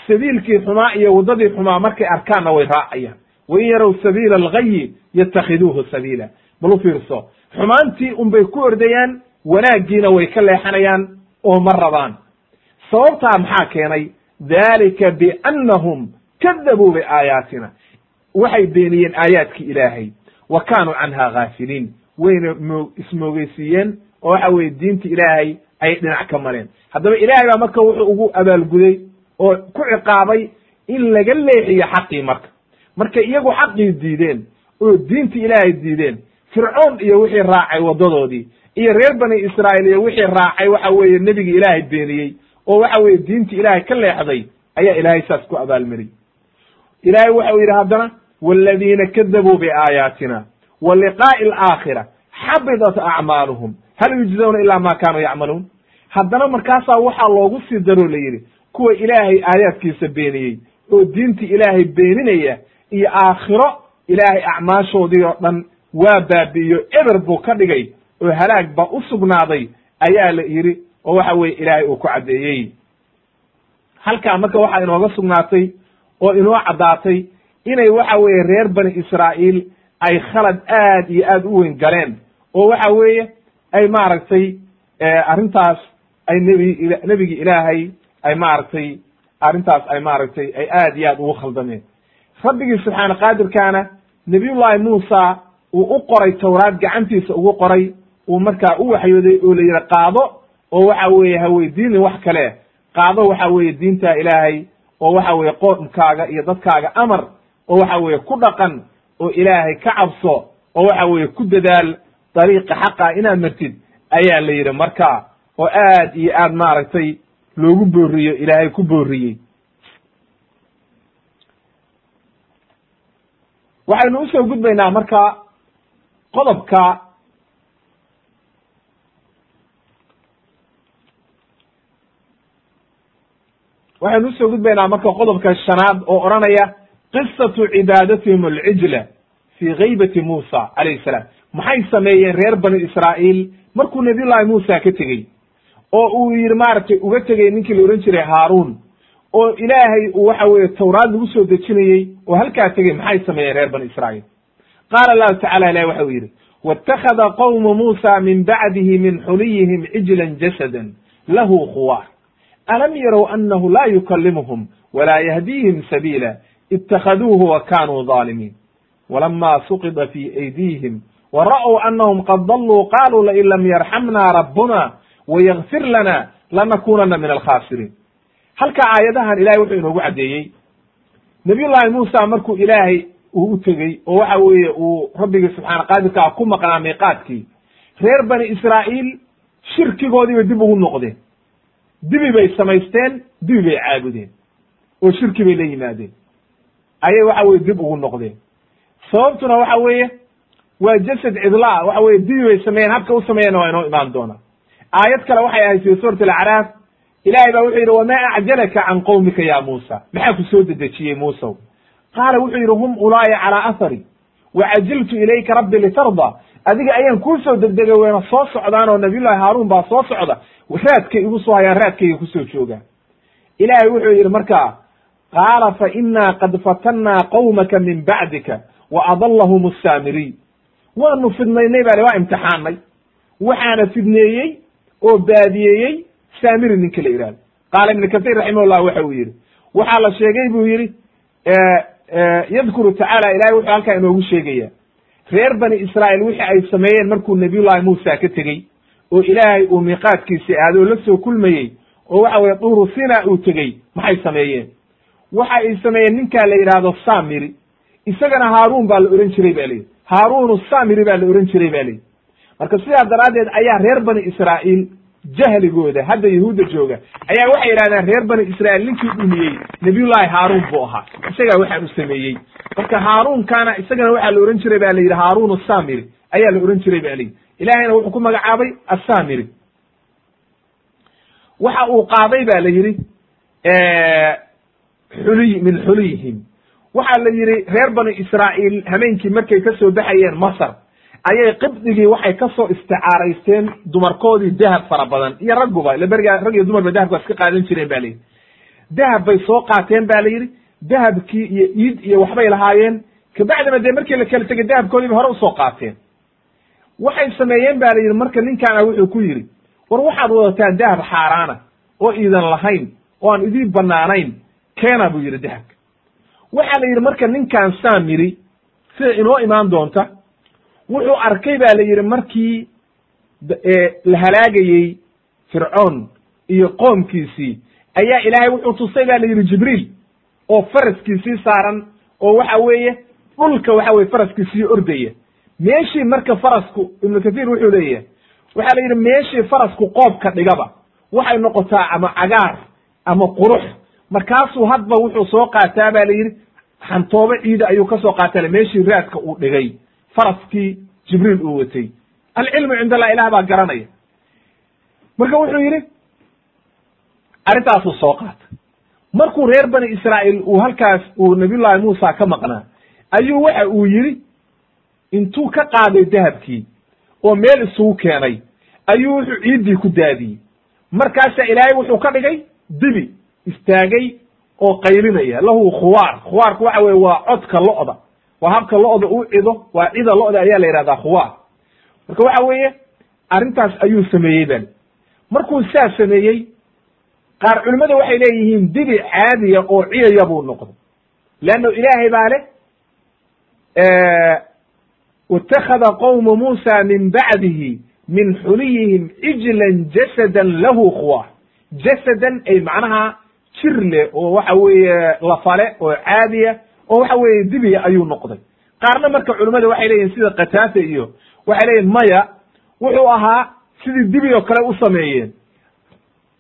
Sabiilkii xumaa iyo waddadii xumaa markay arkaanna way raacayaan. Wa in yarow sabiila alghayi yatakhiduuhu sabiila. Bal u fiirso? Xumaantii unbay ku ordayaan wanaaggiina way ka leexanayaan oo ma rabaan sababtaa maxaa keenay? Dalika biannahum kadabuu biaayaatina. Waxay beeniyeen aayaadkii ilaahay. Wa kaanuu canha ghaafiliin. Wayna mo ismoogeysiiyeen oo waxa weye diinta ilaahay ayay dhinac ka mareen. Haddaba ilaahay baa marka wuxuu ugu abaalguday oo ku ciqaabay in laga leexiyo xaqii marka. Markay iyagu xaqii diideen oo diinta ilaahay diideen fircoon iyo wixii raacay waddadoodii iyo reer bani israa'iil iyo wixii raacay waxa weeye nebigii ilaahay beeniyey oo waxa weeye diintii ilaahay ka leexday ayaa ilaahay saas ku abaalmariyey ilaahay waxau yidhi haddana waaladiina kadabuu biaayaatina wa liqaa'i alaakhira xabidat acmaaluhum. Hal yujzawna ilaa ma kaanuu yacmaluun? Haddana markaasaa waxaa loogu sii daroo la yidhi kuwa ilaahay aayaadkiisa beeniyey oo diintii ilaahay beeninaya iyo aakhiro ilaahay acmaashoodii oo dhan waa baabi'iyo eber buu ka dhigay oo halaag baa u sugnaaday ayaa la yidhi oo waxa weye ilaahay uu ku caddeeyey. Halkaa marka waxaa inooga sugnaatay oo inoo caddaatay inay waxa weeye reer bani israa'iil ay khalad aad iyo aad u weyn galeen oo waxa weeye ay maaragtay arrintaas ay nebi nebigii ilaahay ay maaragtay arrintaas ay maaragtay ay aad iyo aad ugu khaldameen. Rabbigii subxaana qaadirkaana nebiyullaahi muusa uu u qoray tawraad gacantiisa ugu qoray uu markaa u waxyooday oo la yidhi qaado oo waxa weeye ha weydiinin wax kale qaado waxa weeye diinta ilaahay oo waxa weeye qoomkaaga iyo dadkaaga amar oo waxa weeye ku dhaqan oo ilaahay ka cabso oo waxa weeye ku dadaal dariiqa xaqa inaad martid ayaa la yidhi marka oo aad iyo aad maaragtay loogu booriyo ilaahay ku booriyey waxaynu u soo gudbaynaa marka qodobka waxaynu u soo gudbaynaa marka qodobka shanaad oo odhanaya qisatu cibaadatihim alcijla fii gaybati muusa calayhi salaam. Maxay sameeyeen reer bani israa'iil? Markuu nabiyullahi muusa ka tegey oo uu yidhi maaragtay uga tegey ninkii la ohan jiray haaruun oo ilaahay uu waxa weeye tawraad lagu soo dejinayey oo halkaa tegey maxay sameeyeen reer bani israa'iil? Qaala allahu tacala ilahi waxa uu yidhi wاtakhada qowmu muusa min bacdihi min xuliyihim cijlan jasada lahu khuwaar alam yarow anahu la yukalimuhum wala yahdiihim sabiila itakhaduuhu wa kanuu ظaalimiin walama suqida fi aydihim wara'w anahum qad daluu qaluu lain lam yarxamna rabbuna wayagfir lana lanakunana min alkhasiriin halka aayadahan ilahay wuxuu inoogu caddeeyey nabiy llahi muusa markuu ilaahay uu u tegey oo waxa weeye uu rabbigii subxaana qaadirkaa ku maqnaa miiqaadkii reer bani israa'iil shirkigoodiibay dib ugu noqdeen dibi bay samaysteen dibi bay caabudeen. Oo shirki bay la yimaadeen. Ayay waxa weye dib ugu noqdeen. Sababtuna waxa weeye waa jasad cidlaa waxa weye dibi bay sameeyeen habka u waa inoo imaan doonaa. Aayad kale waxay ahayd fi suurat alacraaf ilahay baa wuxuu yidhi wamaa acjalaka can qowmika ya muusa? Maxaa ku soo dedejiyey muusow qaala wuxuu yidhi hum ulaaya calaa athari wacajiltu ilayka rabbi litarda adiga ayaan kuu soo degdegay wayna soo socdaan oo nabiyullahi haaruun baa soo socda raadkay igu soo hayaan raadkayga ku soo joogaan ilaahay wuxuu yidhi markaa qaala fa inaa qad fatannaa qowmaka min bacdika wa adallahum asaamiriy waanu fidnaynay baa waa imtixaanay waxaana fidneeyey oo baadiyeeyey saamiri ninka la yihahdo qaala ibnu kasiir raximahullah waxa uu yidhi. Waxaa la sheegay buu yidhi yadkuru tacaala ilahay wuxuu halkaa inoogu sheegaya reer bani israa'iil wixii ay sameeyeen markuu nabiyullahi muusa ka tegey oo ilaahay uu miiqaadkiisi aaday oo la soo kulmayey oo waxa weye duuru sina uu tegey maxay sameeyeen? Waxa ay sameeyeen ninkaa la yidhaahdo samiri. Isagana haaruun baa la ohan jiray ba layidhi haaruunu samiri baa la ohan jiray ba layidhi marka sidaa daraaddeed ayaa reer bani israa'iil jahligooda hadda yahuudda jooga ayaa waxay yidhahdeen reer bani israa'iil ninkii dhumiyey nabiyullahi haaruun buu ahaa. Isagaa waxaan u sameeyey. Marka haaruunkaana isagana waxaa la ohan jiray ba la yidhi haaruun samiri ayaa la ohan jiray ba layidhi ilahayna wuxuu ku magacaabay assamiri waxa uu qaaday ba la yidhi xuliy min xuliyihim. Waxaa la yidhi reer bani israa'iil hameenkii markay ka soo baxayeen masar ayay qibdigii waxay ka soo isticaaraysteen dumarkoodii dahab fara badan. Iyo ragguba ila berigaa rag iyo dumarba dahabka iska qaadan jireen ba layidhi dahab bay soo qaateen ba la yidhi. Dahabkii iyo iid iyo waxbay lahaayeen. Kabacdina dee markii la kala tegay dahabkoodiiba hore u soo qaateen waxay sameeyeen ba la yidhi marka ninkaana wuxuu ku yidhi war waxaad wadataan dahab xaaraana oo iidan lahayn oo aan idiin banaanayn keena buu yidhi dahabka waxaa la yidhi marka ninkan samiri sida inoo imaan doonta wuxuu arkay ba la yidhi markii la halaagayey fircoon iyo qoomkiisii ayaa ilaahay wuxuu tusay ba la yidhi jibriil oo faraskiisii saaran oo waxa weeye dhulka waxa weye faraskiisii ordaya meeshii marka farasku ibnu kathiir wuxuu leeyahay waxaa la yidhi meeshii farasku qoobka dhigaba waxay noqotaa ama cagaar ama qurux. Markaasuu hadba wuxuu soo qaataa ba la yidhi xantoobo ciida ayuu ka soo qaatale meeshii raadka uu dhigay faraskii jibriil uu watay. Alcilmu cind allah ilah baa garanaya. Marka wuxuu yidhi arrintaasuu soo qaatay. Markuu reer bani israa'iil uu halkaas uu nabiyullahi muusa ka maqnaa ayuu waxa uu yidhi intuu ka qaaday dahabkii oo meel isugu keenay ayuu wuxuu ciiddii ku daadiyey. Markaasa ilaahay wuxuu ka dhigay dibi istaagay oo qaylinaya. Lahu khuwaar. Khuwaarku waxa weye waa codka lo'da. Waa habka lo'da u cido waa cida lo'da ayaa la yihahdaa khuwaar. Marka waxa weeye arrintaas ayuu sameeyey bali markuu saa sameeyey qaar culimmada waxay leeyihiin dibi caadiya oo ciyaya buu noqday. Leanno ilaahay baa leh wاtakhada qowmu muusa min bacdihi min xuliyihim cijlan jasadan lahu khuwaar jasadan ay macnaha jir leh oo waxa weeye lafale oo caadiya oo waxa weeye dibiya ayuu noqday qaarna marka culimmada waxay leeyihiin sida kataata iyo waxay leeyihiin maya wuxuu ahaa sidii dibi oo kale u sameeyeen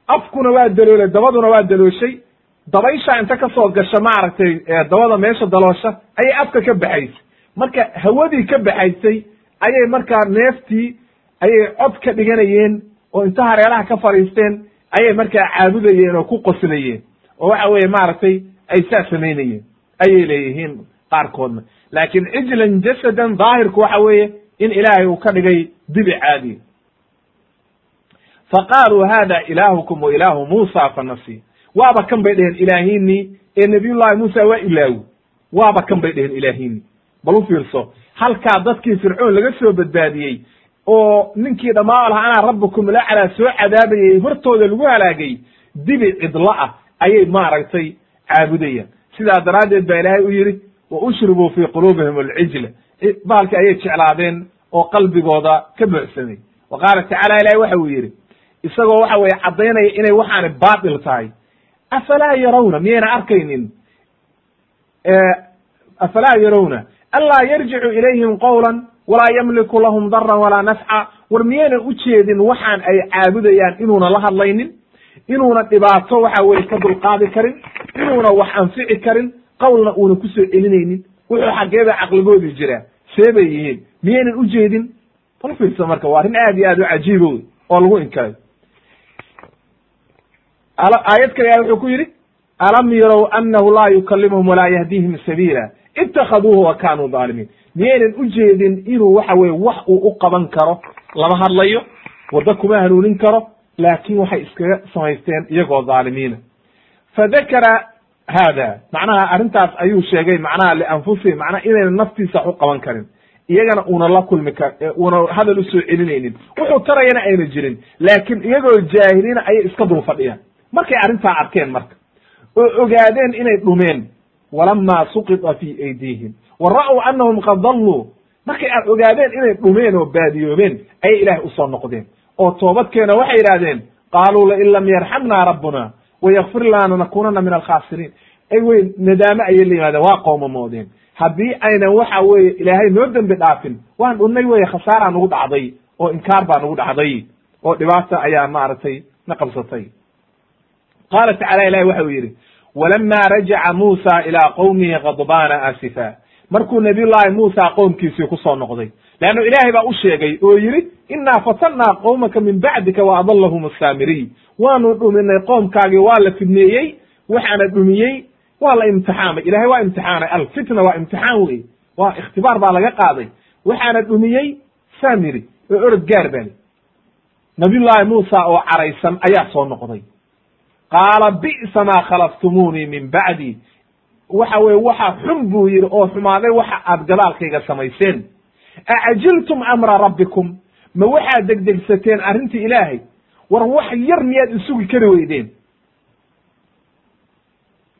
afkuna waa daloolay dabaduna waa dalooshay dabaysha inta ka soo gasha maaragtay dabada meesha daloosha ayay afka ka baxaysay marka hawadii ka baxaysay ayay markaa neeftii ayay cod ka dhiganayeen oo inta hareeraha ka fadhiisteen ayay markaa caabudayeen oo ku qoslayeen. Oo waxa weeye maaragtay ay saa samaynayeen ayay leeyihiin qaarkoodna. Laakiin cijlan jasadan daahirku waxa weeye in ilaahay uu ka dhigay dibi caadiya fa qaaluu hada ilaahukum wa ilaahu muusa fanasiy waaba kan bay dheheen ilaahiinii ee nabiyullahi muusa waa ilaawi waaba kan bay dheheen ilaahiinii bal u fiirso halkaa dadkii fircoon laga soo badbaadiyey oo ninkii dhammaa lahaa anaa rabbukum laclaa soo cadaabayay hortooda lagu halaagay dibi cidlo ah ayay maaragtay caabudayaan. Sidaa daraaddeed baa ilaahay u yidhi wa ushribuu fii quluubihim alcijla baalki ayay jeclaadeen oo qalbigooda ka buuxsamay wa qaala tacaala ilahi waxa uu yidhi isagoo waxa weeye caddaynaya inay waxaani baatil tahay. Afalaa yarawna miyayna arkaynin? Afalaa yarawna anlaa yarjicu ilayhim qawlan walaa yamliku lahum daran walaa nafca war miyaynan u jeedin waxaan ay caabudayaan inuuna la hadlaynin inuuna dhibaato waxa weye ka dulqaadi karin inuuna wax anfici karin qawlna uuna ku soo celinaynin. Wuxuu xaggeeda caqligoodii jiraa see bay yihiin. Miyaynan u jeedin? Bal fiirsa marka waa arrin aad iyo aad u cajiibo wey oo lagu inkaray aayad kale wuxuu ku yidhi alam yarow annahu laa yukalimuhum walaa yahdihim sabiila itakaduuhu wa kanuu dhaalimiin miyaynan u jeedin inuu waxa weye wax uu u qaban karo lama hadlayo waddo kuma hanuunin karo laakin waxay iskaga samaysteen iyagoo dhaalimiina fadakara hada macnaha arrintaas ayuu sheegay macnaha lianfusihim macnaha inaynan naftiisa wax u qaban karin iyagana una la kulmi kar una hadal u soo celinaynin wuxuu tarayana ayna jirin laakiin iyagoo jaahiliina ayay iska dul fadhiyaan markay arrintaa arkeen marka oo ogaadeen inay dhumeen walama suqita fi aydiihim wa ra'w anahum qad dalluu. Markay aad ogaadeen inay dhumeen oo baadiyoobeen ayay ilaahay u soo noqdeen. Oo toobadkeena waxay yidhahdeen qaaluu lain lam yarxamna rabbuna wayakfir lana lanakunana min alkhaasiriin ay wey nadaame ayay la yimaadeen waa qoomamoodeen haddii aynan waxa weeye ilaahay noo dembi dhaafin waan dhunnay weye khasaaraa nagu dhacday oo inkaar baa nagu dhacday oo dhibaata ayaa maaragtay na qabsatay qaala tacala ilahi waxa uu yidhi walama rajaca muusa ilaa qowmihi khadbaana asifa markuu nabiy llahi muusa qoomkiisii ku soo noqday leanno ilaahay baa u sheegay oo yidhi innaa fatannaa qowmaka min bacdika wa adallahum asaamiriy waanu dhuminay qoomkaagii waa la fidneeyey waxaana dhumiyey waa la imtixaamay ilahay waa imtixaanay alfitna waa imtixaan wey waa ikhtibaar baa laga qaaday waxaana dhumiyey samiri oo orod gaar bali nabiyullaahi muusa oo caraysan ayaa soo noqday qaala bi'sa maa khalaftumuunii min bacdi waxa weye waxa xun buu yidhi oo xumaaday waxa aad gadaalkayga samayseen. Acajiltum amra rabbikum? Ma waxaad degdegsateen arrintii ilaahay? War wax yar miyaad isugi kari weydeen.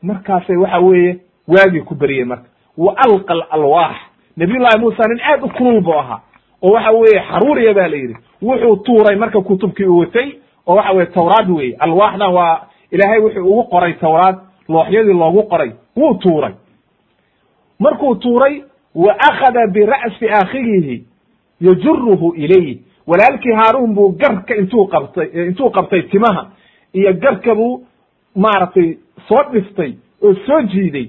Markaasay waxa weeye waagii ku beryey marka. Wa alqa alalwaax nabiyullahi muusa nin aad u kulul buu ahaa. Oo waxa weeye xaruuriya ba la yidhi. Wuxuu tuuray marka kutubkii u watay oo waxa weye tawraad weye alwaaxdan waa ilaahay wuxuu ugu qoray tawraad looxyadii loogu qoray wuu tuuray. Markuu tuuray wa akhada bira'si akhigihi yajuruhu ilayh walaalkii haaruun buu garka intuu qabtay intuu qabtay timaha iyo garka buu maaragtay soo dhiftay oo soo jiiday.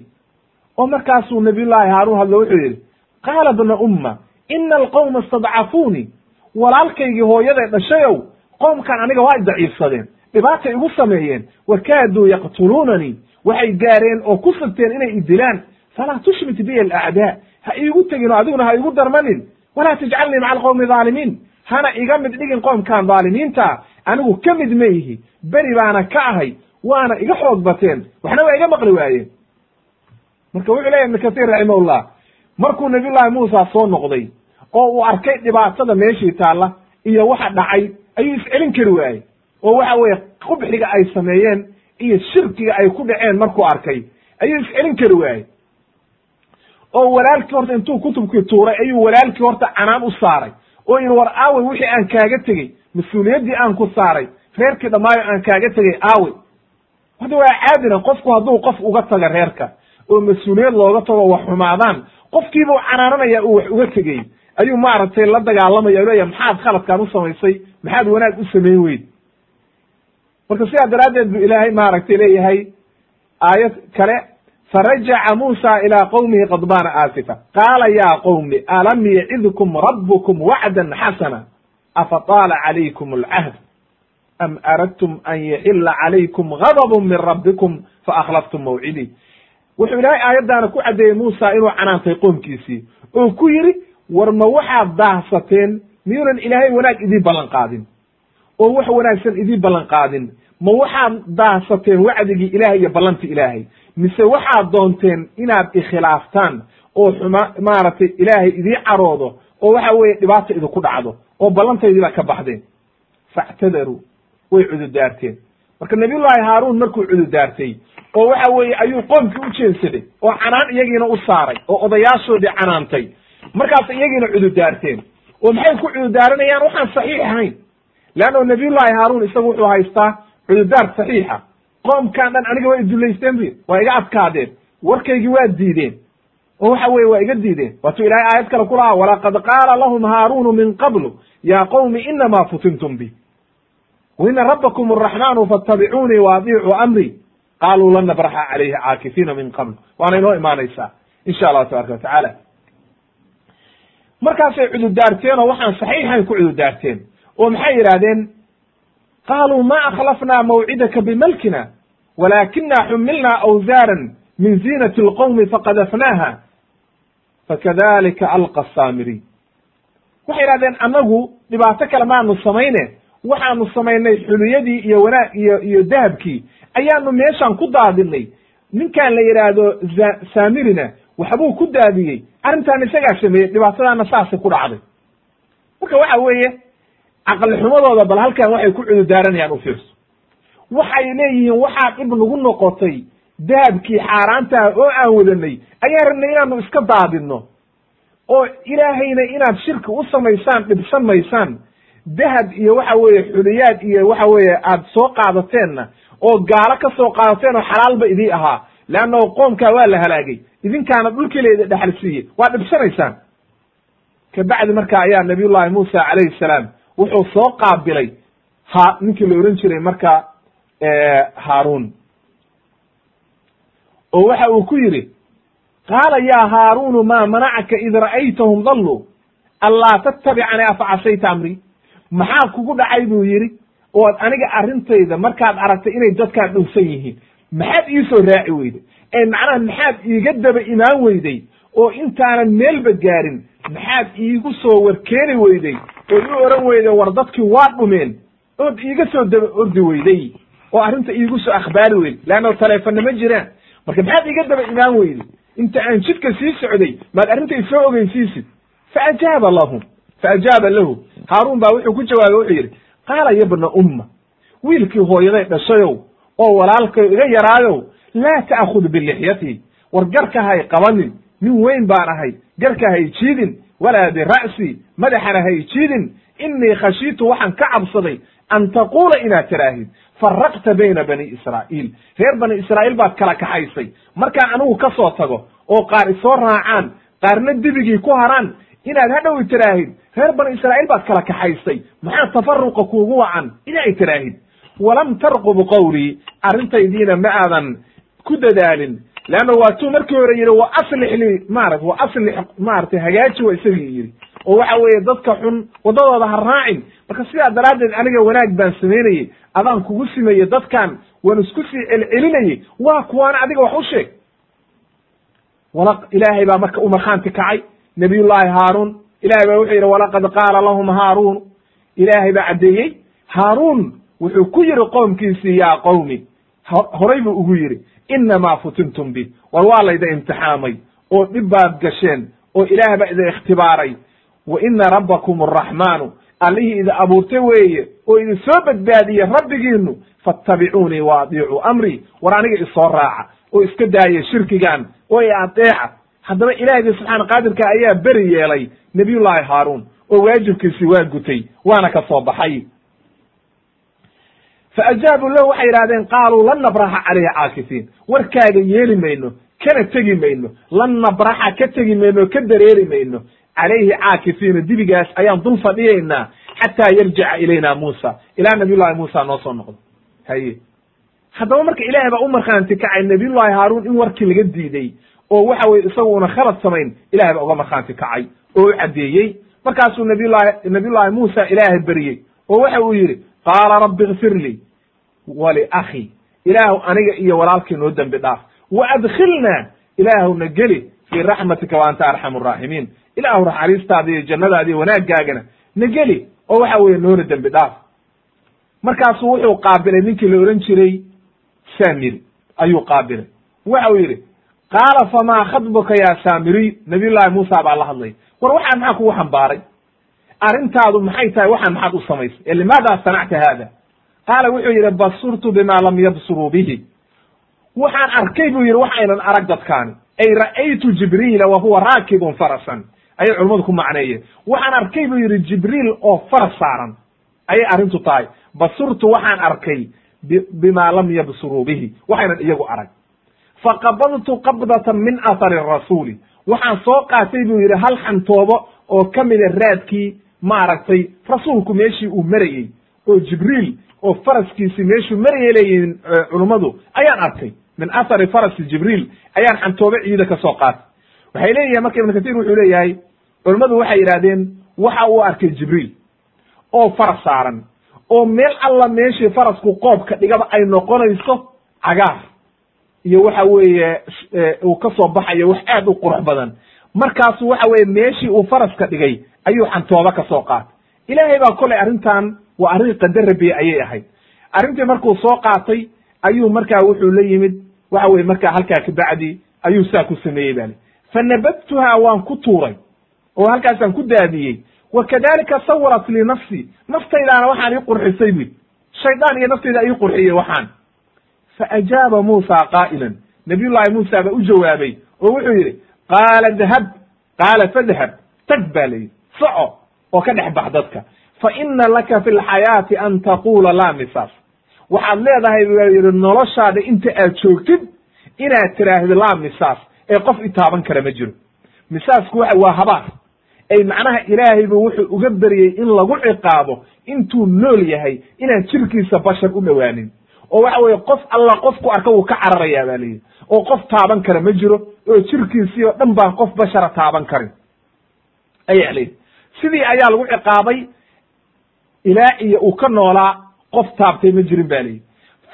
Oo markaasuu nabiyullaahi haaruun hadlo wuxuu yidhi qaala bna umma ina alqowma istadcafuunii walaalkaygii hooyaday dhashayow qoomkan aniga waa daciifsadeen dhibaatay igu sameeyeen wakaaduu yaqtuluunanii waxay gaareen oo ku sigteen inay idilaan falaa tushmit biya alacdaa ha iigu tegin oo adiguna ha igu darmanin walaa tajcalnii maca alqowmi dhaalimiin hana iga mid dhigin qoomkan dhaalimiinta anigu ka mid ma yihi beri baana ka ahay waana iga xoog bateen waxna waa iga maqli waayeen marka wuxuu leyahy ibnu kasiir raximahullah markuu nabiyullahi muusa soo noqday oo uu arkay dhibaatada meeshii taalla iyo waxa dhacay ayuu iscelin kari waayey oo waxa weeye qubxiga ay sameeyeen iyo shirkiga ay ku dhaceen markuu arkay ayuu iscelin kari waayey oo walaalkii horta intuu kutubkii tuuray ayuu walaalkii horta canaan u saaray. Oo yidhi war aawey wixii aan kaaga tegey mas'uuliyaddii aan ku saaray reerkii dhammaayo aan kaaga tegey aawey hadda waa caadina qofku hadduu qof uga taga reerka oo mas'uuliyad looga tago wax xumaadaan. Qofkiibuu canaananaya uu wax uga tegey ayuu maaragtay la dagaalamaya u leeyahy maxaad khaladkaan u samaysay? Maxaad wanaag u samayn weyd marka sidaa daraaddeed buu ilaahay maaragtay leeyahay aayad kale farajaca muusa ilaa qowmihi qadbaana aasifa qaala ya qowmi alam yacidkum rabbukum wacdan xasana? Afa taala calaykum alcahd? Am aradtum an yaxila calaykum gadabun min rabbikum faakhlaftum mawcidii wuxuu ilaahay aayaddaana ku caddeeyey muusa inuu canaantay qoomkiisii. Oo ku yidhi war ma waxaad daahsateen miyuunan ilaahay wanaag idiin ballan qaadin oo wax wanaagsan idiin ballan qaadin. Ma waxaad daahsateen wacdigii ilaahay iyo ballanti ilaahay. Mise waxaad doonteen inaad ikhilaaftaan oo xuma maaragtay ilaahay idii caroodo oo waxa weeye dhibaata idinku dhacdo oo ballantaydiibaa ka baxdeen. Factadaruu way cududaarteen marka nabiyullaahi haaruun markuu cududaartay oo waxa weeye ayuu qoomkii u jeensaday oo canaan iyagiina u saaray oo odayaashoodii canaantay. Markaas iyagiina cududaarteen oo maxay ku cududaaranayaan waxaan saxiix ahayn leanno nabiyullaahi haaruun isagu wuxuu haystaa cududaar saxiixa qoomkan dhan aniga waa idulaysteen bi waa iga adkaadeen warkaygii waa diideen oo waxa weye waa iga diideen waatuu ilahay aayad kale ku lahaa walaqad qaala lahum haaruunu min qablu ya qowmi inama futintum bi waina rabbakum araxmanu faatabicuunii waadiicuu amri qaaluu lan nabraxa calayhi caakifiina min qabl waana inoo imaanaysaa insha allahu tabaraka watacaala markaasay cududaarteen oo waxaan saxiixayn ku cududaarteen oo maxay yidhahdeen qaaluu ma akhlafna mawcidaka bimalkina walaakina xumilna awsaaran min ziinati lqowmi faqadafnaaha fakadalika alqa saamiri waxay yidhahdeen annagu dhibaato kale maanu samayne waxaanu samaynay xuliyadii iyo wanaag iyo iyo dahabkii ayaanu meeshaan ku daadinay. Ninkan la yidhaahdo saamirina waxbuu ku daadiyey. Arrintaan isagaa sameeyey dhibaatadaana saasay ku dhacday. Marka waxa weeye caqli xumadooda bal halkan waxay ku cududaaranayaan u fiirso. Waxay leeyihiin waxaa dhib nagu noqotay dahabkii xaaraantaha oo aan wadanay ayaan rabnay inaanu iska daadinno oo ilaahayna inaad shirki u samaysaan dhibsan maysaan dahab iyo waxa weeye xuliyaad iyo waxa weeye aad soo qaadateenna oo gaalo ka soo qaadateen oo xalaalba idii ahaa. Leanno qoomkaa waa la halaagay. Idinkaana dhulkiilayda dhexal siiyey. Waa dhibsanaysaan. Kabacdi marka ayaa nabiyullahi muusa calayhi salaam wuxuu soo qaabilay ha ninkii la ohan jiray marka haaruun. Oo waxa uu ku yidhi qaala ya haaruunu maa manacaka id ra'aytahum dalluu? Anlaa tattabicanii afa casayta amri? Maxaa kugu dhacay buu yidhi ood aniga arrintayda markaad aragtay inay dadkaa dhowsan yihiin. Maxaad iisoo raaci weyday. Ee macnaha maxaad iiga daba imaan weyday oo intaanan meelba gaarin maxaad iigu soo warkeeni weyday oo ii oran weyday war dadkii waa dhumeen. Ood iiga soo daba ordi weyday oo arrinta iigu soo akhbaari weyday leanno taleefonna ma jiraan. Marka maxaad iiga daba imaan weyday inta aan jidka sii socday maad arrinta isoo ogeysiisid faajaaba lahum faajaaba lahu haaruun baa wuxuu ku jawaabay wuxuu yidhi qaala yabna umma wiilkii hooyaday dhashayow oo walaalkayo iga yaraayow laa ta'khud bilixyati war garka hay qabanin nin weyn baan ahay garka hay jiidin walaa bira'si madaxana hay jiidin. Innii khashiitu waxaan ka cabsaday an taquula inaad tiraahid faraqta bayna bani israa'iil. Reer bani israa'iil baad kala kaxaysay. Markaa anigu ka soo tago oo qaar isoo raacaan qaarna dibigii ku haraan inaad hadhow tiraahid reer bani israa'iil baad kala kaxaysay. Maxaa tafaruqa kuugu wacan inay tiraahid walam tarqub qawlii arrintaydiina ma aadan ku dadaalin leanna waa tuu markii hore yidhi wa aslix lii marat wa aslix maaragtay hagaaji waa isagii yidhi oo waxa weeye dadka xun waddadooda ha raacin marka sidaa daraaddeed aniga wanaag baan samaynayey adaan kugu simeeyey dadkan waan isku sii celcelinayey waa kuwaana adiga wax u sheeg wala ilaahay baa marka u markhaanti kacay nabiyullaahi haaruun ilahay baa wuxuu yidhi walaqad qaala lahum haaruun ilaahay baa caddeeyey haaruun wuxuu ku yidhi qoomkiisii yaa qowmi horay buu ugu yidhi inamaa futintum bi war waa layda imtixaamay oo dhib baad gasheen oo ilaah baa idin ikhtibaaray wa ina rabbakum araxmaanu allihii idin abuurtay weeye oo idin soo badbaadiye rabbigiinu fattabicuunii wa adiicuu amrii war aniga isoo raaca oo iska daaya shirkigan oo i adeeca haddaba ilaahgii subxaana qaadirka ayaa beri yeelay nabiyullaahi haaruun oo waajibkiisii waa gutay waana ka soo baxay faajaabu lahu waxay yidhahdeen qaaluu lan nabraxa calayhi caakifiin warkaaga yeeli mayno kana tegi mayno lan nabraxa ka tegi mayno ka dareeri mayno calayhi caakifiina dibigaas ayaan dul fadhiyaynaa xataa yarjica ilayna muusa ilaa nabiyullahi muusa noo soo noqdo haye haddaba marka ilaahay baa u markhaanti kacay nabiyullahi haaruun in warkii laga diiday oo waxa weye isagu una khalad samayn ilahay baa uga markhaanti kacay oo u caddeeyey markaasuu nabiyullahi nabiyullahi muusa ilaahay beriyey oo waxa uu yidhi qaala rabbi ikfir lii waliakhi ilaahu aniga iyo walaalkii noo dembi dhaaf. Wa adkhilna ilaahuna geli fii raxmatika wa anta arxamu raaximiin ilaahu naxariistaada iyo jannadaada iyo wanaagaagana na geli oo waxa weeye noona dembi dhaaf. Markaasu wuxuu qaabilay ninkii la ohan jiray samiri ayuu qaabilay. Waxa uu yidhi qaala famaa khadbuka ya samiriy nabiy llahi muusa baa la hadlay. War waxaan maxaa kugu xambaaray arrintaadu maxay tahay waxaan maxaad u samaysay ee limaada sanacta haada? Qaala wuxuu yidhi basurtu bima lam yabsuruu bihi. Waxaan arkay buu yidhi wax arag dadkaani. Ay ra'aytu jibriila wa huwa raakibun farasan. Ayay culummadu ku macneeyeen. Waxaan arkay buu yidhi jibriil oo faras saaran. Ayay arrintu tahay. Basurtu waxaan arkay bima lam yabsuruu bihi. Waxaynan iyagu arag. Faqabadtu qabdatan min athari rasuuli. Waxaan soo qaatay buu yidhi hal xantoobo oo ka mida raadkii maaragtay rasuulku meeshii uu marayey oo jibriil oo faraskiisi meeshuu marayay leeyihiin culummadu ayaan arkay. Min athari farasi jibriil ayaan xantoobe ciida ka soo qaatay. Waxay leeyihiin marka ibnu katiir wuxuu leeyahay culummadu waxay yidhahdeen waxa uu arkay jibriil oo faras saaran oo meel alla meeshii farasku qoobka dhigaba ay noqonayso cagaar iyo waxa weeye uu ka soo baxayo wax aad u qurux badan. Markaasu waxa weeye meeshii uu faraska dhigay ayuu xantooba ka soo qaatay. Ilaahay baa kolay arrintan waa arrin qadar rabiye ayay ahayd. Arrintii markuu soo qaatay ayuu markaa wuxuu la yimid waxa weye markaa halkaa kabacdi ayuu saa ku sameeyey bali fa nabadtuha waan ku tuuray oo halkaasaan ku daadiyey. Wa kadalika sawarat lii nafsi naftaydaana waxaan ii qurxisay buy shaydaan iyo naftayda ii qurxiyey waxaan. Fa ajaaba muusa qaa'ilan. Nabiy llahi muusa baa u jawaabay oo wuxuu yidhi qaala dahab qaala fadhab tag ba la yidhi soco oo ka dhex bax dadka. Fa ina laka fi lxayaati an taqula laa misaas. Waxaad leedahay baa yidhi noloshaada inta aad joogtid inaad tiraahdo laa misaas ee qof itaaban kara ma jiro. Misaasku waxa waa habaar. Ay macnaha ilaahay bu wuxuu uga beryey in lagu ciqaabo intuu nool yahay inaan jirkiisa bashar u dhowaanin oo waxa weye qof alla qofku arka wuu ka cararayaa ba layidhi oo qof taaban kara ma jiro oo jirkiisii oo dhan baan qof bashara taaban karin. Ayaa layidhi sidii ayaa lagu ciqaabay ilaa iyo uu ka noolaa qof taabtay ma jirin ba layidhi.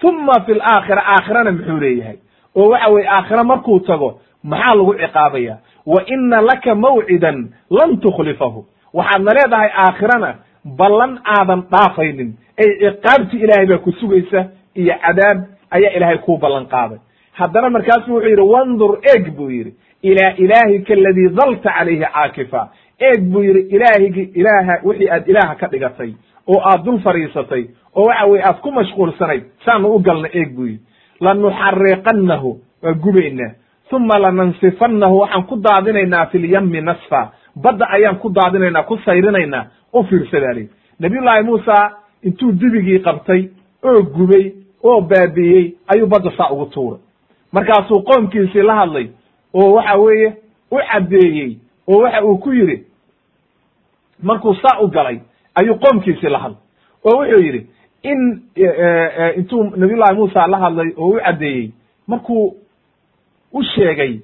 Uma fi laakhira aakhirana muxuu leeyahay. Oo waxa weye aakhira markuu tago maxaa lagu ciqaabaya? Wa ina laka mawcidan lan tukhlifahu. Waxaadna leedahay aakhirana ballan aadan dhaafaynin. Ay ciqaabti ilaahay baa ku sugaysa iyo cadaab ayaa ilaahay kuu ballan qaaday. Haddana markaasu wuxuu yidhi wandur eeg buu yidhi. Ilaa ilaahika aladii dalta calayhi caakifa eeg buu yidhi ilaahigi ilaaha wixii aad ilaaha ka dhigatay oo aad dul fadhiisatay oo waxa weye aad ku mashquulsanayd saanu u galna eeg buu yidhi. Lanuxariqannahu waa gubaynaa. Uma lanansifannahu waxaan ku daadinaynaa fi lyami nasfa. Badda ayaan ku daadinaynaa ku sayrinaynaa u fiirsadaa lii nabiyullaahi muusa intuu dibigii qabtay oo gubay oo baabi'iyey ayuu badda saa ugu tuuray. Markaasuu qoomkiisii la hadlay oo waxa weeye u caddeeyey oo waxa uu ku yidhi markuu saa u galay ayuu qoomkiisii la hadlay. Oo wuxuu yidhi in intuu nabiyullahi muusa la hadlay oo u caddeeyey markuu u sheegay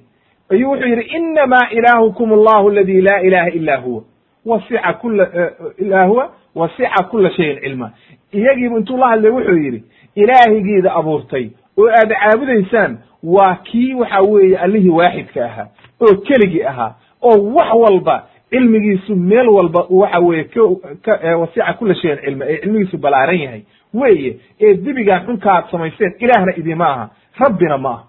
ayuu wuxuu yidhi inamaa ilaahukum allahu aladi laa ilaha ila huwa wasica kula ila huwa wasica kula shayin cilma iyagiibu intuu la hadlay wuxuu yidhi ilaahigiida abuurtay oo aad caabudaysaan waa kii waxa weeye allihii waaxidka ahaa oo keligii ahaa oo wax walba cilmigiisu meel walba waxa weeye k wasica kula shayin cilma ee cilmigiisu ballaaran yahay. Weeye ee dibigaan xunka aad samaysteen ilaahna idima aha rabbina ma aha.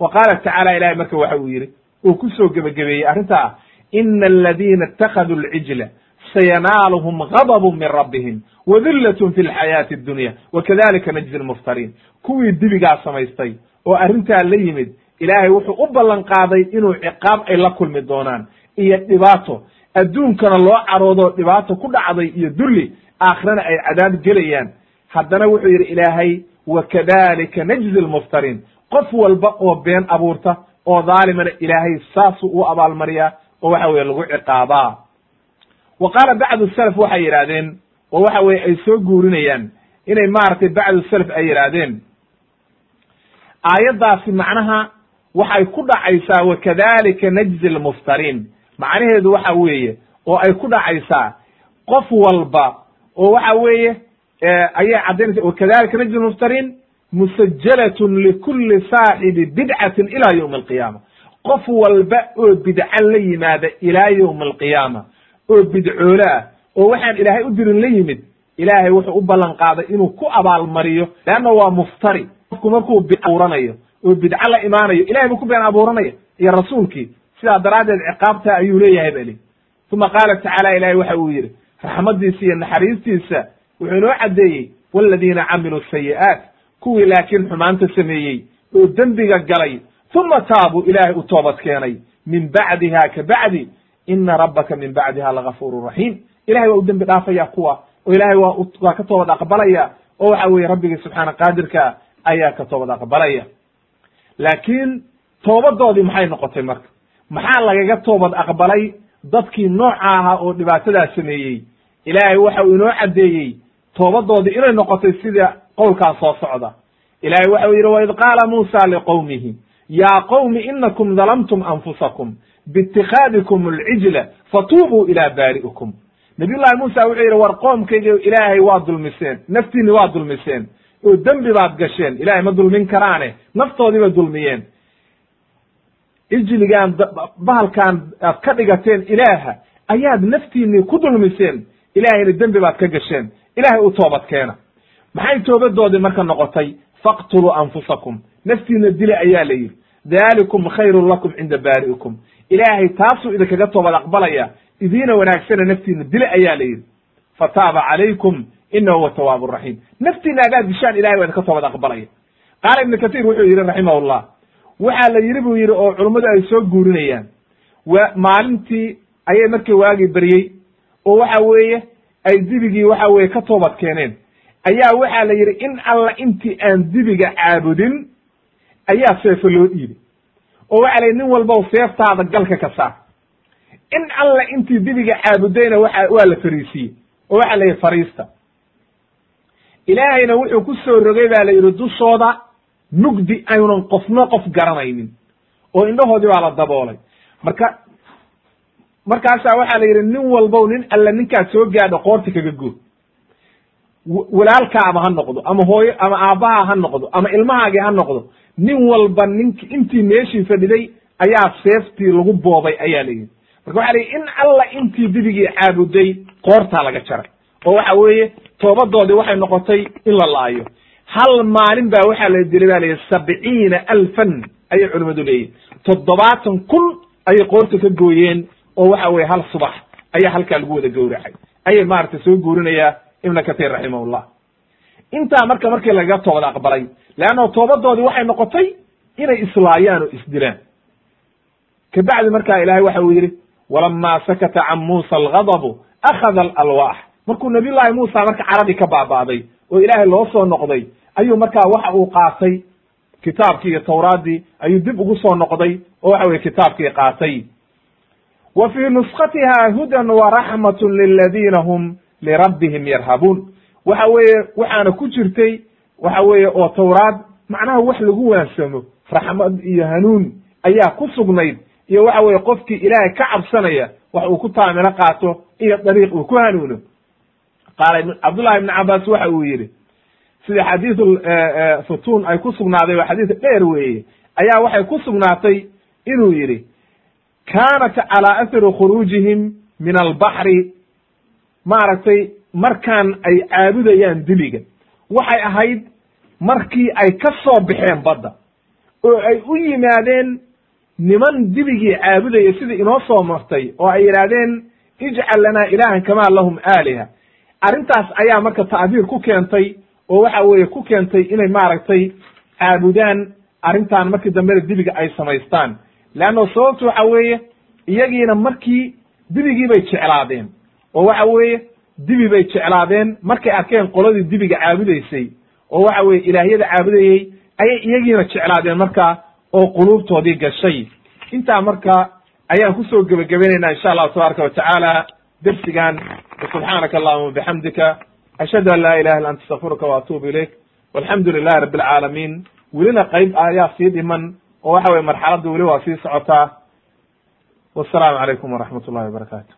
Wa qaala tacaala ilahay marka waxa uu yidhi uu ku gebagabeeyey arrintaa ina aladiina itakaduu lcijla sayanaaluhum gadbu min rabbihim wadillatun fi lxayaati addunya wakadalika najzi lmuftariin kuwii dibigaa samaystay oo arrintaa la yimid ilaahay wuxuu u ballan qaaday inuu ciqaab ay la kulmi doonaan iyo dhibaato. Adduunkana loo caroodo dhibaato ku dhacday iyo dulli aakhirana ay cadaab gelayaan. Haddana wuxuu yidhi ilaahay wakadalika najzi lmuftariin qof walba oo been abuurta oo dhaalimana ilaahay saasuu u abaalmariyaa oo waxa weye lagu ciqaabaa. Wa qaala bacdu salaf waxay yidhaahdeen oo waxa weye ay soo guurinayaan inay maaragtay bacdu salaf ay yidhaahdeen aayaddaasi macnaha waxay ku dhacaysaa wakadalika najzi lmuftariin macnaheedu waxa weeye oo ay ku dhacaysaa qof walba oo waxa weeye ayay caddaynaysa wakadalika najdi muftariin musajalatun likuli saaxibi bidcatin ila ywmi alqiyaama. Qof walba oo bidca la yimaada ilaa ywmi alqiyaama oo bidcoole ah oo waxaan ilaahay u dirin la yimid ilaahay wuxuu u ballan qaaday inuu ku abaalmariyo leanna waa muftari. Qofku markuu abuuranayo oo bidco la imaanayo ilahay buu ku been abuuranaya iyo rasuulkii sidaa daraaddeed ciqaabta ayuu leeyahay bali uma qaala tacaala ilahay waxa uu yidhi raxmadiisa iyo naxariistiisa wuxuu inoo caddeeyey waladiina camiluu sayi'aat kuwii laakiin xumaanta sameeyey oo dembiga galay uma taabuu ilaahay u toobad keenay min bacdiha ka bacdi ina rabbaka min bacdiha lagafuuru raxiim ilahay waa u dembi dhaafaya kuwa oo ilahay waa waa ka toobad aqbalaya oo waxa weeye rabbigii subxaana qaadirka ayaa ka toobad aqbalaya. Laakiin toobadoodii maxay noqotay marka maxaa lagaga toobad aqbalay dadkii nooca ahaa oo dhibaatadaa sameeyey? Ilaahay waxa uu inoo caddeeyey toobadoodii inay noqotay sida qowlkaas soo socda. Ilahay waxa uu yidhi waid qaala muusa liqowmihi ya qowmi inakum dalamtum anfusakum biitikhaadikum alcijla fatuubuu ila baari'ikum nabiy llahi muusa wuxuu yidhi war qoomkayga ilaahay waa dulmiseen naftiinni waa dulmiseen oo dembi baad gasheen ilahay ma dulmin karaane naftoodii bay dulmiyeen ijligaan bahalkaan aad ka dhigateen ilaaha ayaad naftiinii ku dulmiseen ilaahayna dembi baad ka gasheen ilahay u toobad keena. Maxay toobadoodii marka noqotay? Faqtuluu anfusakum. Naftiina dila ayaa la yidhi. Dalikum khayrun lakum cinda baari'ikum. Ilaahay taasuu idinkaga toobad aqbalaya. Idiina wanaagsana naftiina dila ayaa la yidhi. Fataaba calaykum inahu huwa tawaabu raxiim naftiina hadaad dishaan ilahay waa idinka toobad aqbalaya. Qaala ibnu katiir wuxuu yidhi raximahullah waxaa la yidhi buu yidhi oo culummadu ay soo guurinayaan. Wa maalintii ayay markii waagii beryey oo waxa weeye ay dibigii waxa weye ka toobad keeneen. Ayaa waxaa la yidhi in alla intii aan dibiga caabudin ayaa seefo loo dhiibay oo waxa la yidhi nin walbow seeftaada galka ka saar. In alla intii dibiga caabudayna waxa waa la fariisiiyey. Oo waxa la yidhi fariista. Ilaahayna wuxuu ku soo rogay baa la yidhi dushooda mugdi aynan qofna qof garanaynin. Oo indhahoodii baa la daboolay. Marka markaasaa waxaa la yidhi nin walbow nin alle ninkaad soo gaadho qoorta kaga go walaalkaaba ha noqdo ama hooyo ama aabbaha ha noqdo ama ilmahaagii ha noqdo. Nin walba nink intii meeshii fadhiday ayaa seeftii lagu boobay ayaa la yidhi. Marka waxa la yidhi in alla intii dibigii caabuday qoortaa laga jaray. Oo waxa weeye toobadoodii waxay noqotay in la laayo hal maalin baa waxaa la dilay ba la yidhi sabciina alfan ayay culimmadu leeyihiin toddobaatan kun ayay qoorta ka gooyeen oo waxa weye hal subax ayaa halkaa lagu wada gowracay. ayay maaragtay soo guurinayaa ibna katir raximahullah. intaa marka markii lagaga toobad aqbalay leanno toobadoodii waxay noqotay inay islaayaan oo isdilaan. kabacdi markaa ilahay waxa uu yidhi walama sakata can muusa alghadabu akhada alalwaax markuu nabiy llahi muusa marka caradii ka baaba'day oo ilaahay loo soo noqday ayuu markaa waxa uu qaatay kitaabkii iyo tawraaddii ayuu dib ugu soo noqday oo waxa weye kitaabkii qaatay. Wa fii nuskatiha hudan waraxmatun liladiina hum lirabbihim yarhabuun. Waxa weeye waxaana ku jirtay waxa weeye oo tawraad macnaha wax lagu waansamo raxmad iyo hanuun ayaa ku sugnayd iyo waxa weeye qofkii ilaahay ka cabsanaya wax uu ku taamilo qaato iyo dariiq uu ku hanuuno qaala cabdullahi ibni cabaas waxa uu yidhi sida xadiidu futuun ay ku sugnaaday waa xadiis dheer weeye. Ayaa waxay ku sugnaatay inuu yidhi kaanat calaa athari khuruujihim min albaxri. Maaragtay markaan ay caabudayaan dibiga waxay ahayd markii ay ka soo baxeen badda oo ay u yimaadeen niman dibigii caabudaya sidii inoo soo martay oo ay yidhaahdeen ijcal lanaa ilaahan kamaa lahum aaliha arrintaas ayaa marka ta'diir ku keentay oo waxa weeye ku keentay inay maaragtay caabudaan arrintan markii dambena dibiga ay samaystaan. Leanno sababtu waxa weeye iyagiina markii dibigii bay jeclaadeen oo waxa weeye dibi bay jeclaadeen. Markay arkeen qoladii dibiga caabudaysay oo waxa weye ilaahyada caabudayey ayay iyagiina jeclaadeen marka oo quluubtoodii gashay. Intaa marka ayaan ku soo gebagabaynaynaa insha allahu tabaaraka wa tacaala dersigan subxaanaka allahuma bixamdika ashhadu an laa ilaha illa anta astaqfiruka wa ilayk. Walxamdu lilahi rabi alcaalamiin welina qayb ayaa sii dhiman oo waxa weye marxaladda weli waa sii socotaa wassalaamu calaykum waraxmat ullahi wabarakatu